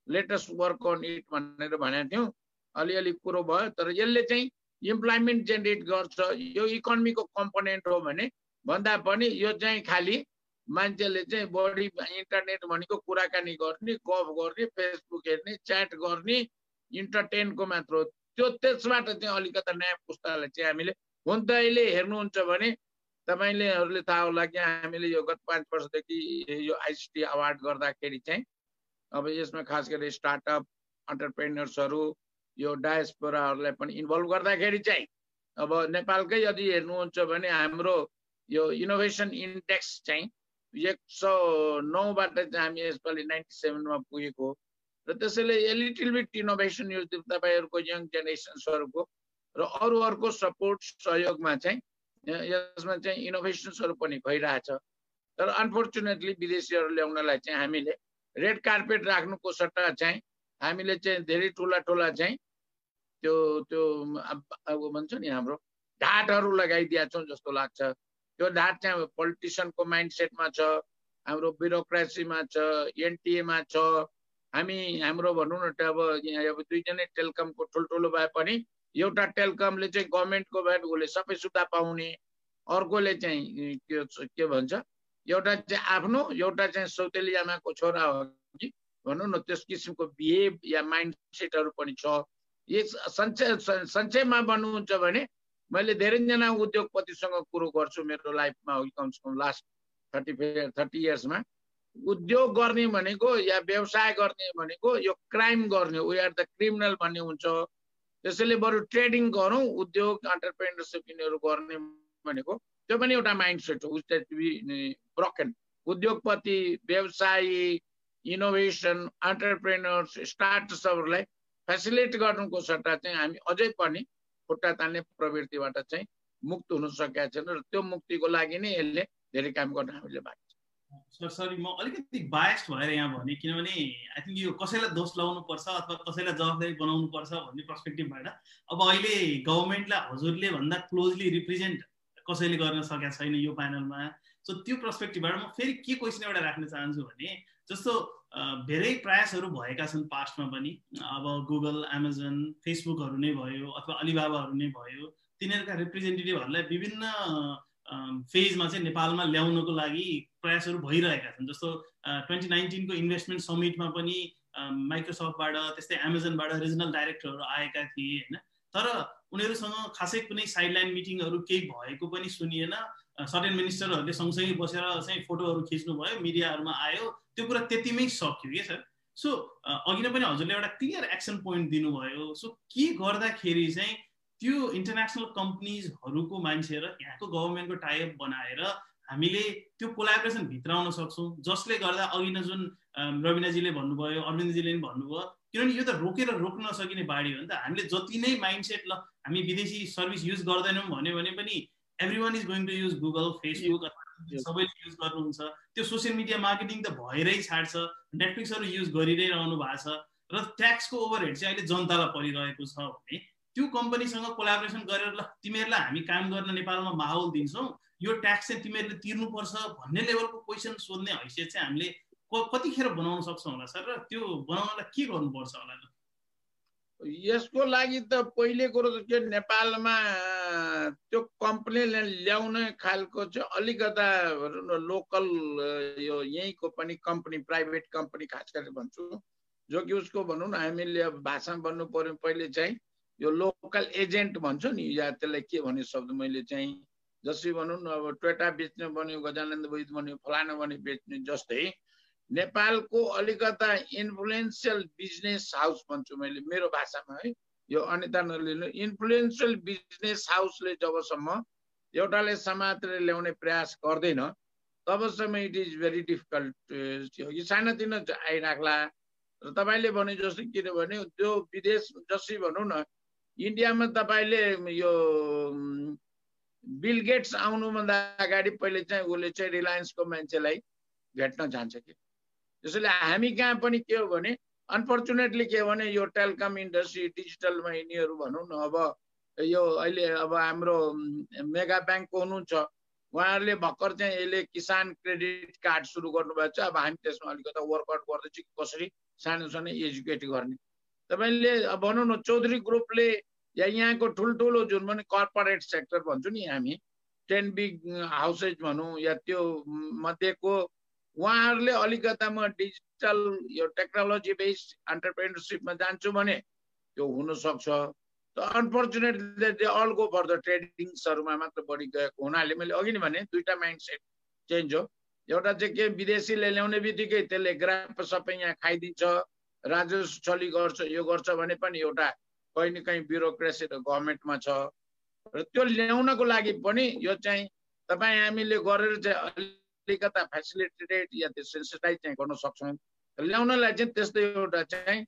Speaker 6: लेटेस्ट वर्क अन इट भनेर भनेको थियौँ। अलिअलि कुरो भयो तर यसले चाहिँ इम्प्लोइमेन्ट जेनेरेट गर्छ। यो इकोनोमीको कम्पोनेन्ट हो भने भन्दा पनि यो चाहिँ खालि मान्छेले चाहिँ बढी इन्टरनेट भनेको कुराकानी गर्ने गफ गर्ने फेसबुक हेर्ने च्याट गर्ने इन्टरटेनको मात्र हो। त्यो त्यसबाट चाहिँ अलिकता नयाँ पुस्तालाई चाहिँ हामीले हुन त अहिले हेर्नुहुन्छ भने तपाईँलेहरूले थाहा होला कि हामीले यो गत पाँच वर्षदेखि यो आइसिटी अवार्ड गर्दाखेरि चाहिँ अब यसमा खास गरी स्टार्टअप अन्टरप्रेनर्सहरू यो डायस्पोराहरूलाई पनि इन्भल्भ गर्दाखेरि चाहिँ अब नेपालकै यदि हेर्नुहुन्छ भने हाम्रो यो इनोभेसन इन्डेक्स चाहिँ एक सौ नौबाट चाहिँ हामी यसपालि नाइन्टी सेभेनमा पुगेको र त्यसैले लिटिल बिट इनोभेसन यो तपाईँहरूको यङ जेनेरेसन्सहरूको र अरू अर्को सपोर्ट सहयोगमा चाहिँ यसमा चाहिँ इनोभेसन्सहरू पनि भइरहेछ। तर अनफोर्चुनेटली विदेशीहरू ल्याउनलाई चाहिँ हामीले रेड कार्पेट राख्नुको सट्टा चाहिँ हामीले चाहिँ धेरै ठुला ठुला चाहिँ त्यो त्यो अब भन्छ नि हाम्रो ढाटहरू लगाइदिएका छौँ जस्तो लाग्छ। त्यो ढाट चाहिँ पोलिटिसियनको माइन्डसेटमा छ हाम्रो ब्युरोक्रेसीमा छ एनटिएमा छ। हामी हाम्रो भनौँ न अब यहाँ अब दुईजनै टेलिकमको ठुल्ठुलो भए पनि एउटा टेलिकमले चाहिँ गभर्मेन्टको भए उसले सबै सुविधा पाउने अर्कोले चाहिँ के के भन्छ एउटा चाहिँ आफ्नो एउटा चाहिँ सौतेली आमाको छोरा हो कि? भनौँ न त्यस किसिमको बिहेभ या माइन्ड सेटहरू पनि छ। यस सञ्चय सञ्चयमा भन्नुहुन्छ भने मैले धेरैजना उद्योगपतिसँग कुरो गर्छु मेरो लाइफमा कमसेकम लास्ट थर्टी थर्टी इयर्समा उद्योग गर्ने भनेको या व्यवसाय गर्ने भनेको यो क्राइम गर्ने वी आर द क्रिमिनल भन्ने हुन्छ। त्यसैले बरु ट्रेडिङ गरौँ उद्योग अन्टरप्रेनरसिप यिनीहरू गर्ने भनेको त्यो पनि एउटा माइन्ड सेट हो ब्रोकन उद्योगपति व्यवसायी इनोभेसन अन्टरप्रेनर्स स्टार्टअप्सहरूलाई फेसिलिट गर्नुको सट्टा चाहिँ हामी अझै पनि खुट्टा तान्ने प्रवृत्तिबाट चाहिँ मुक्त हुन सकेका छैन र त्यो मुक्तिको लागि नै यसले धेरै काम गर्न हामीले बाँकी
Speaker 5: सर सरी म अलिकति बायस्ड भएर यहाँ भने किनभने आई थिङ्क यो कसैलाई दोष लगाउनु पर्छ अथवा कसैलाई जवाबदारी बनाउनु पर्छ भन्ने पर्सपेक्टिभबाट अब अहिले गभर्मेन्टलाई हजुरले भन्दा क्लोजली रिप्रेजेन्ट कसैले गर्न सकेका छैन यो प्यानलमा सो त्यो पर्सपेक्टिभबाट म फेरि के क्वेसन एउटा राख्न चाहन्छु भने जस्तो धेरै प्रयासहरू भएका छन् पास्टमा पनि अब गुगल एमाजोन फेसबुकहरू नै भयो अथवा अलिबाबाहरू नै भयो तिनीहरूका रिप्रेजेन्टेटिभहरूलाई विभिन्न फेजमा चाहिँ नेपालमा ल्याउनको लागि प्रयासहरू भइरहेका छन्। जस्तो ट्वेन्टी नाइन्टिनको इन्भेस्टमेन्ट समिटमा पनि माइक्रोसफ्टबाट त्यस्तै एमाजोनबाट रिजनल डाइरेक्टरहरू आएका थिए होइन? तर उनीहरूसँग खासै कुनै साइडलाइन मिटिङहरू केही भएको पनि सुनिएन। सर्टेन मिनिस्टरहरूले सँगसँगै बसेर चाहिँ फोटोहरू खिच्नुभयो मिडियाहरूमा आयो। त्यो कुरा त्यतिमै सक्यो कि सर? सो अघि नै पनि हजुरले एउटा क्लियर एक्सन पोइन्ट दिनुभयो। सो के गर्दाखेरि चाहिँ त्यो इन्टरनेसनल कम्पनीजहरूको मान्छे र यहाँको गभर्मेन्टको टाइप बनाएर हामीले त्यो कोलाबरेसन भित्राउन सक्छौँ? जसले गर्दा अघि नै जुन रविनाजीले भन्नुभयो अरविन्दजीले पनि भन्नुभयो किनभने यो त रोकेर रोक्न नसकिने बाढी हो नि त। हामीले जति नै माइन्डसेट ल हामी विदेशी सर्भिस युज गर्दैनौँ भन्यो भने पनि everyone is going to use Google Facebook सबैले युज गर्नुहुन्छ। त्यो सोसियल मिडिया मार्केटिङ त भएरै छाड्छ। नेटफ्लिक्सहरू युज गरिरहेरहनु रहनु भएको छ। र ट्याक्सको ओभरहेड चाहिँ अहिले जनतालाई परिरहेको छ भने त्यो कम्पनीसँग कोलाबोरेसन गरेर ल तिमीहरूलाई हामी काम गर्न नेपालमा माहौल दिन्छौँ। यो ट्याक्स चाहिँ तिमीहरूले तिर्नुपर्छ भन्ने लेभलको क्वेसन सोध्ने हैसियत चाहिँ हामीले कतिखेर बनाउन सक्छौँ होला सर? र त्यो बनाउनलाई के गर्नुपर्छ होला?
Speaker 6: यसको लागि त पहिले कुरो त के नेपालमा त्यो कम्पनीले ल्याउने खालको चाहिँ अलिकता लोकल यो यहीँको पनि कम्पनी प्राइभेट कम्पनी खास गरेर भन्छु जो कि उसको भनौँ न हामीले भाषा भन्नु पर्यो पहिले चाहिँ यो लोकल एजेन्ट भन्छ नि या त्यसलाई के भन्ने शब्द मैले चाहिँ जसरी भनौँ न अब टोयटा बेच्ने बन्यो गजानन्द वैद बन्यो फलाना बन्यो बेच्ने जस्तै नेपालको अलिकता इन्फ्लुएन्सियल बिजनेस हाउस भन्छु मैले मेरो भाषामा है। यो अनिता नलिनु इन्फ्लुएन्सियल बिजनेस हाउसले जबसम्म एउटाले समातेर ल्याउने प्रयास गर्दैन तबसम्म इट इज भेरी डिफिकल्ट यो सानोतिनो आइराख्ला। र तपाईँले भने जस्तो किनभने त्यो विदेश जसरी भनौँ न इन्डियामा तपाईँले यो बिल गेट्स आउनुभन्दा अगाडि पहिले चाहिँ उसले चाहिँ रिलायन्सको मान्छेलाई भेट्न जान्छ कि? त्यसैले हामी कहाँ पनि के हो भने अनफर्चुनेटली के भने यो टेलिकम इन्डस्ट्री डिजिटलमा यिनीहरू भनौँ न अब यो अहिले अब हाम्रो मेगा ब्याङ्कको हुनुहुन्छ उहाँहरूले भर्खर चाहिँ यसले किसान क्रेडिट कार्ड सुरु गर्नुभएको छ अब हामी त्यसमा अलिकति वर्कआउट गर्दैछु कसरी सानो सानो एजुकेट गर्ने तपाईँले भनौँ न चौधरी ग्रुपले या यहाँको ठुल्ठुलो जुन पनि कर्पोरेट सेक्टर भन्छु नि हामी टेन बिग हाउसेस भनौँ या त्यो मध्येको उहाँहरूले अलिकता म डिजिटल यो टेक्नोलोजी बेस्ड अन्टरप्रेनरसिपमा जान्छु भने त्यो हुनसक्छ। Unfortunately all go for the ट्रेडिङ्सहरूमा मात्र बढी गएको हुनाले मैले अघि नै भने दुईवटा माइन्ड सेट चेन्ज हो। एउटा चाहिँ के विदेशीले ल्याउने बित्तिकै त्यसले ग्राफ सबै यहाँ खाइदिन्छ राजस्व चली गर्छ यो गर्छ भने पनि एउटा कहीँ न कहीँ ब्युरोक्रेसी र गभर्मेन्टमा छ। र त्यो ल्याउनको लागि पनि यो चाहिँ तपाईँ हामीले गरेर चाहिँ अलिकता फेसिलिटेड या त्यो सेन्सिटाइज चाहिँ गर्न सक्छौँ ल्याउनलाई चाहिँ त्यस्तै एउटा चाहिँ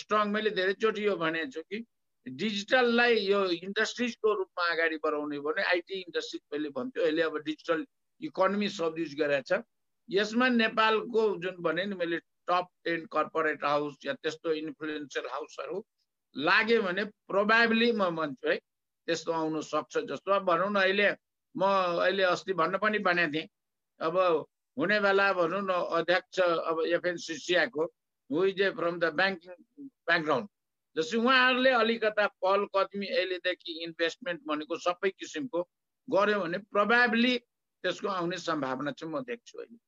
Speaker 6: स्ट्रङ मैले धेरैचोटि यो भनेको छु कि डिजिटललाई यो इन्डस्ट्रिजको रूपमा अगाडि बढाउने भने आइटी इन्डस्ट्रिज पहिले भन्थ्यो। अहिले अब डिजिटल इकोनोमी युज गरेको छ। यसमा नेपालको जुन भने नि मैले टप टेन कर्पोरेट हाउस या त्यस्तो इन्फ्लुएन्सियल हाउसहरू लाग्यो भने प्रोभाइबली म भन्छु है त्यस्तो आउनु सक्छ जस्तो। अब भनौँ न अहिले म अहिले अस्ति भन्न पनि भनेको थिएँ अब हुने बेला भनौँ न अध्यक्ष अब एफएनसिसिआको who is a from the banking background जस्तै उहाँहरूले अलिकता पहल कदमी अहिलेदेखि इन्भेस्टमेन्ट भनेको सबै किसिमको गर्यो भने प्रोभाइबली त्यसको आउने सम्भावना चाहिँ म देख्छु अहिले।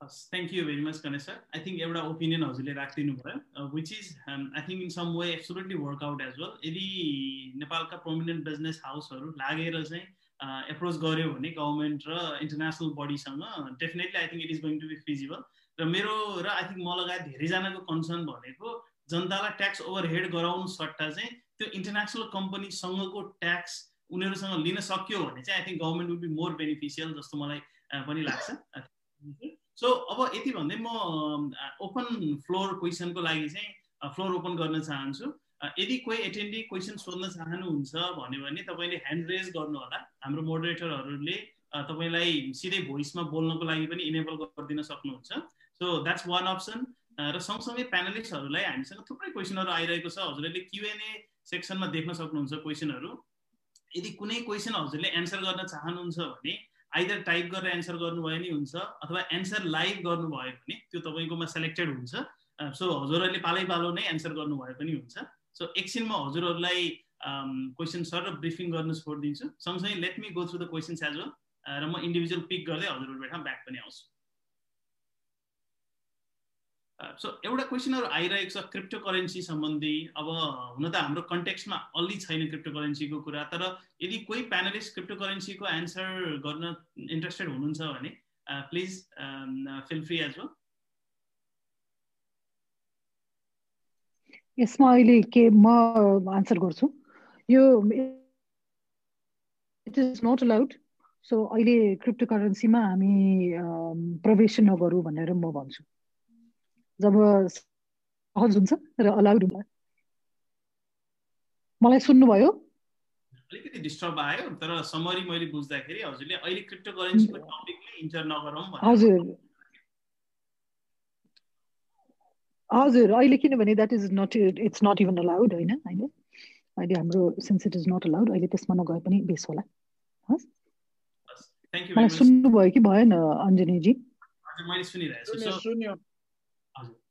Speaker 5: Thank you very much Ganesh sir I think एउटा ओपिनियन हजुरले राखिदिनु भयो which is I think in some way absolutely work out as well यदि नेपालका प्रोमिनेन्ट बिजनेस हाउसहरू लागेर चाहिँ एप्रोच गर्यो भने गभर्मेन्ट र international बडीसँग definitely I think it is going to be feasible र मेरो र आई थिङ्क म लगायत धेरैजनाको कन्सर्न भनेको जनतालाई ट्याक्स ओभरहेड गराउनु सट्टा चाहिँ त्यो इन्टरनेसनल कम्पनीसँगको ट्याक्स उनीहरूसँग लिन सक्यो भने चाहिँ I think government will be more beneficial जस्तो मलाई पनि लाग्छ। सो अब यति भन्दै म ओपन फ्लोर क्वेसनको लागि चाहिँ फ्लोर ओपन गर्न चाहन्छु। यदि कोही एटेन्डी क्वेसन सोध्न चाहनुहुन्छ भन्यो भने तपाईँले ह्यान्ड रेज गर्नु होला। हाम्रो मोडरेटरहरूले तपाईँलाई सिधै भोइसमा बोल्नको लागि पनि इनेबल गरिदिन सक्नुहुन्छ। सो द्याट्स वान अप्सन र सँगसँगै प्यानलिस्टहरूलाई हामीसँग थुप्रै क्वेसनहरू आइरहेको छ। हजुरहरूले क्युएनए सेक्सनमा देख्न सक्नुहुन्छ क्वेसनहरू यदि कुनै क्वेसन हजुरले एन्सर गर्न चाहनुहुन्छ भने आइदर टाइप गरेर एन्सर गर्नुभयो नि हुन्छ अथवा एन्सर लाइभ गर्नुभयो भने त्यो तपाईँकोमा सेलेक्टेड हुन्छ। सो हजुरहरूले पालै पालो नै एन्सर गर्नुभयो पनि हुन्छ। सो एकछिन म हजुरहरूलाई क्वेसन सर र ब्रिफिङ गर्न छोडिदिन्छु। सँगसँगै let me go through the questions as well र म इन्डिभिजुअल पिक गर्दै हजुरहरूबाट ब्याक पनि आउँछु। सो एउटा क्वेसनहरू आइरहेको छ क्रिप्टो करेन्सी सम्बन्धी। अब हुन त हाम्रो कन्टेक्स्टमा अलि छैन क्रिप्टो करेन्सीको कुरा तर यदि कोही प्यानलिस्ट क्रिप्टो करेन्सीको एन्सर गर्न इन्ट्रेस्टेड हुनुहुन्छ भने please feel free as well
Speaker 3: यसमा अहिले के म आन्सर गर्छु। यो it is not allowed. So अहिले क्रिप्टो करेन्सीमा हामी प्रवेश नगरौँ भनेर म भन्छु। जब सहज हुन्छ र अलाउड हुन्छ। मलाई सुन्नुभयो?
Speaker 5: अलिकति डिस्टर्ब आयो तर समरी मैले बुझ्दाखेरि हजुरले अहिले क्रिप्टो करेन्सीको टपिकमै इन्टर नगरौँ
Speaker 3: हजुर। हजुर अहिले किनभने that is not it's not even allowed होइन अहिले अहिले हाम्रो since it is not allowed अहिले त्यसमा नगए पनि बेस होला मलाई सुन्नुभयो कि भएन अञ्जनीजी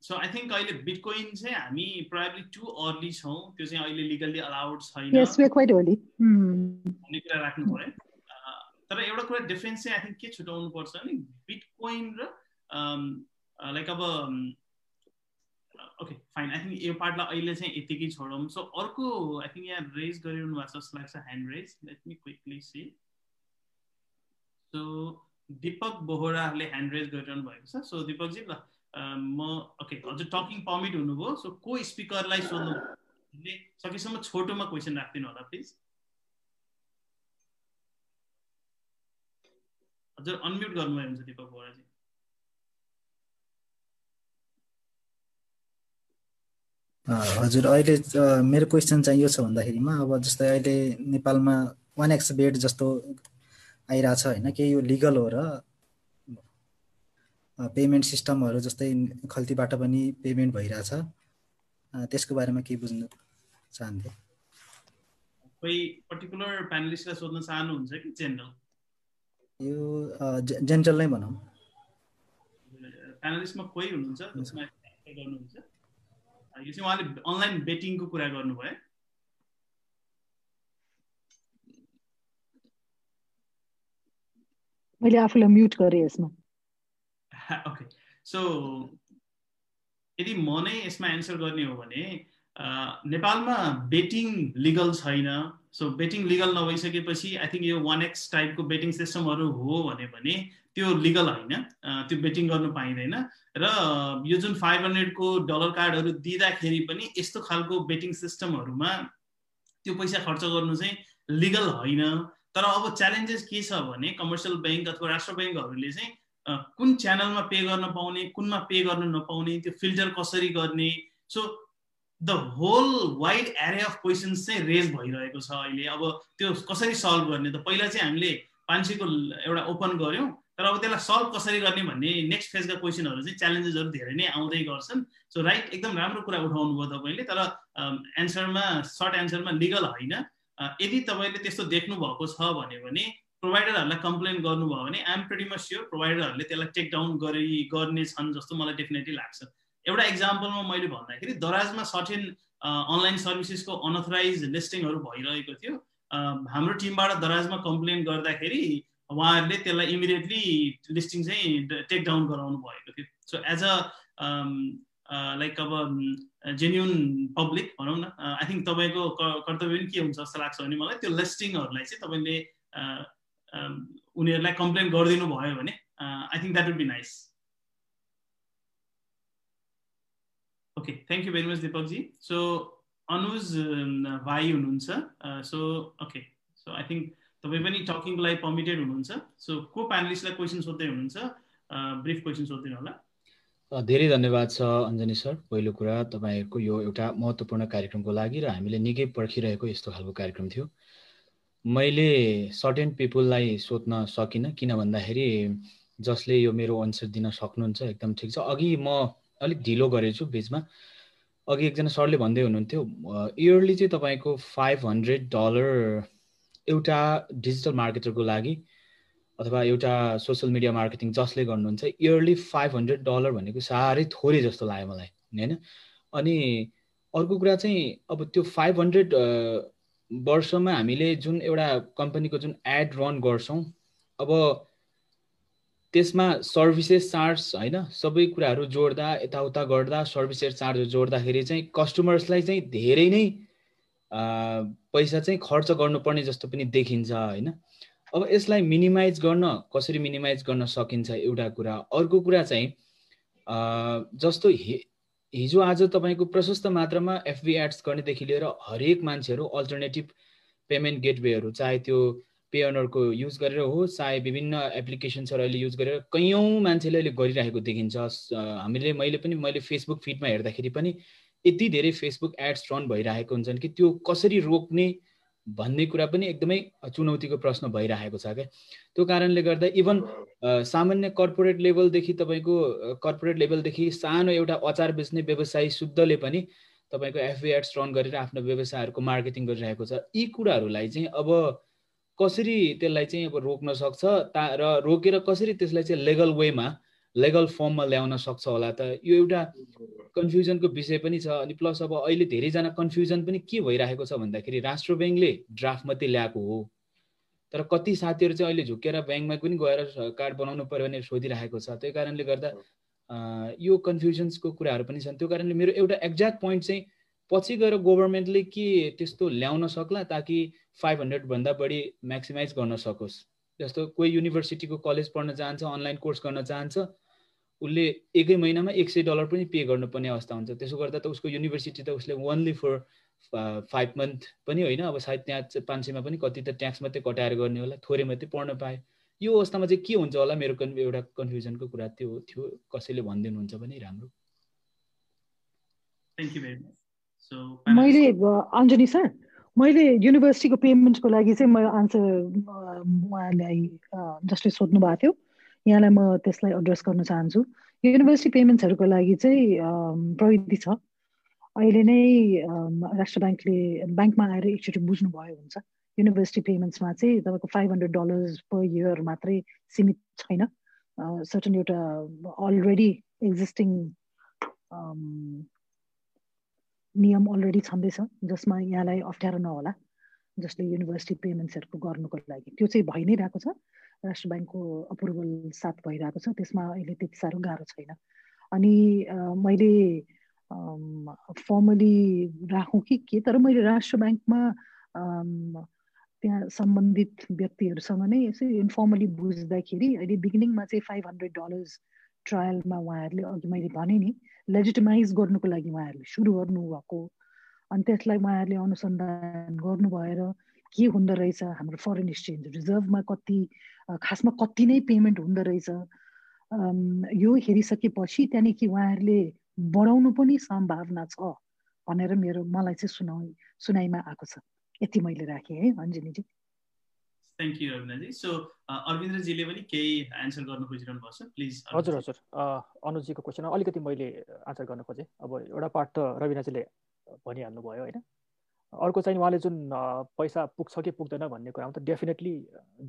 Speaker 5: सो आई थिङ्क अहिले बिटकोइन चाहिँ हामी प्रायली टु अर्ली छौँ त्यो चाहिँ अहिले लिगल्ली अलाउड छैन भन्ने कुरा राख्नु पऱ्यो तर एउटा कुरा डिफ्रेन्स चाहिँ आई थिङ्क के छुट्याउनु पर्छ भने बिटकोइन र लाइक अब ओके फाइन आई थिङ्क यो पार्टलाई अहिले चाहिँ यतिकै छोडौँ। सो अर्को आई थिङ्क यहाँ रेज गरिरहनु भएको छ जस्तो लाग्छ hand raise let me quickly see so Deepak बोहराले hand raise गरिरहनु भएको छ। सो दिपकजी ल म ओके हजुर टकिङ पर्मिट हुनुभयो सो को स्पिकरलाई सोध्नु? सकेसम्म छोटोमा क्वेसन राखिदिनु होला प्लिज हजुर अनम्युट गर्नुभयो हुन्छ दिपक बोराजी
Speaker 7: हजुर अहिले मेरो क्वेसन चाहिँ यो छ भन्दाखेरिमा अब जस्तै अहिले नेपालमा वान एक्स बेड जस्तो आइरहेछ होइन के यो लिगल हो र पेमेन्ट सिस्टमहरू जस्तै खल्तीबाट पनि पेमेन्ट भइरहेछ? त्यसको बारेमा के बुझ्नु चाहन्थे।
Speaker 5: कोही पर्टिकुलर प्यानलिस्टलाई सोध्न चाहनुहुन्छ कि जेनरल
Speaker 7: यो जेनरल नै भनौँ।
Speaker 5: प्यानलिस्टमा कोही हुनुहुन्छ जसमा गर्नुहुन्छ? यो चाहिँ उहाँले अनलाइन बेटिङको कुरा गर्नुभयो।
Speaker 3: मैले आफूलाई म्युट गरेँ यसमा।
Speaker 5: ओके सो यदि म नै यसमा एन्सर गर्ने हो भने नेपालमा बेटिङ लिगल छैन। सो बेटिङ लिगल नभइसकेपछि आई थिङ्क यो वान एक्स टाइपको बेटिङ सिस्टमहरू हो भने पनि त्यो लिगल होइन। त्यो बेटिङ गर्नु पाइँदैन। र यो जुन फाइभ हन्ड्रेडको डलर कार्डहरू दिँदाखेरि पनि यस्तो खालको बेटिङ सिस्टमहरूमा त्यो पैसा खर्च गर्नु चाहिँ लिगल होइन। तर अब च्यालेन्जेस के छ भने कमर्सियल ब्याङ्क अथवा राष्ट्र ब्याङ्कहरूले चाहिँ कुन च्यानलमा पे गर्न पाउने कुनमा पे गर्न नपाउने त्यो फिल्टर कसरी गर्ने? So the whole wide array of questions चाहिँ रेज भइरहेको छ अहिले। अब त्यो कसरी सल्भ गर्ने? त पहिला चाहिँ हामीले सयको एउटा ओपन गऱ्यौँ तर अब त्यसलाई सल्भ कसरी गर्ने भन्ने नेक्स्ट फेजका क्वेसनहरू चाहिँ च्यालेन्जेसहरू धेरै नै आउँदै गर्छन्। सो राइट एकदम राम्रो कुरा उठाउनु भयो तपाईँले तर एन्सरमा सर्ट एन्सरमा लिगल होइन। यदि तपाईँले त्यस्तो देख्नु भएको छ भने प्रोभाइडरहरूलाई कम्प्लेन गर्नुभयो भने आइएम प्रेटी मच स्योर प्रोभाइडरहरूले त्यसलाई टेक डाउन गरी गर्ने छन् जस्तो मलाई डेफिनेटली लाग्छ। एउटा इक्जाम्पलमा मैले भन्दाखेरि दराजमा सर्टेन अनलाइन सर्भिसेसको अनअथराइज लिस्टिङहरू भइरहेको थियो। हाम्रो टिमबाट दराजमा कम्प्लेन गर्दाखेरि उहाँहरूले त्यसलाई इमिडिएटली लिस्टिङ चाहिँ टेक डाउन गराउनु भएको थियो। सो एज अ लाइक अब जेन्युन पब्लिक भनौँ न आई थिङ्क तपाईँको कर्तव्य पनि के हुन्छ जस्तो लाग्छ भने मलाई त्यो लिस्टिङहरूलाई चाहिँ तपाईँले उनीहरूलाई कम्प्लेन गरिदिनु भयो भने I think that would be nice okay thank you very much Deepakji so Anuj भाइ हुनुहुन्छ so okay so I think तपाईँ पनि टकिङको लागि पर्मिटेड हुनुहुन्छ. सो को प्यानलिस्टलाई क्वेसन सोध्दै हुनुहुन्छ ब्रिफ क्वेसन सोधिदिनु होला।
Speaker 8: धेरै धन्यवाद छ अञ्जनी सर पहिलो कुरा तपाईँहरूको यो एउटा महत्त्वपूर्ण कार्यक्रमको लागि र हामीले निकै पर्खिरहेको यस्तो खालको कार्यक्रम थियो। मैले सर्टेन पिपुललाई सोध्न सकिनँ किन भन्दाखेरि जसले यो मेरो आन्सर दिन सक्नुहुन्छ एकदम ठिक छ। अघि म अलिक ढिलो गरेछु बिचमा। अघि एकजना सरले भन्दै हुनुहुन्थ्यो इयरली चाहिँ तपाईँको फाइभ हन्ड्रेड डलर एउटा डिजिटल मार्केटरको लागि अथवा एउटा सोसियल मिडिया मार्केटिङ जसले गर्नुहुन्छ इयरली फाइभ हन्ड्रेड डलर भनेको साह्रै थोरै जस्तो लाग्यो मलाई होइन? अनि अर्को कुरा चाहिँ अब त्यो फाइभ हन्ड्रेड वर्षमा हामीले जुन एउटा कम्पनीको जुन एड रन गर्छौँ अब त्यसमा सर्भिसेस चार्ज होइन सबै कुराहरू जोड्दा यताउता गर्दा सर्भिसेस चार्ज जोड्दाखेरि चाहिँ कस्टमर्सलाई चाहिँ धेरै नै पैसा चाहिँ खर्च गर्नुपर्ने जस्तो पनि देखिन्छ होइन। अब यसलाई मिनिमाइज गर्न कसरी मिनिमाइज गर्न सकिन्छ एउटा कुरा। अर्को कुरा चाहिँ जस्तो हिजो आज तपाईँको प्रशस्त मात्रामा एफबी एड्स गर्नेदेखि लिएर हरेक मान्छेहरू अल्टरनेटिभ पेमेन्ट गेटवेहरू चाहे त्यो पेअनरको युज गरेर हो चाहे विभिन्न एप्लिकेसन्सहरू अहिले युज गरेर कैयौँ मान्छेले अहिले गरिरहेको देखिन्छ। हामीले मैले पनि मैले फेसबुक फिडमा हेर्दाखेरि पनि यति धेरै फेसबुक एड्स रन भइरहेको हुन्छन् कि त्यो कसरी रोक्ने भन्ने कुरा पनि एकदमै चुनौतीको प्रश्न भइरहेको छ क्या। त्यो कारणले गर्दा इभन सामान्य कर्पोरेट लेभलदेखि तपाईँको कर्पोरेट लेभलदेखि सानो एउटा अचार बेच्ने व्यवसायी शुद्धले पनि तपाईँको एफबी एड्स रन गरेर आफ्नो व्यवसायहरूको मार्केटिङ गरिरहेको छ। यी कुराहरूलाई चाहिँ अब कसरी त्यसलाई चाहिँ अब रोक्न सक्छ? ता र रोकेर कसरी त्यसलाई चाहिँ लेगल वेमा लेगल फर्ममा ल्याउन सक्छ होला त? यो एउटा कन्फ्युजनको विषय पनि छ। अनि प्लस अब अहिले धेरैजना कन्फ्युजन पनि के भइरहेको छ भन्दाखेरि राष्ट्र ब्याङ्कले ड्राफ्ट मात्रै ल्याएको हो। तर कति साथीहरू चाहिँ अहिले झुकेर ब्याङ्कमा पनि गएर कार्ड बनाउनु पऱ्यो भने सोधिरहेको छ। त्यही कारणले गर्दा यो कन्फ्युजन्सको कुराहरू पनि छन्। त्यो कारणले मेरो एउटा एक्ज्याक्ट पोइन्ट चाहिँ पछि गएर गभर्मेन्टले के त्यस्तो ल्याउन सक्ला ताकि फाइभ हन्ड्रेडभन्दा बढी म्याक्सिमाइज गर्न सकोस्? जस्तो कोही युनिभर्सिटीको कलेज पढ्न चाहन्छ अनलाइन कोर्स गर्न चाहन्छ उसले एकै महिनामा एक सय डलर पनि पे गर्नुपर्ने अवस्था हुन्छ। त्यसो गर्दा त उसको युनिभर्सिटी त उसले ओन्ली फर फाइभ मन्थ पनि होइन अब सायद त्यहाँ पाँच सयमा पनि कति त ट्याक्स मात्रै कटाएर गर्ने होला थोरै मात्रै पढ्न पायो यो अवस्थामा चाहिँ के हुन्छ होला? मेरो एउटा कन्फ्युजनको कुरा त्यो थियो कसैले भनिदिनुहुन्छ भने राम्रो।
Speaker 3: मैले अञ्जनी सर मैले युनिभर्सिटीको पेमेन्टको लागि चाहिँ म आन्सर उहाँलाई जसले सोध्नु भएको थियो यहाँलाई म त्यसलाई एड्रेस गर्न चाहन्छु। युनिभर्सिटी पेमेन्ट्सहरूको लागि चाहिँ प्रविधि छ। अहिले नै राष्ट्र ब्याङ्कले ब्याङ्कमा आएर एकचोटि बुझ्नुभयो हुन्छ। युनिभर्सिटी पेमेन्ट्समा चाहिँ तपाईँको five hundred dollars per year मात्रै सीमित छैन। सर्टन एउटा अलरेडी एक्जिस्टिङ नियम अलरेडी छँदैछ जसमा यहाँलाई अप्ठ्यारो नहोला जसले युनिभर्सिटी पेमेन्ट्सहरूको गर्नुको लागि। त्यो चाहिँ भइ नै रहेको छ। राष्ट्र ब्याङ्कको अप्रुभल साथ भइरहेको छ। त्यसमा अहिले त्यति साह्रो गाह्रो छैन। अनि मैले फर्मली राखौँ कि के तर मैले राष्ट्र ब्याङ्कमा त्यहाँ सम्बन्धित व्यक्तिहरूसँग नै यसै इन्फर्मली बुझ्दाखेरि अहिले बिगिनिङमा चाहिँ फाइभ हन्ड्रेड डलर्स ट्रायलमा उहाँहरूले अघि मैले भने नि लेजिटिमाइज गर्नुको लागि उहाँहरूले सुरु गर्नुभएको अनि त्यसलाई उहाँहरूले अनुसन्धान गर्नु भएर के हुँदो रहेछ हाम्रो फरेन एक्सचेन्ज रिजर्भमा कति खासमा कति नै पेमेन्ट हुँदो रहेछ यो हेरिसकेपछि त्यहाँदेखि उहाँहरूले बढाउनु पनि सम्भावना छ भनेर मेरो मलाई चाहिँ सुनाउ सुनाइमा आएको छ। यति मैले राखेँ है अञ्जनीजी
Speaker 5: थ्याङ्क यू सो अरविन्द्रजीले पनि केही एन्सर गर्न खोजिरहनु छ? प्लिज
Speaker 4: हजुर हजुर। अनुजीको क्वेसन अलिकति मैले आन्सर गर्न खोजेँ। अब एउटा पार्ट त रविनाजीले भनिहाल्नु भयो होइन? अर्को चाहिँ उहाँले जुन पैसा पुग्छ कि पुग्दैन भन्ने कुरामा त डेफिनेटली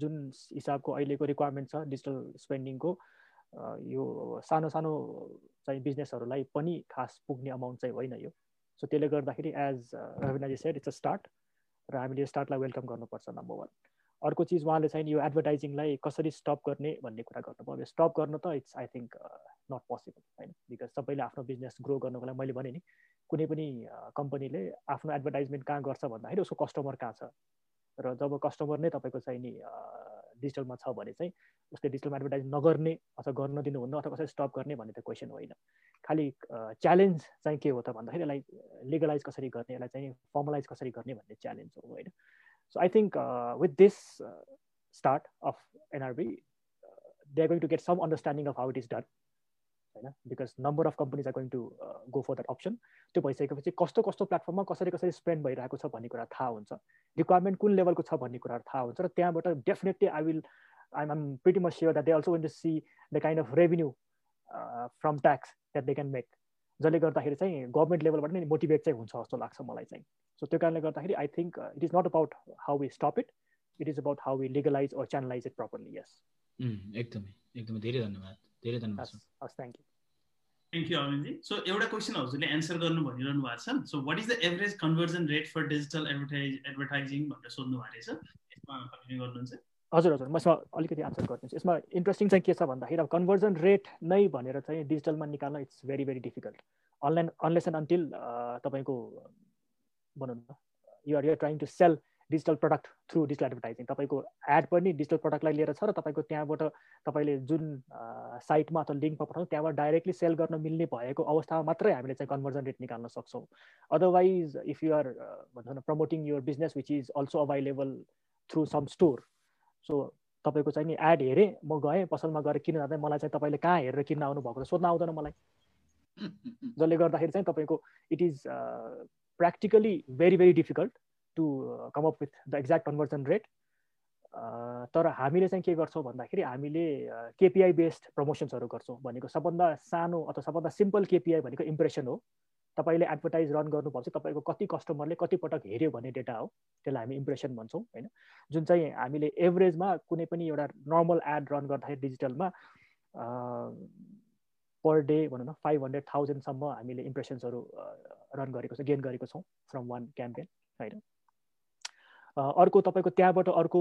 Speaker 4: जुन हिसाबको अहिलेको रिक्वायरमेन्ट छ डिजिटल स्पेन्डिङको यो सानो सानो चाहिँ बिजनेसहरूलाई पनि खास पुग्ने अमाउन्ट चाहिँ होइन यो। सो त्यसले गर्दाखेरि as Rabinaji said it's a start र हामीले स्टार्टलाई वेलकम गर्नुपर्छ नम्बर वान अर्को चिज उहाँले चाहिँ यो एडभर्टाइजिङलाई कसरी स्टप गर्ने भन्ने कुरा गर्नुभयो। अब स्टप गर्न त it's I think not possible होइन? बिकज सबैले आफ्नो बिजनेस ग्रो गर्नुको लागि मैले भने नि कुनै पनि कम्पनीले आफ्नो एडभर्टाइजमेन्ट कहाँ गर्छ भन्दाखेरि उसको कस्टमर कहाँ छ? र जब कस्टमर नै तपाईँको चाहिँ नि डिजिटलमा छ भने चाहिँ उसले डिजिटलमा एडभर्टाइज नगर्ने अथवा गर्न दिनुहुन्न अथवा कसरी स्टप गर्ने भन्ने त क्वेसन होइन। खालि च्यालेन्ज चाहिँ के हो त भन्दाखेरि यसलाई लिगलाइज कसरी गर्ने यसलाई चाहिँ फर्मलाइज कसरी गर्ने भन्ने च्यालेन्ज हो होइन? So I think with this start of NRB they are going to get some understanding of how it is done होइन because number of companies are going to go for that option त्यो भइसकेपछि कस्तो कस्तो प्लेटफर्ममा कसरी कसरी spend भइरहेको छ भन्ने कुरा थाहा हुन्छ। रिक्वायरमेन्ट कुन लेभलको छ भन्ने कुराहरू थाहा हुन्छ र त्यहाँबाट definitely I will I'm, I'm pretty much sure that they also want to see the kind of revenue uh, from tax that they can make. जसले गर्दाखेरि चाहिँ गभर्मेन्ट लेभलबाट नै मोटिभेट चाहिँ हुन्छ जस्तो लाग्छ मलाई चाहिँ। सो त्यो कारणले गर्दाखेरि I think it is not about how we stop it it is about how we legalize or channelize it properly यस
Speaker 8: एकदमै एकदमै धेरै धन्यवाद धेरै धन्यवाद
Speaker 4: हस् thank you
Speaker 5: thank you Arvindji so एउटा क्वेसन हजुरले एन्सर गर्नु भनिरहनु भएको छ। So what is the average conversion rate for digital advertise advertising भनेर सोध्नु भएको रहेछ। यसमा कन्टिन्यू गर्नुहुन्छ।
Speaker 4: हजुर हजुर। म यसमा अलिकति आन्सर गरिदिन्छु यसमा इन्ट्रेस्टिङ चाहिँ के छ भन्दाखेरि अब कन्भर्जन रेट नै भनेर चाहिँ डिजिटलमा निकाल्न it's very very difficult online unless and until तपाईँको भनौँ न you're you're trying to sell digital product through digital advertising तपाईँको एड पनि डिजिटल प्रडक्टलाई लिएर छ र तपाईँको त्यहाँबाट तपाईँले जुन साइटमा अथवा लिङ्कमा पठाउनु त्यहाँबाट डाइरेक्टली सेल गर्न मिल्ने भएको अवस्थामा मात्रै हामीले चाहिँ कन्भर्जन रेट निकाल्न सक्छौँ। अदरवाइज इफ युआर भन्छौँ न promoting your business which is also available through some store so तपाईँको चाहिँ नि एड हेरेँ म गएँ पसलमा गएर किन जाँदा मलाई चाहिँ तपाईँले कहाँ हेरेर किन्न आउनुभएको सोध्न आउँदैन मलाई। जसले गर्दाखेरि चाहिँ तपाईँको it is practically very very difficult to come up with the exact conversion rate तर हामीले चाहिँ के गर्छौँ भन्दाखेरि हामीले केपिआई बेस्ड प्रमोसन्सहरू गर्छौँ भनेको सबभन्दा सानो अथवा सबभन्दा सिम्पल केपिआई भनेको इम्प्रेसन हो। तपाईँले एडभर्टाइज रन गर्नुपर्छ तपाईँको कति कस्टमरले कति पटक हेऱ्यो भन्ने डेटा हो। त्यसलाई हामी इम्प्रेसन भन्छौँ होइन? जुन चाहिँ हामीले एभरेजमा कुनै पनि एउटा नर्मल एड रन गर्दाखेरि डिजिटलमा पर डे भनौँ न फाइभ हन्ड्रेड थाउजन्डसम्म हामीले इम्प्रेसन्सहरू रन गरेको छ गेन गरेको छौँ फ्रम वान क्याम्पेन होइन? अर्को तपाईँको त्यहाँबाट अर्को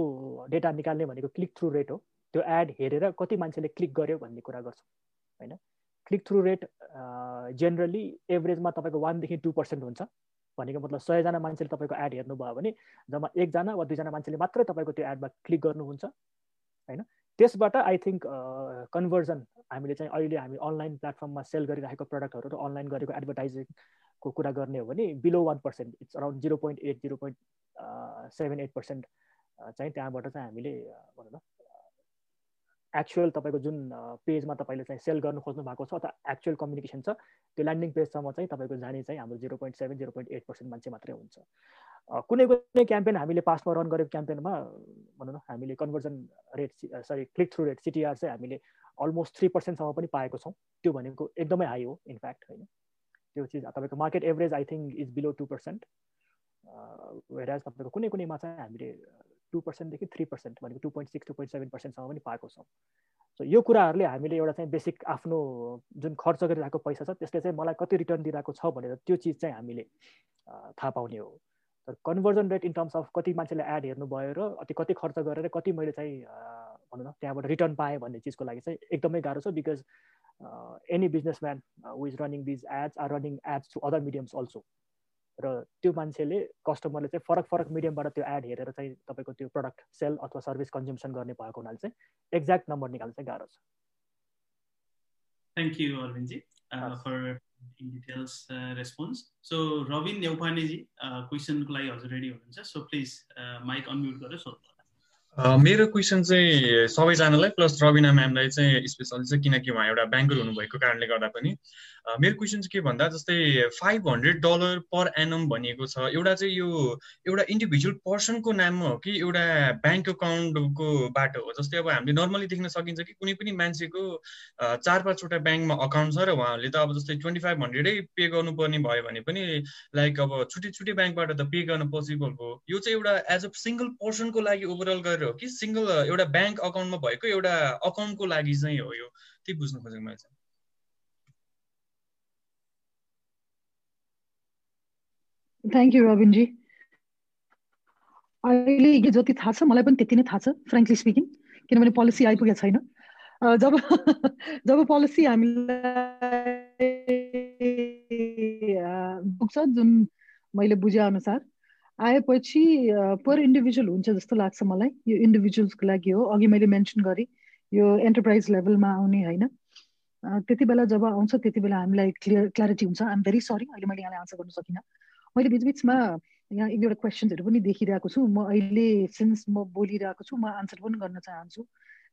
Speaker 4: डेटा निकाल्ने भनेको क्लिक थ्रु रेट हो। त्यो एड हेरेर कति मान्छेले क्लिक गर्यो भन्ने कुरा गर्छौँ होइन? क्लिक थ्रु रेट जेनरली एभरेजमा तपाईँको वानदेखि टू पर्सेन्ट हुन्छ। भनेको मतलब सयजना मान्छेले तपाईँको एड हेर्नुभयो भने जम्मा एकजना वा दुईजना मान्छेले मात्रै तपाईँको त्यो एडमा क्लिक गर्नुहुन्छ होइन? त्यसबाट आई थिङ्क कन्भर्जन हामीले चाहिँ अहिले हामी अनलाइन प्लेटफर्ममा सेल गरिरहेको प्रडक्टहरू र अनलाइन गरेको एडभर्टाइजिङको कुरा गर्ने हो भने below one percent it's around zero point eight zero point seven eight percent चाहिँ त्यहाँबाट चाहिँ हामीले भनौँ न एक्चुअल तपाईँको जुन पेजमा तपाईँले चाहिँ सेल गर्नु खोज्नु भएको छ अथवा एक्चुअल कम्युनिकेसन छ त्यो ल्यान्डिङ पेजसम्म चाहिँ तपाईँको जाने चाहिँ हाम्रो zero point seven zero point eight percent मान्छे मात्रै हुन्छ। कुनै कुनै क्याम्पेन हामीले पास्टमा रन गरेको क्याम्पेनमा भनौँ न हामीले conversion rate sorry click through rate CTR चाहिँ हामीले अलमोस्ट थ्री पर्सेन्टसम्म पनि पाएको छौँ। त्यो भनेको एकदमै हाई हो इनफ्याक्ट होइन। त्यो चिज तपाईँको market average I think is below two percent whereas तपाईँको कुनै कुनैमा चाहिँ हामीले टू पर्सेन्टदेखि थ्री पर्सेन्ट भनेको two point six two point seven पर्सेन्टसम्म पनि पाएको छौँ। सो यो कुराहरूले हामीले एउटा चाहिँ बेसिक आफ्नो जुन खर्च गरिरहेको पैसा छ त्यसले चाहिँ मलाई कति रिटर्न दिइरहेको छ भनेर त्यो चिज चाहिँ हामीले थाहा पाउने हो। तर conversion rate in terms of कति मान्छेले एड हेर्नुभयो र अति कति खर्च गरेर कति मैले चाहिँ भनौँ न त्यहाँबाट रिटर्न पाएँ भन्ने चिजको लागि चाहिँ एकदमै गाह्रो छ because any businessman who is running these ads are running ads to other mediums also र त्यो मान्छेले कस्टमरले चाहिँ फरक फरक मिडियमबाट त्यो एड हेरेर चाहिँ तपाईँको त्यो प्रडक्ट सेल अथवा सर्भिस कन्ज्युम्सन गर्ने भएको हुनाले चाहिँ एक्ज्याक्ट नम्बर निकाल्नु चाहिँ गाह्रो छ।
Speaker 5: Thank you Arvindji for in details response so Rabin Neupaneji क्वेसनको लागि हजुर रेडी हुनुहुन्छ सो प्लिज माइक अनम्युट गरेर सोध्नु
Speaker 9: मेरो क्वेसन चाहिँ सबैजनालाई प्लस रविना म्यामलाई चाहिँ स्पेसली चाहिँ किनकि उहाँ एउटा ब्याङ्कर हुनुभएको कारणले गर्दा पनि मेरो क्वेसन चाहिँ के भन्दा जस्तै five hundred dollar per annum भनिएको छ। एउटा चाहिँ यो एउटा इन्डिभिजुअल पर्सनको नाममा हो कि एउटा ब्याङ्क अकाउन्टको बाटो हो? जस्तै अब हामीले नर्मली देख्न सकिन्छ कि कुनै पनि मान्छेको चार पाँचवटा ब्याङ्कमा अकाउन्ट छ र उहाँहरूले त अब जस्तै ट्वेन्टी फाइभ हन्ड्रेडै पे गर्नुपर्ने भयो भने पनि लाइक अब छुट्टै छुट्टै ब्याङ्कबाट त पे गर्न पोसिबल हो। यो चाहिँ एउटा एज अ सिङ्गल पर्सनको लागि ओभरअल गरेर हो कि सिङ्गल एउटा ब्याङ्क अकाउन्टमा भएको एउटा अकाउन्टको लागि चाहिँ हो यो। त्यही बुझ्नु खोजेको मैले
Speaker 3: थ्याङ्क यू रविनजी अहिले जति थाहा छ मलाई पनि त्यति नै थाहा छ फ्रेङ्कली स्पिकिङ किनभने पोलिसी आइपुगेको छैन। जब जब पोलिसी हामीलाई पुग्छ जुन मैले बुझे अनुसार आएपछि पर इन्डिभिजुअल हुन्छ जस्तो लाग्छ मलाई। यो इन्डिभिजुअल्सको लागि हो। अघि मैले मेन्सन गरेँ यो एन्टरप्राइज लेभलमा आउने होइन? त्यति बेला जब आउँछ त्यति बेला हामीलाई क्लियर क्ल्यारिटी हुन्छ। आइम भेरी सरी अहिले मैले यहाँलाई आन्सर गर्न सकिनँ। मैले बिचबिचमा यहाँ एक दुईवटा क्वेसन्सहरू पनि देखिरहेको छु। म अहिले सिन्स म बोलिरहेको छु म आन्सर पनि गर्न चाहन्छु।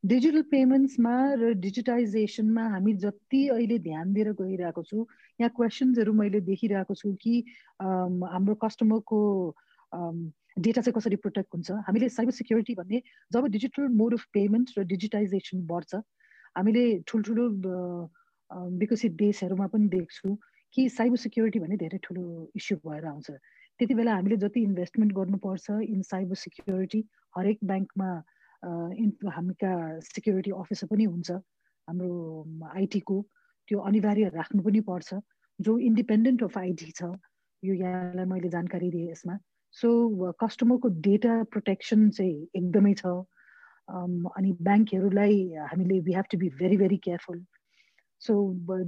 Speaker 3: डिजिटल पेमेन्ट्समा र डिजिटाइजेसनमा हामी जति अहिले ध्यान दिएर गइरहेको छु यहाँ क्वेसन्सहरू मैले देखिरहेको छु कि हाम्रो कस्टमरको डेटा चाहिँ कसरी प्रोटेक्ट हुन्छ? हामीले साइबर सिक्युरिटी भन्ने जब डिजिटल मोड अफ पेमेन्ट र डिजिटाइजेसन बढ्छ हामीले ठुल्ठुलो विकसित देशहरूमा पनि देख्छौँ कि साइबर सिक्युरिटी भन्ने धेरै ठुलो इस्यु भएर आउँछ। त्यति बेला हामीले जति इन्भेस्टमेन्ट गर्नुपर्छ इन साइबर सिक्युरिटी हरेक ब्याङ्कमा इन हामीका सिक्युरिटी अफिसर पनि हुन्छ हाम्रो आइटीको त्यो अनिवार्य राख्नु पनि पर्छ। जो इन्डिपेन्डेन्ट अफ आइटी छ यो यहाँलाई मैले जानकारी दिएँ यसमा। सो कस्टमरको डेटा प्रोटेक्सन चाहिँ एकदमै छ। अनि ब्याङ्कहरूलाई हामीले we have to be very very careful so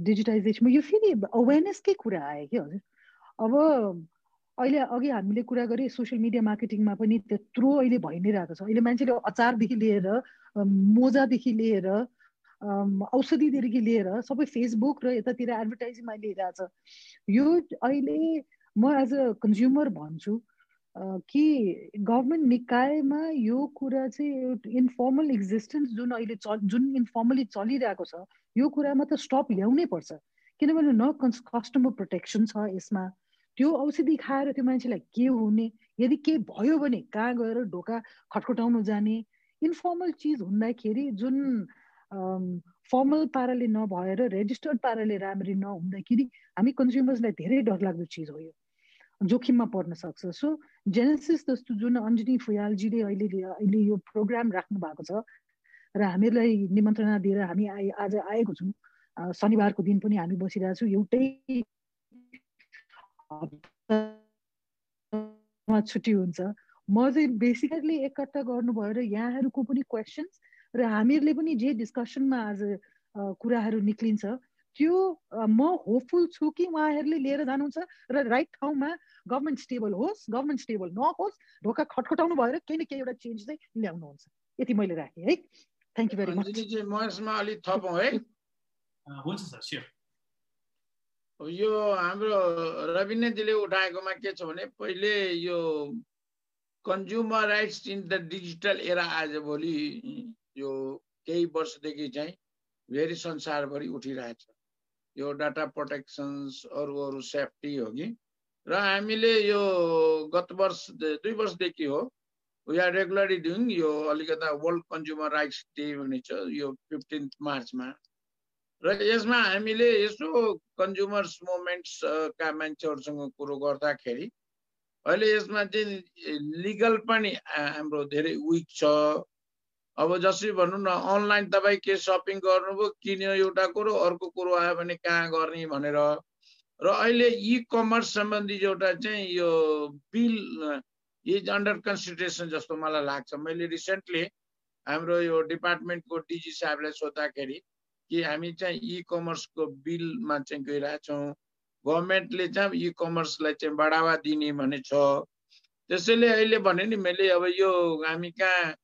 Speaker 3: डिजिटाइजेसनमा यो फेरि अवेरनेसकै कुरा आयो कि हजुर? अब अहिले अघि हामीले कुरा गरेँ सोसियल मिडिया मार्केटिङमा पनि त्यत्रो अहिले भइ नै रहेको छ। अहिले मान्छेले अचारदेखि लिएर मोजादेखि लिएर औषधिदेखि लिएर सबै फेसबुक र यतातिर एडभर्टाइजिङमा लिइरहेछ। यो अहिले म एज अ कन्ज्युमर भन्छु कि गभर्मेन्ट निकायमा यो कुरा चाहिँ इन्फर्मल एक्जिस्टेन्स जुन अहिले चल जुन इन्फर्मली चलिरहेको छ यो कुरामा त स्टप ल्याउनै पर्छ। किनभने न कस्टमर प्रोटेक्सन छ यसमा। त्यो औषधि खाएर त्यो मान्छेलाई के हुने यदि के भयो भने कहाँ गएर ढोका खटखटाउनु जाने इन्फर्मल चिज हुँदाखेरि जुन फर्मल पाराले नभएर रेजिस्टर्ड पाराले राम्ररी नहुँदाखेरि हामी कन्ज्युमर्सलाई धेरै डरलाग्दो चिज हो यो। जोखिममा पर्न सक्छ। सो जेनेसिस जस्तो जुन अञ्जनी फुयालजीले अहिले अहिले यो प्रोग्राम राख्नु भएको छ र हामीहरूलाई निमन्त्रणा दिएर हामी आइ आज आएको छौँ। शनिबारको दिन पनि हामी बसिरहेको छौँ। एउटै छुट्टी हुन्छ। म चाहिँ बेसिकली एकट्ठा गर्नु भएर यहाँहरूको पनि क्वेसन्स र हामीहरूले पनि जे डिस्कसनमा आज कुराहरू निक्लिन्छ त्यो म होपफुल छु कि उहाँहरूले लिएर जानुहुन्छ र राइट ठाउँमा गभर्मेन्ट स्टेबल होस् गभर्मेन्ट स्टेबल नहोस् ढोका खटखटाउनु भएर केही न केही एउटा चेन्ज चाहिँ ल्याउनुहुन्छ। यति मैले राखेँ है। थ्याङ्क यू भेरी मच
Speaker 6: म यसमा अलिक थपौँ है।
Speaker 5: हुन्छ सर स्योर
Speaker 6: यो हाम्रो रविन्द्रजीले उठाएकोमा के छ भने पहिले यो consumer rights in the digital era आज भोलि यो केही वर्षदेखि चाहिँ भेरी संसारभरि उठिरहेछ। यो डाटा प्रोटेक्सन्स अरू अरू सेफ्टी हो कि? र हामीले यो गत वर्ष दुई वर्षदेखि हो वी आर रेगुलरली डुइङ यो अलिकता वर्ल्ड कन्ज्युमर राइट्स डे भन्ने छ यो फिफ्टिन्थ मार्चमा। र यसमा हामीले यसो कन्ज्युमर्स मुभमेन्ट्सका मान्छेहरूसँग कुरो गर्दाखेरि अहिले यसमा चाहिँ लिगल पनि हाम्रो धेरै विक छ। अब जसरी भनौँ न अनलाइन तपाईँ के सपिङ गर्नुभयो किन्यो एउटा कुरो अर्को कुरो आयो भने कहाँ गर्ने भनेर। र अहिले इ कमर्स सम्बन्धी एउटा चाहिँ यो बिल इज अन्डर कन्सिडरेसन जस्तो मलाई लाग्छ। मैले रिसेन्टली हाम्रो यो डिपार्टमेन्टको डिजी साहबलाई सोद्धाखेरि कि हामी चाहिँ इ कमर्सको बिलमा चाहिँ गइरहेछौँ गभर्मेन्टले चाहिँ इ कमर्सलाई चाहिँ बढावा दिने भने छ त्यसैले अहिले भने नि मैले अब यो हामी कहाँ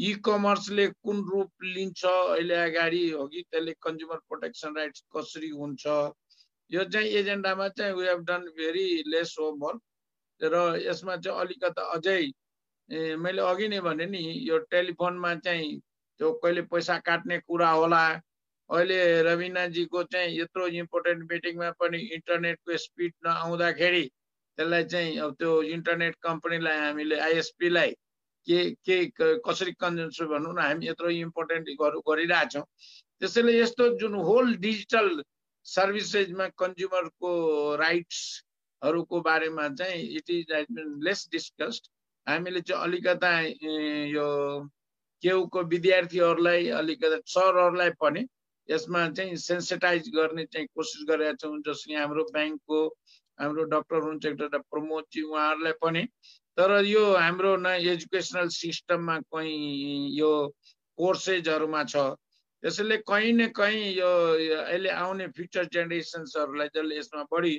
Speaker 6: इ कमर्सले कुन रूप लिन्छ? अहिले अगाडि हो कि त्यसले कन्ज्युमर प्रोटेक्सन राइट्स कसरी हुन्छ? यो चाहिँ एजेन्डामा चाहिँ we have done very less homework र यसमा चाहिँ अलिकता अझै मैले अघि नै भने नि यो टेलिफोनमा चाहिँ त्यो कहिले पैसा काट्ने कुरा होला अहिले रविनाजीको चाहिँ यत्रो इम्पोर्टेन्ट मिटिङमा पनि इन्टरनेटको स्पिड नआउँदाखेरि त्यसलाई चाहिँ अब त्यो इन्टरनेट कम्पनीलाई हामीले आइएसपीलाई के के कसरी कन्जन्स भनौँ न हामी यत्रो इम्पोर्टेन्ट गरिरहेछौँ। त्यसैले यस्तो जुन होल डिजिटल सर्भिसेसमा कन्ज्युमरको राइट्सहरूको बारेमा चाहिँ इट इज लेस डिस्कस्ड हामीले चाहिँ अलिकता यो केउको विद्यार्थीहरूलाई अलिकता सरहरूलाई पनि यसमा चाहिँ सेन्सिटाइज गर्ने चाहिँ कोसिस गरेका छौँ जसले हाम्रो ब्याङ्कको हाम्रो डक्टर हुनुहुन्छ एउटा प्रमोदजी उहाँहरूलाई पनि तर यो हाम्रो न एजुकेसनल सिस्टममा कहीँ यो कोर्सेजहरूमा छ। त्यसैले कहीँ न कहीँ यो अहिले आउने फ्युचर जेनेरेसन्सहरूलाई जसले यसमा बढी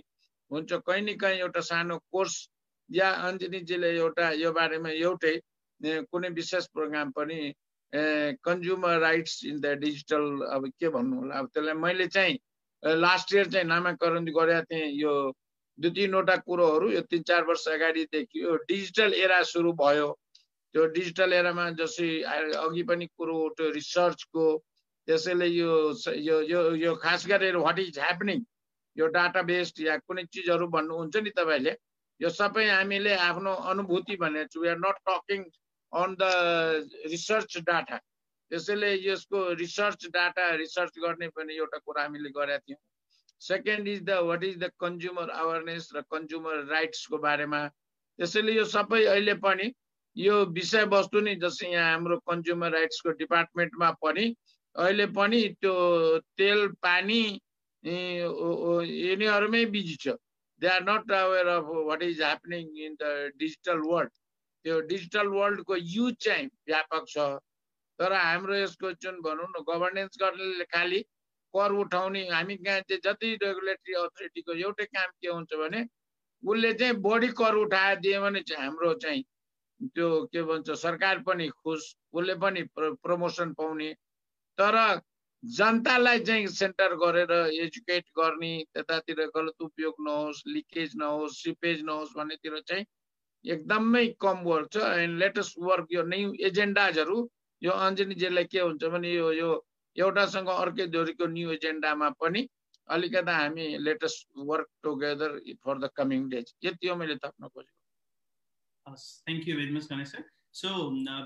Speaker 6: हुन्छ कहीँ न कहीँ एउटा सानो कोर्स या अञ्जनीजीले एउटा यो बारेमा एउटै कुनै विशेष प्रोग्राम पनि consumer rights in the digital अब के भन्नु होला अब त्यसलाई मैले चाहिँ लास्ट इयर चाहिँ नामाकरण गरेका थिएँ यो दुई तिनवटा कुरोहरू यो तिन चार वर्ष अगाडिदेखि यो डिजिटल एरा सुरु भयो। त्यो डिजिटल एरामा जसै अघि पनि कुरो त्यो रिसर्चको त्यसैले यो यो यो खास गरेर वाट इज ह्यापनिङ यो डाटा बेस्ड या कुनै चिजहरू भन्नुहुन्छ नि तपाईँले यो सबै हामीले आफ्नो अनुभूति भनेको छु। We are not talking on the research data त्यसैले यसको रिसर्च डाटा रिसर्च गर्ने पनि एउटा कुरा हामीले गरेका थियौँ। Second is the what is the consumer awareness र कन्ज्युमर राइट्सको बारेमा। त्यसैले यो सबै अहिले पनि यो विषयवस्तु नै जस्तै यहाँ हाम्रो कन्ज्युमर राइट्सको डिपार्टमेन्टमा पनि अहिले पनि त्यो तेल पानी यिनीहरूमै बिजी छ। They are not aware of what is happening in the digital world त्यो डिजिटल वर्ल्डको युज चाहिँ व्यापक छ। तर हाम्रो यसको जुन भनौँ न गभर्नेन्स गर्नेले खालि कर उठाउने हामी कहाँ चाहिँ जति रेगुलेटरी अथोरिटीको एउटै काम के हुन्छ भने उसले चाहिँ बढी कर उठाएर दियो भने चाहिँ हाम्रो चाहिँ त्यो के भन्छ सरकार पनि खुस उसले पनि प्रमोसन पाउने। तर जनतालाई चाहिँ सेन्टर गरेर एजुकेट गर्ने त्यतातिर गलत उपयोग नहोस् लिकेज नहोस् सिपेज नहोस् भन्नेतिर चाहिँ एकदमै कम वर्क छ एन्ड लेटेस्ट वर्क यो न्यु एजेन्डाजहरू यो अञ्जनीजीलाई के हुन्छ भने यो यो एउटासँग अर्कै जोडीको न्यु एजेन्डामा पनि अलिकता हामी latest work together for the coming days यति हो मैले थप्न खोजेको।
Speaker 5: Thank you very much Ganesh sir so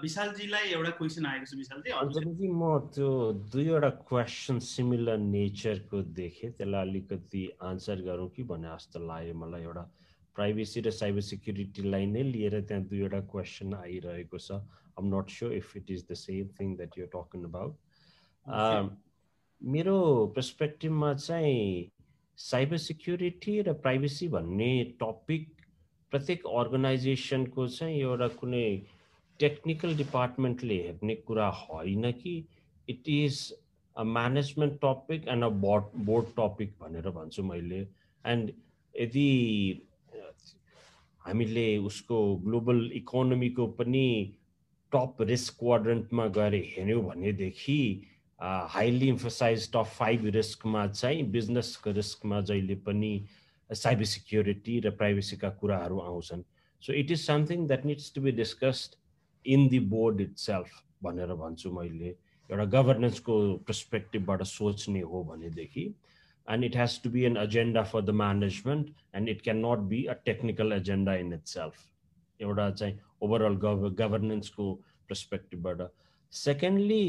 Speaker 5: विशालजीलाई एउटा क्वेसन आएको छ विशालजी
Speaker 2: म त्यो दुईवटा क्वेसन सिमिलर नेचरको देखेँ त्यसलाई अलिकति आन्सर गरौँ कि भन्ने जस्तो लाग्यो मलाई एउटा प्राइभेसी र साइबर सिक्युरिटीलाई नै लिएर त्यहाँ दुईवटा क्वेसन आइरहेको छ। आम not sure if it is the same thing that you're talking about मेरो पर्सपेक्टिभमा चाहिँ साइबर सिक्युरिटी र प्राइभेसी भन्ने टपिक प्रत्येक अर्गनाइजेसनको चाहिँ एउटा कुनै टेक्निकल डिपार्टमेन्टले हेर्ने कुरा होइन कि it is a management topic and a board board topic भनेर भन्छु मैले। एन्ड यदि हामीले उसको ग्लोबल इकोनोमीको पनि टप रिस्क क्वाड्रेन्टमा गएर हेऱ्यौँ भनेदेखि हाइली इम्फोसाइज टप फाइभ रिस्कमा चाहिँ बिजनेसको रिस्कमा जहिले पनि साइबर सिक्युरिटी र प्राइभेसीका कुराहरू आउँछन् so it is something that needs to be discussed in the board itself भनेर भन्छु मैले एउटा गभर्नेन्सको पर्सपेक्टिभबाट सोच्ने हो भनेदेखि and it has to be an agenda for the management and it can not be a technical agenda in itself एउटा चाहिँ ओभरअल गभ गभर्नेन्सको पर्सपेक्टिभबाट सेकेन्डली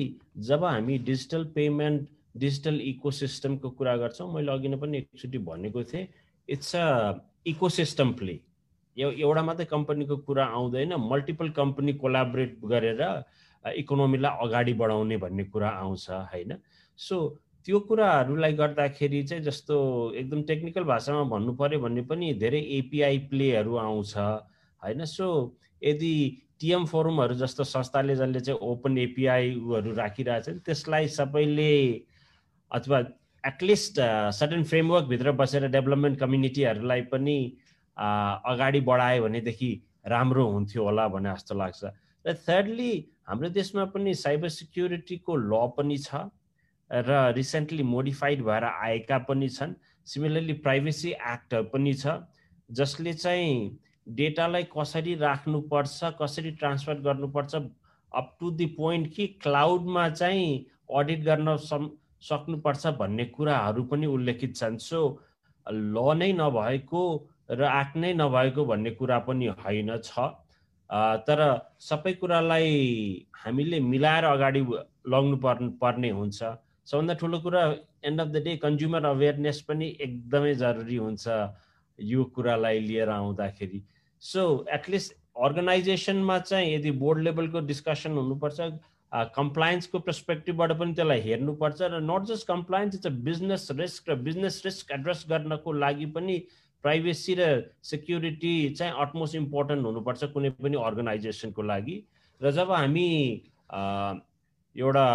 Speaker 2: जब हामी डिजिटल पेमेन्ट डिजिटल इकोसिस्टमको कुरा गर्छौँ मैले अघि नै पनि एकचोटि भनेको थिएँ इट्स अ इकोसिस्टम प्ले एउटा मात्रै कम्पनीको कुरा आउँदैन मल्टिपल कम्पनी कोलाबरेट गरेर इकोनोमीलाई अगाडि बढाउने भन्ने कुरा आउँछ होइन? सो त्यो कुराहरूलाई गर्दाखेरि चाहिँ जस्तो एकदम टेक्निकल भाषामा भन्नु पऱ्यो भने पनि धेरै एपिआई प्लेहरू आउँछ होइन? सो यदि टिएम फोरमहरू जस्तो संस्थाले जसले चाहिँ ओपन एपिआईहरू राखिरहेछन् त्यसलाई सबैले अथवा एटलिस्ट सर्टन फ्रेमवर्कभित्र बसेर डेभलपमेन्ट कम्युनिटीहरूलाई पनि अगाडि बढायो भनेदेखि राम्रो हुन्थ्यो होला भन्ने जस्तो लाग्छ। र थर्डली हाम्रो देशमा पनि साइबर सिक्युरिटीको ल पनि छ र रिसेन्टली मोडिफाइड भएर आएका पनि छन्। सिमिलरली प्राइभेसी एक्ट पनि छ जसले चाहिँ डेटालाई कसरी राख्नुपर्छ कसरी ट्रान्सफर गर्नुपर्छ अप टु दि पोइन्ट कि क्लाउडमा चाहिँ अडिट गर्न सम् सक्नुपर्छ भन्ने कुराहरू पनि उल्लेखित छन्। सो ल नै नभएको र आँट नै नभएको भन्ने कुरा पनि होइन छ। तर सबै कुरालाई हामीले मिलाएर अगाडि लग्नु पर्ने पर्ने हुन्छ। सबभन्दा ठुलो कुरा end of the day consumer awareness पनि एकदमै जरुरी हुन्छ यो कुरालाई लिएर आउँदाखेरि। सो एटलिस्ट अर्गनाइजेसनमा चाहिँ यदि बोर्ड लेभलको डिस्कसन हुनुपर्छ कम्प्लायन्सको पर्सपेक्टिभबाट पनि त्यसलाई हेर्नुपर्छ र not just compliance it's a business risk र बिजनेस रिस्क एड्रेस गर्नको लागि पनि प्राइभेसी र सेक्युरिटी चाहिँ अटमोस्ट इम्पोर्टेन्ट हुनुपर्छ कुनै पनि अर्गनाइजेसनको लागि। र जब हामी एउटा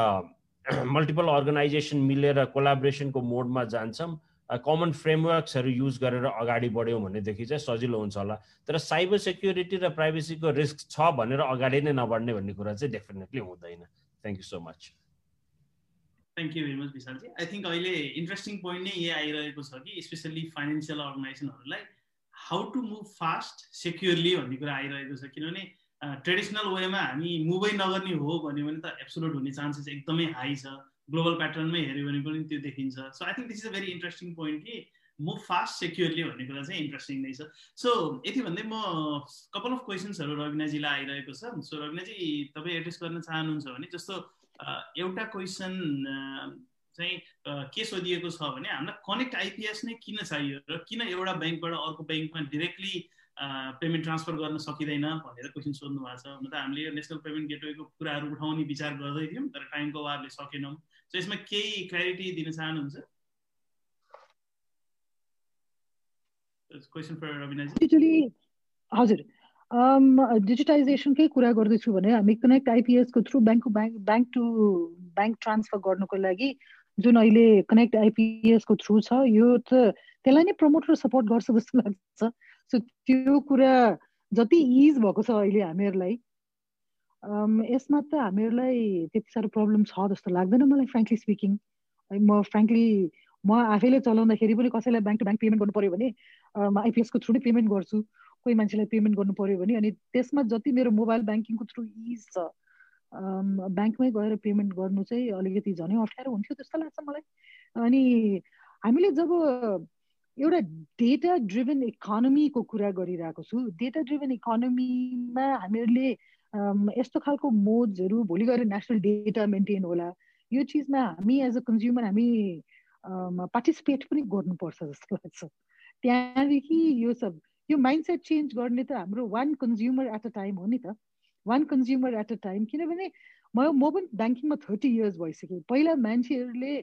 Speaker 2: मल्टिपल अर्गनाइजेसन मिलेर कोलाब्रेसनको मोडमा जान्छौँ कमन फ्रेमवर्क्सहरू युज गरेर अगाडि बढ्यौँ भनेदेखि चाहिँ सजिलो हुन्छ होला। तर साइबर सेक्युरिटी र प्राइभेसीको रिस्क छ भनेर अगाडि नै नबढ्ने भन्ने कुरा चाहिँ डेफिनेटली हुँदैन। Thank you so much
Speaker 5: thank you very much Vishalji I think अहिले इन्ट्रेस्टिङ पोइन्ट नै यही आइरहेको छ कि specially financial अर्गनाइजेसनहरूलाई how to move fast securely भन्ने कुरा आइरहेको छ। किनभने ट्रेडिसनल वेमा हामी मुभै नगर्ने हो भन्यो भने त एब्सोल्युट हुने चान्सेस एकदमै हाई छ। ग्लोबल प्याटर्नमै हेऱ्यो भने पनि त्यो देखिन्छ। So I think this is a very interesting point कि मुभ फास्ट सेक्युरली भन्ने कुरा चाहिँ इन्ट्रेस्टिङ नै छ। सो यति भन्दै म कपाल अफ क्वेसन्सहरू रविनाजीलाई आइरहेको छ। सो रविनाजी तपाईँ एड्रेस गर्न चाहनुहुन्छ भने जस्तो एउटा क्वेसन चाहिँ के सोधिएको छ भने हामीलाई कनेक्ट आइपिएस नै किन चाहियो र किन एउटा ब्याङ्कबाट अर्को ब्याङ्कमा डिरेक्टली पेमेन्ट ट्रान्सफर गर्न सकिँदैन भनेर क्वेसन सोध्नु भएको छ। हुन त हामीले नेसनल पेमेन्ट गेटवेको कुराहरू उठाउने विचार गर्दै थियौँ तर टाइमको अभावले सकेनौँ। सो यसमा केही क्ल्यारिटी दिन चाहनुहुन्छ
Speaker 3: हजुर। डिजिटाइजेसनकै कुरा गर्दैछु भने हामी connect आइपिएसको through bank bank bank to bank transfer गर्नुको लागि जुन अहिले कनेक्ट आइपिएसको थ्रु छ यो त त्यसलाई नै प्रमोट र सपोर्ट गर्छ जस्तो लाग्छ। सो त्यो कुरा जति इज भएको छ अहिले हामीहरूलाई यसमा त हामीहरूलाई त्यति साह्रो प्रब्लम छ जस्तो लाग्दैन मलाई फ्रेङ्कली स्पिकिङ म फ्रेङ्कली म आफैले चलाउँदाखेरि पनि कसैलाई ब्याङ्क टु ब्याङ्क पेमेन्ट गर्नु पऱ्यो भने आइपिएसको थ्रु नै पेमेन्ट गर्छु। कोही मान्छेलाई पेमेन्ट गर्नु पऱ्यो भने अनि त्यसमा जति मेरो मोबाइल ब्याङ्किङको थ्रु इज छ ब्याङ्कमै गएर पेमेन्ट गर्नु चाहिँ अलिकति झनै अप्ठ्यारो हुन्थ्यो जस्तो लाग्छ मलाई। अनि हामीले जब एउटा डेटा ड्रिभन इकोनोमीको कुरा गरिरहेको छु डेटा ड्रिभन इकोनोमीमा हामीहरूले यस्तो खालको मोड्सहरू भोलि गएर नेसनल डेटा मेन्टेन होला। यो चिजमा हामी एज अ कन्ज्युमर हामी पार्टिसिपेट पनि गर्नुपर्छ जस्तो लाग्छ। त्यहाँदेखि यो सब यो माइन्डसेट चेन्ज गर्ने त हाम्रो one consumer at a time हो नि त। One consumer at a time किनभने म म पनि ब्याङ्किङमा थर्टी इयर्स भइसक्यो पहिला मान्छेहरूले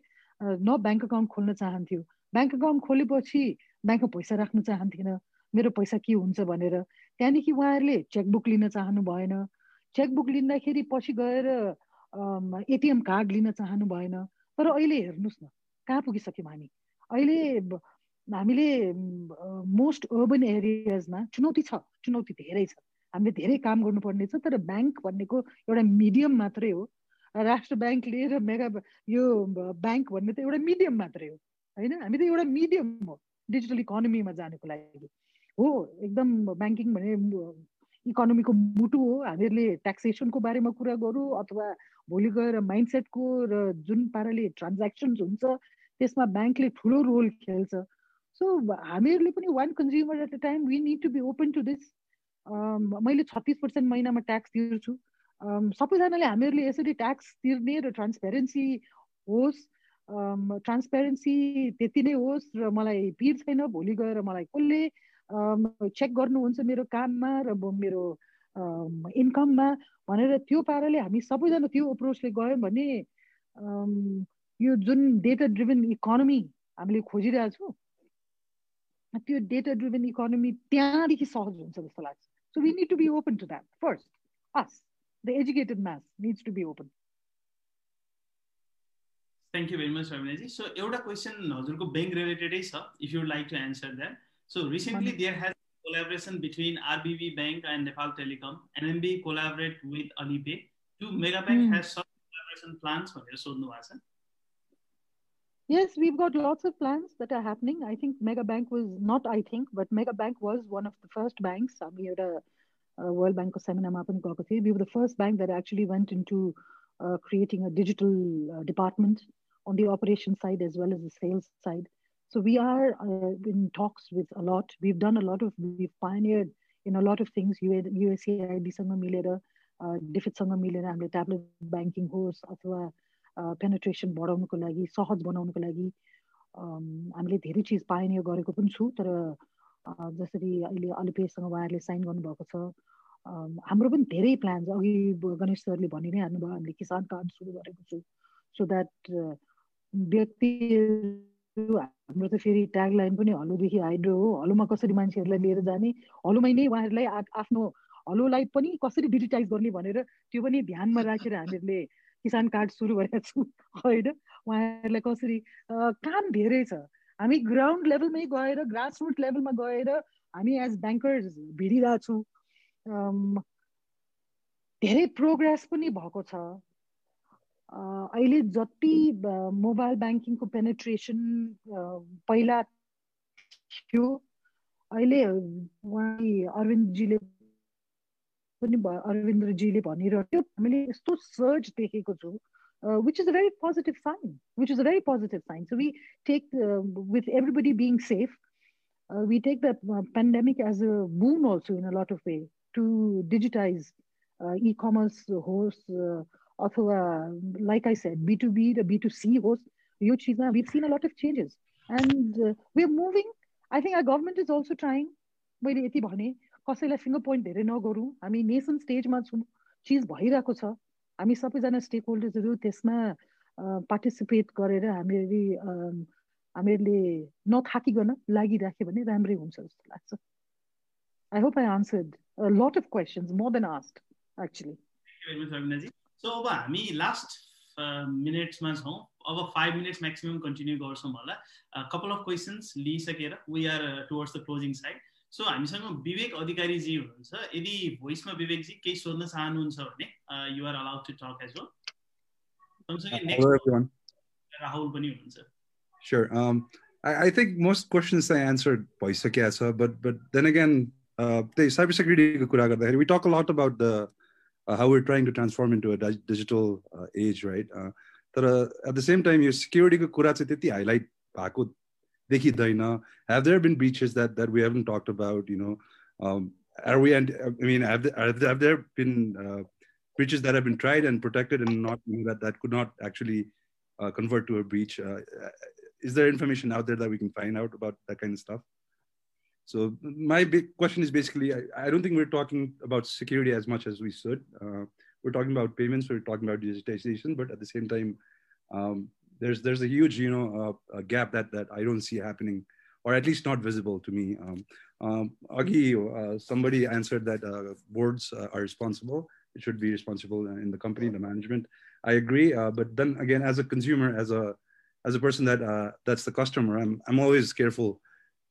Speaker 3: न ब्याङ्क अकाउन्ट खोल्न चाहन्थ्यो। ब्याङ्क अकाउन्ट खोलेपछि ब्याङ्कमा पैसा राख्न चाहन्थेन। मेरो पैसा के हुन्छ भनेर। त्यहाँदेखि उहाँहरूले चेकबुक लिन चाहनु भएन। चेकबुक लिँदाखेरि पछि गएर एटिएम कार्ड लिन चाहनु भएन। तर अहिले हेर्नुहोस् न कहाँ पुगिसक्यौँ हामी? अहिले हामीले मोस्ट अर्बन एरियाजमा चुनौती छ। चुनौती धेरै छ। हामीले धेरै काम गर्नुपर्ने छ तर ब्याङ्क भनेको एउटा मिडियम मात्रै हो। राष्ट्र ब्याङ्कले र मेगा यो ब्याङ्क भन्ने त एउटा मिडियम मात्रै हो। होइन? हामी त एउटा मिडियम हो। डिजिटल इकोनोमीमा जानुको लागि। हो एकदम ब्याङ्किङ भने इकोनोमीको मुटु हो। हामीहरूले ट्याक्सेसनको बारेमा कुरा गरौँ अथवा भोलि गएर माइन्डसेटको र जुन पाराले ट्रान्ज्याक्सन्स हुन्छ त्यसमा ब्याङ्कले ठुलो रोल खेल्छ। सो हामीहरूले पनि one consumer at a time we need to be open to this मैले छत्तिस पर्सेन्ट महिनामा ट्याक्स तिर्छु। सबैजनाले हामीहरूले यसरी ट्याक्स तिर्ने र ट्रान्सपेरेन्सी होस् ट्रान्सपेरेन्सी त्यति नै होस् र मलाई पिर छैन भोलि गएर मलाई कसले चेक गर्नुहुन्छ मेरो काममा र मेरो इन्कममा भनेर त्यो पाराले हामी सबैजना त्यो अप्रोचले गयौँ भने यो जुन डेटा ड्रिभन इकोनोमी हामीले खोजिरहेछौँ त्यो डेटा ड्रिभन इकोनोमी त्यहाँदेखि सहज हुन्छ जस्तो लाग्छ। So we need to be open to that first us the educated mass needs to be open
Speaker 5: thank you very much Rabinaji so एउटा क्वेसन हजुरको ब्याङ्क रिलेटेडै छ if you like to answer that So recently there has collaboration between RBB Bank and Nepal Telecom. NMB collaborate with Alipay. Two Mega Bank mm. has some collaboration plans for this.
Speaker 3: Yes, we've got lots of plans that are happening. I think Mega Bank was not, I think, but Mega Bank was one of the first banks. Uh, we had a, a World Bank seminar up in Kokasi. We were the first bank that actually went into uh, creating a digital uh, department on the operation side as well as the sales side So we are uh, in talks with a lot. We've done a lot of, we've pioneered in a lot of things. USAID सँग मिलेर डिफिटसँग मिलेर हामीले tablet banking होस् अथवा पेनेट्रेसन बढाउनुको लागि सहज बनाउनुको लागि हामीले धेरै चिज पाइने गरेको पनि छु तर जसरी अहिले अलिपेसँग उहाँहरूले साइन गर्नुभएको छ हाम्रो पनि धेरै प्लान्स अघि गणेश सरले भनि नै हाल्नुभयो हामीले किसान कार्ड सुरु गरेको छु सो द्याट व्यक्ति हाम्रो त फेरि ट्याग लाइन पनि हलोदेखि हाइड्रो हो। हलोमा कसरी मान्छेहरूलाई लिएर जाने? हलोमै नै उहाँहरूलाई आफ्नो हलोलाई पनि कसरी डिजिटाइज गर्ने भनेर त्यो पनि ध्यानमा राखेर हामीहरूले किसान कार्ड सुरु गरेका छौँ होइन? उहाँहरूलाई कसरी काम धेरै छ। हामी ग्राउन्ड लेभलमै गएर ग्रास रुट लेभलमा गएर हामी एज ब्याङ्कर्स भिडिरहेछौँ। धेरै प्रोग्रेस पनि भएको छ। अहिले जति मोबाइल ब्याङ्किङको पेनेट्रेसन पहिला थियो अहिले उहाँ अरविन्दजीले पनि अरविन्दजीले भनिरह्यो हामीले यस्तो सर्च देखेको छौँ which is a very positive sign which is a very positive sign so we take with everybody being safe we take the pandemic as a boon also in a lot of way to digitize uh, e-commerce hosts uh, अथवा like I said, B2B र B2C होस् यो चिजमा we've seen a lot of changes. And uh, we're moving. I think our government is also trying. मैले यति भने कसैलाई finger point धेरै नगरौँ हामी नेसन स्टेजमा छौँ चिज भइरहेको छ हामी सबैजना स्टेक होल्डर्सहरू त्यसमा पार्टिसिपेट गरेर हामीहरूले हामीहरूले नथाकिकन लागिराख्यो भने राम्रै हुन्छ जस्तो लाग्छ I hope I answered lot of questions more than asked actually
Speaker 5: so अब हामी लास्ट मिनट्समा छौँ। अब फाइभ मिनट्स म्याक्सिमम् कन्टिन्यू गर्छौँ होला। Couple of questions लिइसकेर we are towards the closing side so हामीसँग विवेक अधिकारीजी हुनुहुन्छ। यदि भोइसमा विवेकजी केही सोध्न चाहनुहुन्छ भने you're allowed to talk as well सँगसँगै नेक्स्ट राहुल पनि हुनुहुन्छ।
Speaker 10: Sure. Um, I, I think most questions I answered भइसकेको छ but but then again uh, त्यही cybersecurity कुरा गर्दाखेरि we talk a lot about the uh, how we're trying to transform into a digital uh, age, right? Uh, तर at the same time, your security कुरा चाहिँ त्यति highlight भएको देखिँदैन. Have there been breaches that that we haven't talked about? You know, um, are we? And I mean, have there, have there been uh, breaches that have been tried and protected and not you know, that that could not actually uh, convert to a breach? Uh, is there information out there that we can find out about that kind of stuff? So my big question is basically, I, I, don't think we're talking about security as much as we should. Uh, we're talking about payments, we're talking about digitization, but at the same time, um, there's there's a huge you know uh, gap that that I don't see happening, or at least not visible to me. Um, um, Agi, uh, somebody answered that uh, boards uh, are responsible. It should be responsible in the company, the management. I agree, uh, but then again, as a consumer, as a as a person that that's the customer, I'm I'm always careful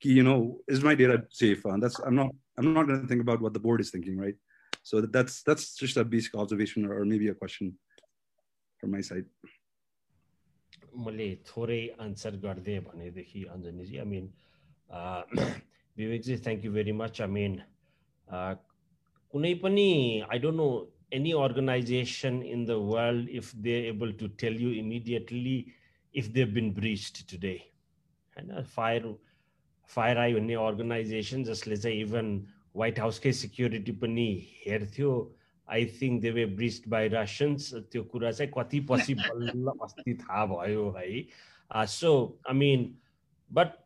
Speaker 10: you know, is my data safe? And that's I'm not I'm not going to think about what the board is thinking, right? So that's that's just a basic observation or, maybe a question from my side.
Speaker 2: मैले थोरै answer गरिदिएँ भनेदेखि अञ्जनीजी I mean Vivekji thank you very much I mean कुनै पनि I don't know any organization in the world if they're able to tell you immediately if they've been breached today and fire FireEye भन्ने organization जसले चाहिँ even white हाउसकै security पनि हेर्थ्यो I think they were breached by Russians त्यो कुरा चाहिँ कति पछि बल्ल अस्ति थाहा भयो है so I mean but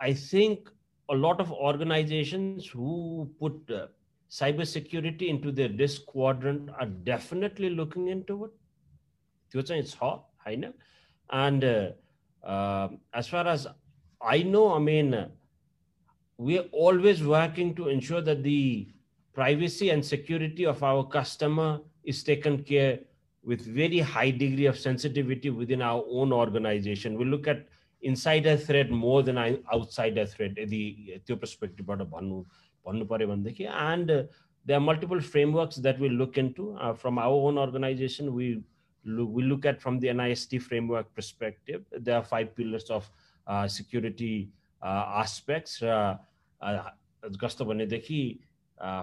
Speaker 2: I think a lot of organizations who put uh, cyber security into their risk quadrant are definitely looking into it. त्यो चाहिँ छ होइन and uh, uh, as far as I know, Mean, we're always working to ensure that the privacy and security of our customer is taken care with very high degree of sensitivity within our own organization. We look at insider threat more than outsider threat, the perspective and uh, there are multiple frameworks that we look into uh, from our own organization. We look, we look at from the NIST framework perspective. There are five pillars of uh, security aspects. कस्तो भनेदेखि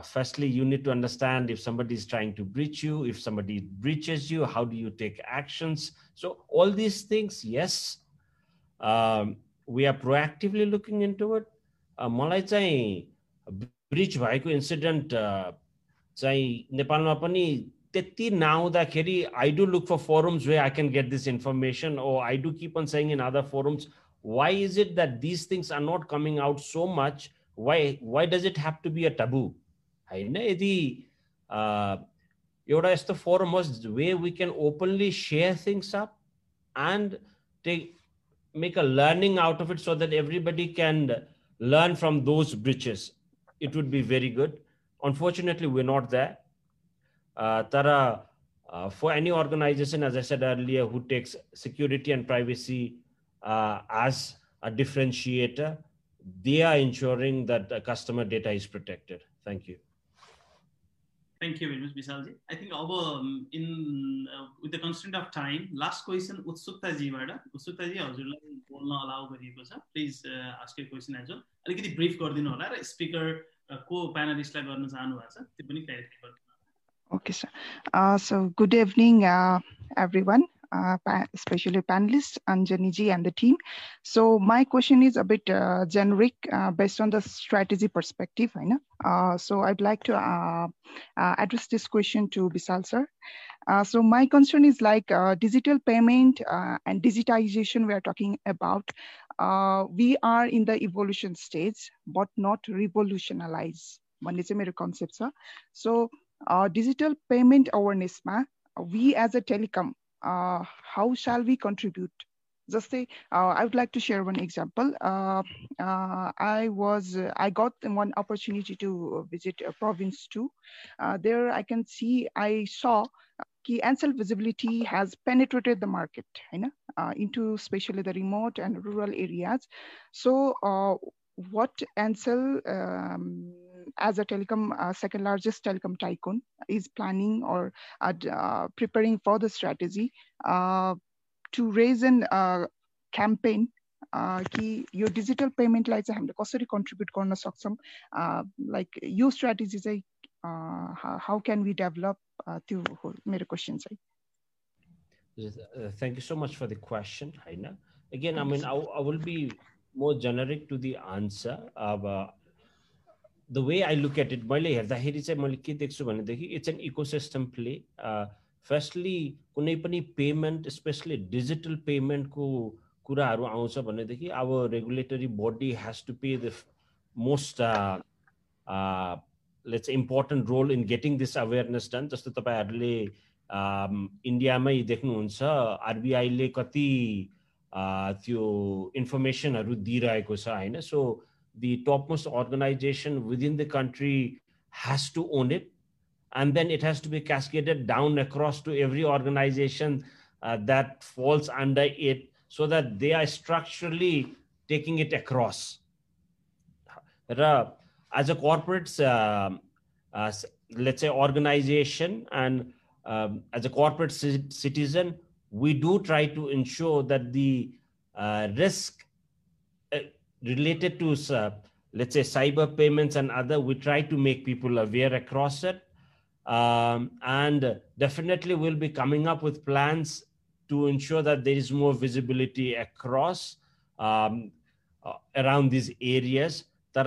Speaker 2: firstly you need to understand if somebody is trying to breach you if somebody breaches you how do you take actions so all these things yes um, we are proactively looking into it मलाई चाहिँ bridge भएको incident चाहिँ नेपालमा पनि त्यति नआउँदाखेरि I do look for forums way I can get this information or I do keep on saying in other forums why is it that this things are not coming out so much why why does it have to be a taboo होइन यदि एउटा यस्तो forum होस् where we can openly share things up and take make a learning out of it so that everybody can learn from those breaches. It would be very good. Unfortunately, we're not there. Uh, Tara, uh, for any organization, as I said earlier, who takes security and privacy uh, as a differentiator. They are ensuring that the customer data is protected. Thank you.
Speaker 5: Thank you very much, Visalji. I think our um, in uh, with the constraint of time, last question उत्सुकता जीबाट उत्सुकता जी हजुरलाई बोल्न allow गरिएको छ please ask you question as well अलिकति brief गरिदिनु होला र स्पिकर को प्यानलिस्टलाई गर्न चाहनु भएको छ त्यो पनि क्ल्यारिफाई गरिदिनु
Speaker 11: Okay, sir. Uh, so good evening, uh, everyone uh, especially panelists, Anjani and the team. So my question is a bit uh, generic uh, based on the strategy perspective. I know. Uh, so I'd like to uh, uh, address this question to Bisal sir. so my concern is like digital payment and digitization we are talking about. we are in the evolution stage, but not revolutionize. भन्ने चाहिँ मेरो concept छ so digital payment अवेरनेसमा we as a telecom uh, how shall we contribute? Just say, uh, I would like to share one example. Uh, uh I was, uh, I got one opportunity to visit a province too. Uh, there I can see, I saw key Ansel visibility has penetrated the market you know, into especially the remote and rural areas. So what Ansel um, as a telecom uh, second largest telecom tycoon is planning or uh, preparing for the strategy uh, to raise an campaign कि यो digital पेमेन्टलाई चाहिँ हामीले कसरी contribute गर्न सक्छौँ like यो strategy चाहिँ how can we develop त्यो हो मेरो क्वेसन चाहिँ
Speaker 2: Thank you so much for the question, Haina. Again, I mean, I, I will be more generic to the answer. Uh, The way I look at it मैले हेर्दाखेरि चाहिँ मैले के देख्छु भनेदेखि it's an ecosystem play firstly कुनै पनि payment specially digital पेमेन्टको कुराहरू आउँछ भनेदेखि अब regulatory body has to play the most let's important role in getting this awareness done जस्तो तपाईँहरूले इन्डियामै देख्नुहुन्छ आरबिआईले कति त्यो इन्फर्मेसनहरू दिइरहेको छ होइन? So the topmost organization within the country has to own it. And then it has to be cascaded down across to every organization uh, that falls under it so that they are structurally taking it across. As a corporate uh, uh, let's say organization and um, as a corporate citizen we do try to ensure that the uh, risk related to, uh, let's say, cyber payments and other, we try to make people aware across it. Um, and definitely we'll be coming up with plans to ensure that there is more visibility across um, uh, around these areas. तर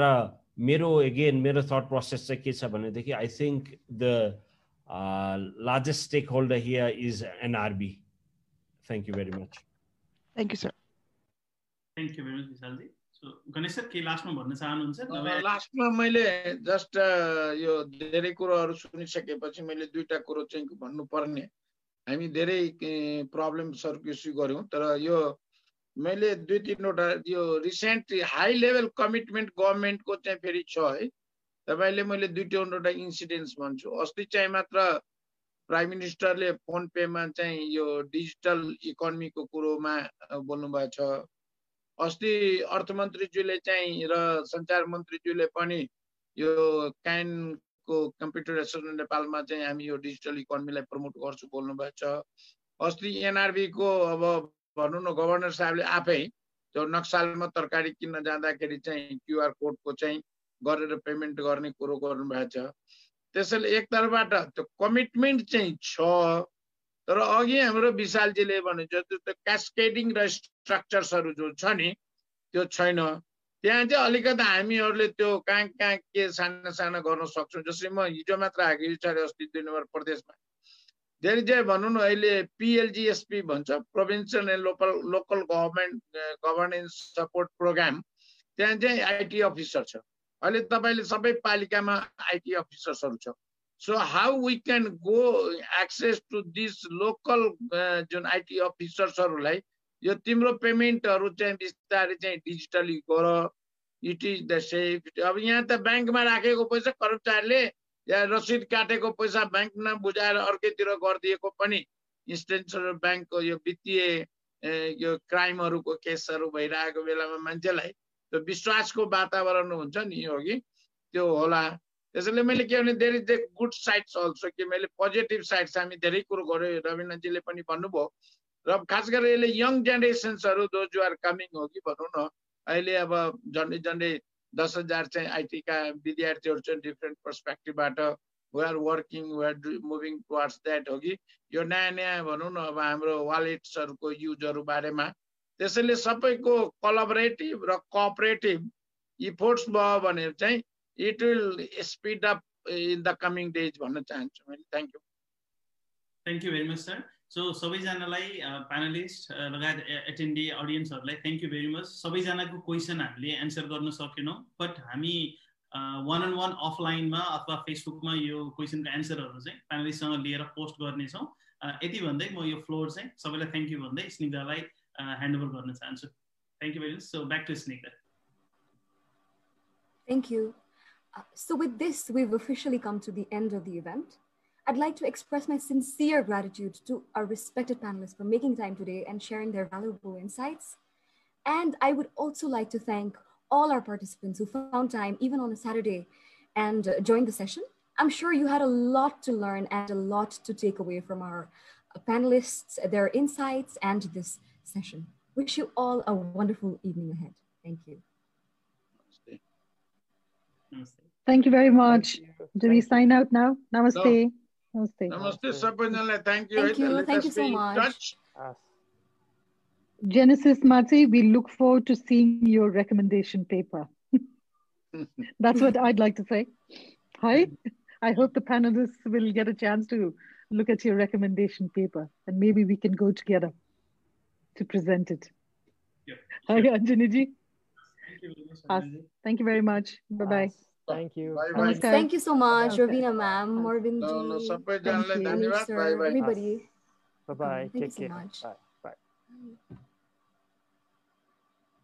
Speaker 2: मेरो again मेरो thought process चाहिँ के छ भनेदेखि I think the largest stakeholder here is NRB thank you very much
Speaker 11: thank you sir
Speaker 5: thank you very much विशालजी
Speaker 6: लास्टमा मैले just यो धेरै कुरोहरू सुनिसकेपछि मैले दुईटा कुरो चाहिँ भन्नुपर्ने। हामी धेरै प्रब्लम्सहरूको इस्यु गऱ्यौँ तर यो मैले दुई तिनवटा यो रिसेन्ट हाई लेभल कमिटमेन्ट गभर्मेन्टको चाहिँ फेरि छ है। तपाईँले मैले दुई तिनवटा इन्सिडेन्ट्स भन्छु। अस्ति चाहिँ मात्र प्राइम मिनिस्टरले फोन पेमा चाहिँ यो डिजिटल इकोनोमीको कुरोमा बोल्नुभएको छ। अस्ति अर्थमन्त्रीज्यूले चाहिँ र सञ्चार मन्त्रीज्यूले पनि यो क्यानको कम्प्युटर एसोसिएसन नेपालमा चाहिँ हामी यो डिजिटल इकोनोमीलाई प्रमोट गर्छु बोल्नु भएको छ। अस्ति एनआरबीको अब भनौँ न गभर्नर साहबले आफै त्यो नक्सालमा तरकारी किन्न जाँदाखेरि चाहिँ क्युआर कोडको चाहिँ गरेर पेमेन्ट गर्ने कुरो गर्नुभएको छ। त्यसैले एक तर्फबाट त्यो कमिटमेन्ट चाहिँ छ। तर अघि हाम्रो विशालजीले भने जस्तो क्यासकेडिङ र स्ट्रक्चर्सहरू जो छ नि त्यो छैन। त्यहाँ चाहिँ अलिकति हामीहरूले त्यो कहाँ कहाँ के सानो सानो गर्न सक्छौँ जसरी म हिजो मात्र आएको छ अस्ति दुई नम्बर प्रदेशमा। धेरै चाहिँ भनौँ न अहिले पिएलजिएसपी भन्छ provincial and local local government governance support programme त्यहाँ चाहिँ आइटी अफिसर छ। अहिले तपाईँले सबै पालिकामा आइटी अफिसर्सहरू छ। So how we can go access to these local जुन आइटी अफिसर्सहरूलाई यो तिम्रो पेमेन्टहरू चाहिँ बिस्तारै चाहिँ डिजिटली गर इट इज द सेफ अब यहाँ त ब्याङ्कमा राखेको पैसा कर्मचारीले या रसिद काटेको पैसा ब्याङ्कमा बुझाएर अर्कैतिर गरिदिएको पनि इन्स्टेन्सनल ब्याङ्कको यो वित्तीय यो क्राइमहरूको केसहरू भइरहेको बेलामा मान्छेलाई त्यो विश्वासको वातावरण हुन्छ नि हो कि त्यो होला त्यसैले मैले के भने there is the good sides also कि मैले पोजिटिभ साइड्स हामी धेरै कुरो गऱ्यो रविन्द्रजीले पनि भन्नुभयो। र खास गरेर यसले यङ जेनेरेसन्सहरू दो यु आर कमिङ हो कि भनौँ न अहिले अब झन्डै झन्डै दस हजार चाहिँ आइटीका विद्यार्थीहरू चाहिँ different पर्सपेक्टिभबाट we are working we are moving towards that हो कि। यो नयाँ नयाँ भनौँ न अब हाम्रो वालेट्सहरूको युजहरू बारेमा। त्यसैले सबैको कोलाबरेटिभ र कोअपरेटिभ इफोर्ट्स भयो भने चाहिँ it will speed up in the coming days भन्न चाहन्छु मैले thank you
Speaker 5: thank you very much sir so सबैजनालाई प्यानलिस्ट लगायत एटेन्डी अडियन्सहरूलाई थ्याङ्क यू भेरी मच सबैजनाको क्वेसन हामीले एन्सर गर्न सकेनौँ बट हामी वान अन वान अफलाइनमा अथवा फेसबुकमा यो क्वेसनको एन्सरहरू चाहिँ प्यानलिस्टसँग लिएर पोस्ट गर्नेछौँ यति भन्दै म यो फ्लोर चाहिँ सबैलाई थ्याङ्क यू भन्दै स्निग्धालाई ह्यान्डओभर गर्न चाहन्छु thank you very much so back to Snigdha
Speaker 1: Thank you. So with this, we've officially come to the end of the event. I'd like to express my sincere gratitude to our respected panelists for making time today and sharing their valuable insights. And I would also like to thank all our participants who found time, even on a Saturday, and uh, joined the session. I'm sure you had a lot to learn and a lot to take away from our uh, panelists, their insights, and this session. Wish you all a wonderful evening ahead. Thank you.
Speaker 3: Namaste. Thank you very much. You. Do we sign out now? Namaste. No.
Speaker 6: Namaste. Namaste, Sabhanala. Thank you.
Speaker 1: Thank you. Thank you so much.
Speaker 3: Genesis Mati, we look forward to seeing your recommendation paper. That's what I'd like to say. Hi. I hope the panelists will get a chance to look at your recommendation paper and maybe we can go together to present it.
Speaker 5: Yeah.
Speaker 3: Hi, Anjaniji.
Speaker 5: Thank you,
Speaker 3: thank you very much. Bye-bye.
Speaker 4: Thank you.
Speaker 6: Bye bye. Namaskar.
Speaker 1: Thank you so much,
Speaker 3: okay.
Speaker 1: Ravina ma'am, Morvin
Speaker 6: ji. No, no,
Speaker 1: Thank
Speaker 6: you.
Speaker 1: Dhanyavad.
Speaker 6: Bye bye.
Speaker 1: Everybody.
Speaker 4: Bye bye.
Speaker 1: Thank
Speaker 4: Take
Speaker 1: you
Speaker 4: so
Speaker 1: much.
Speaker 4: Bye. bye.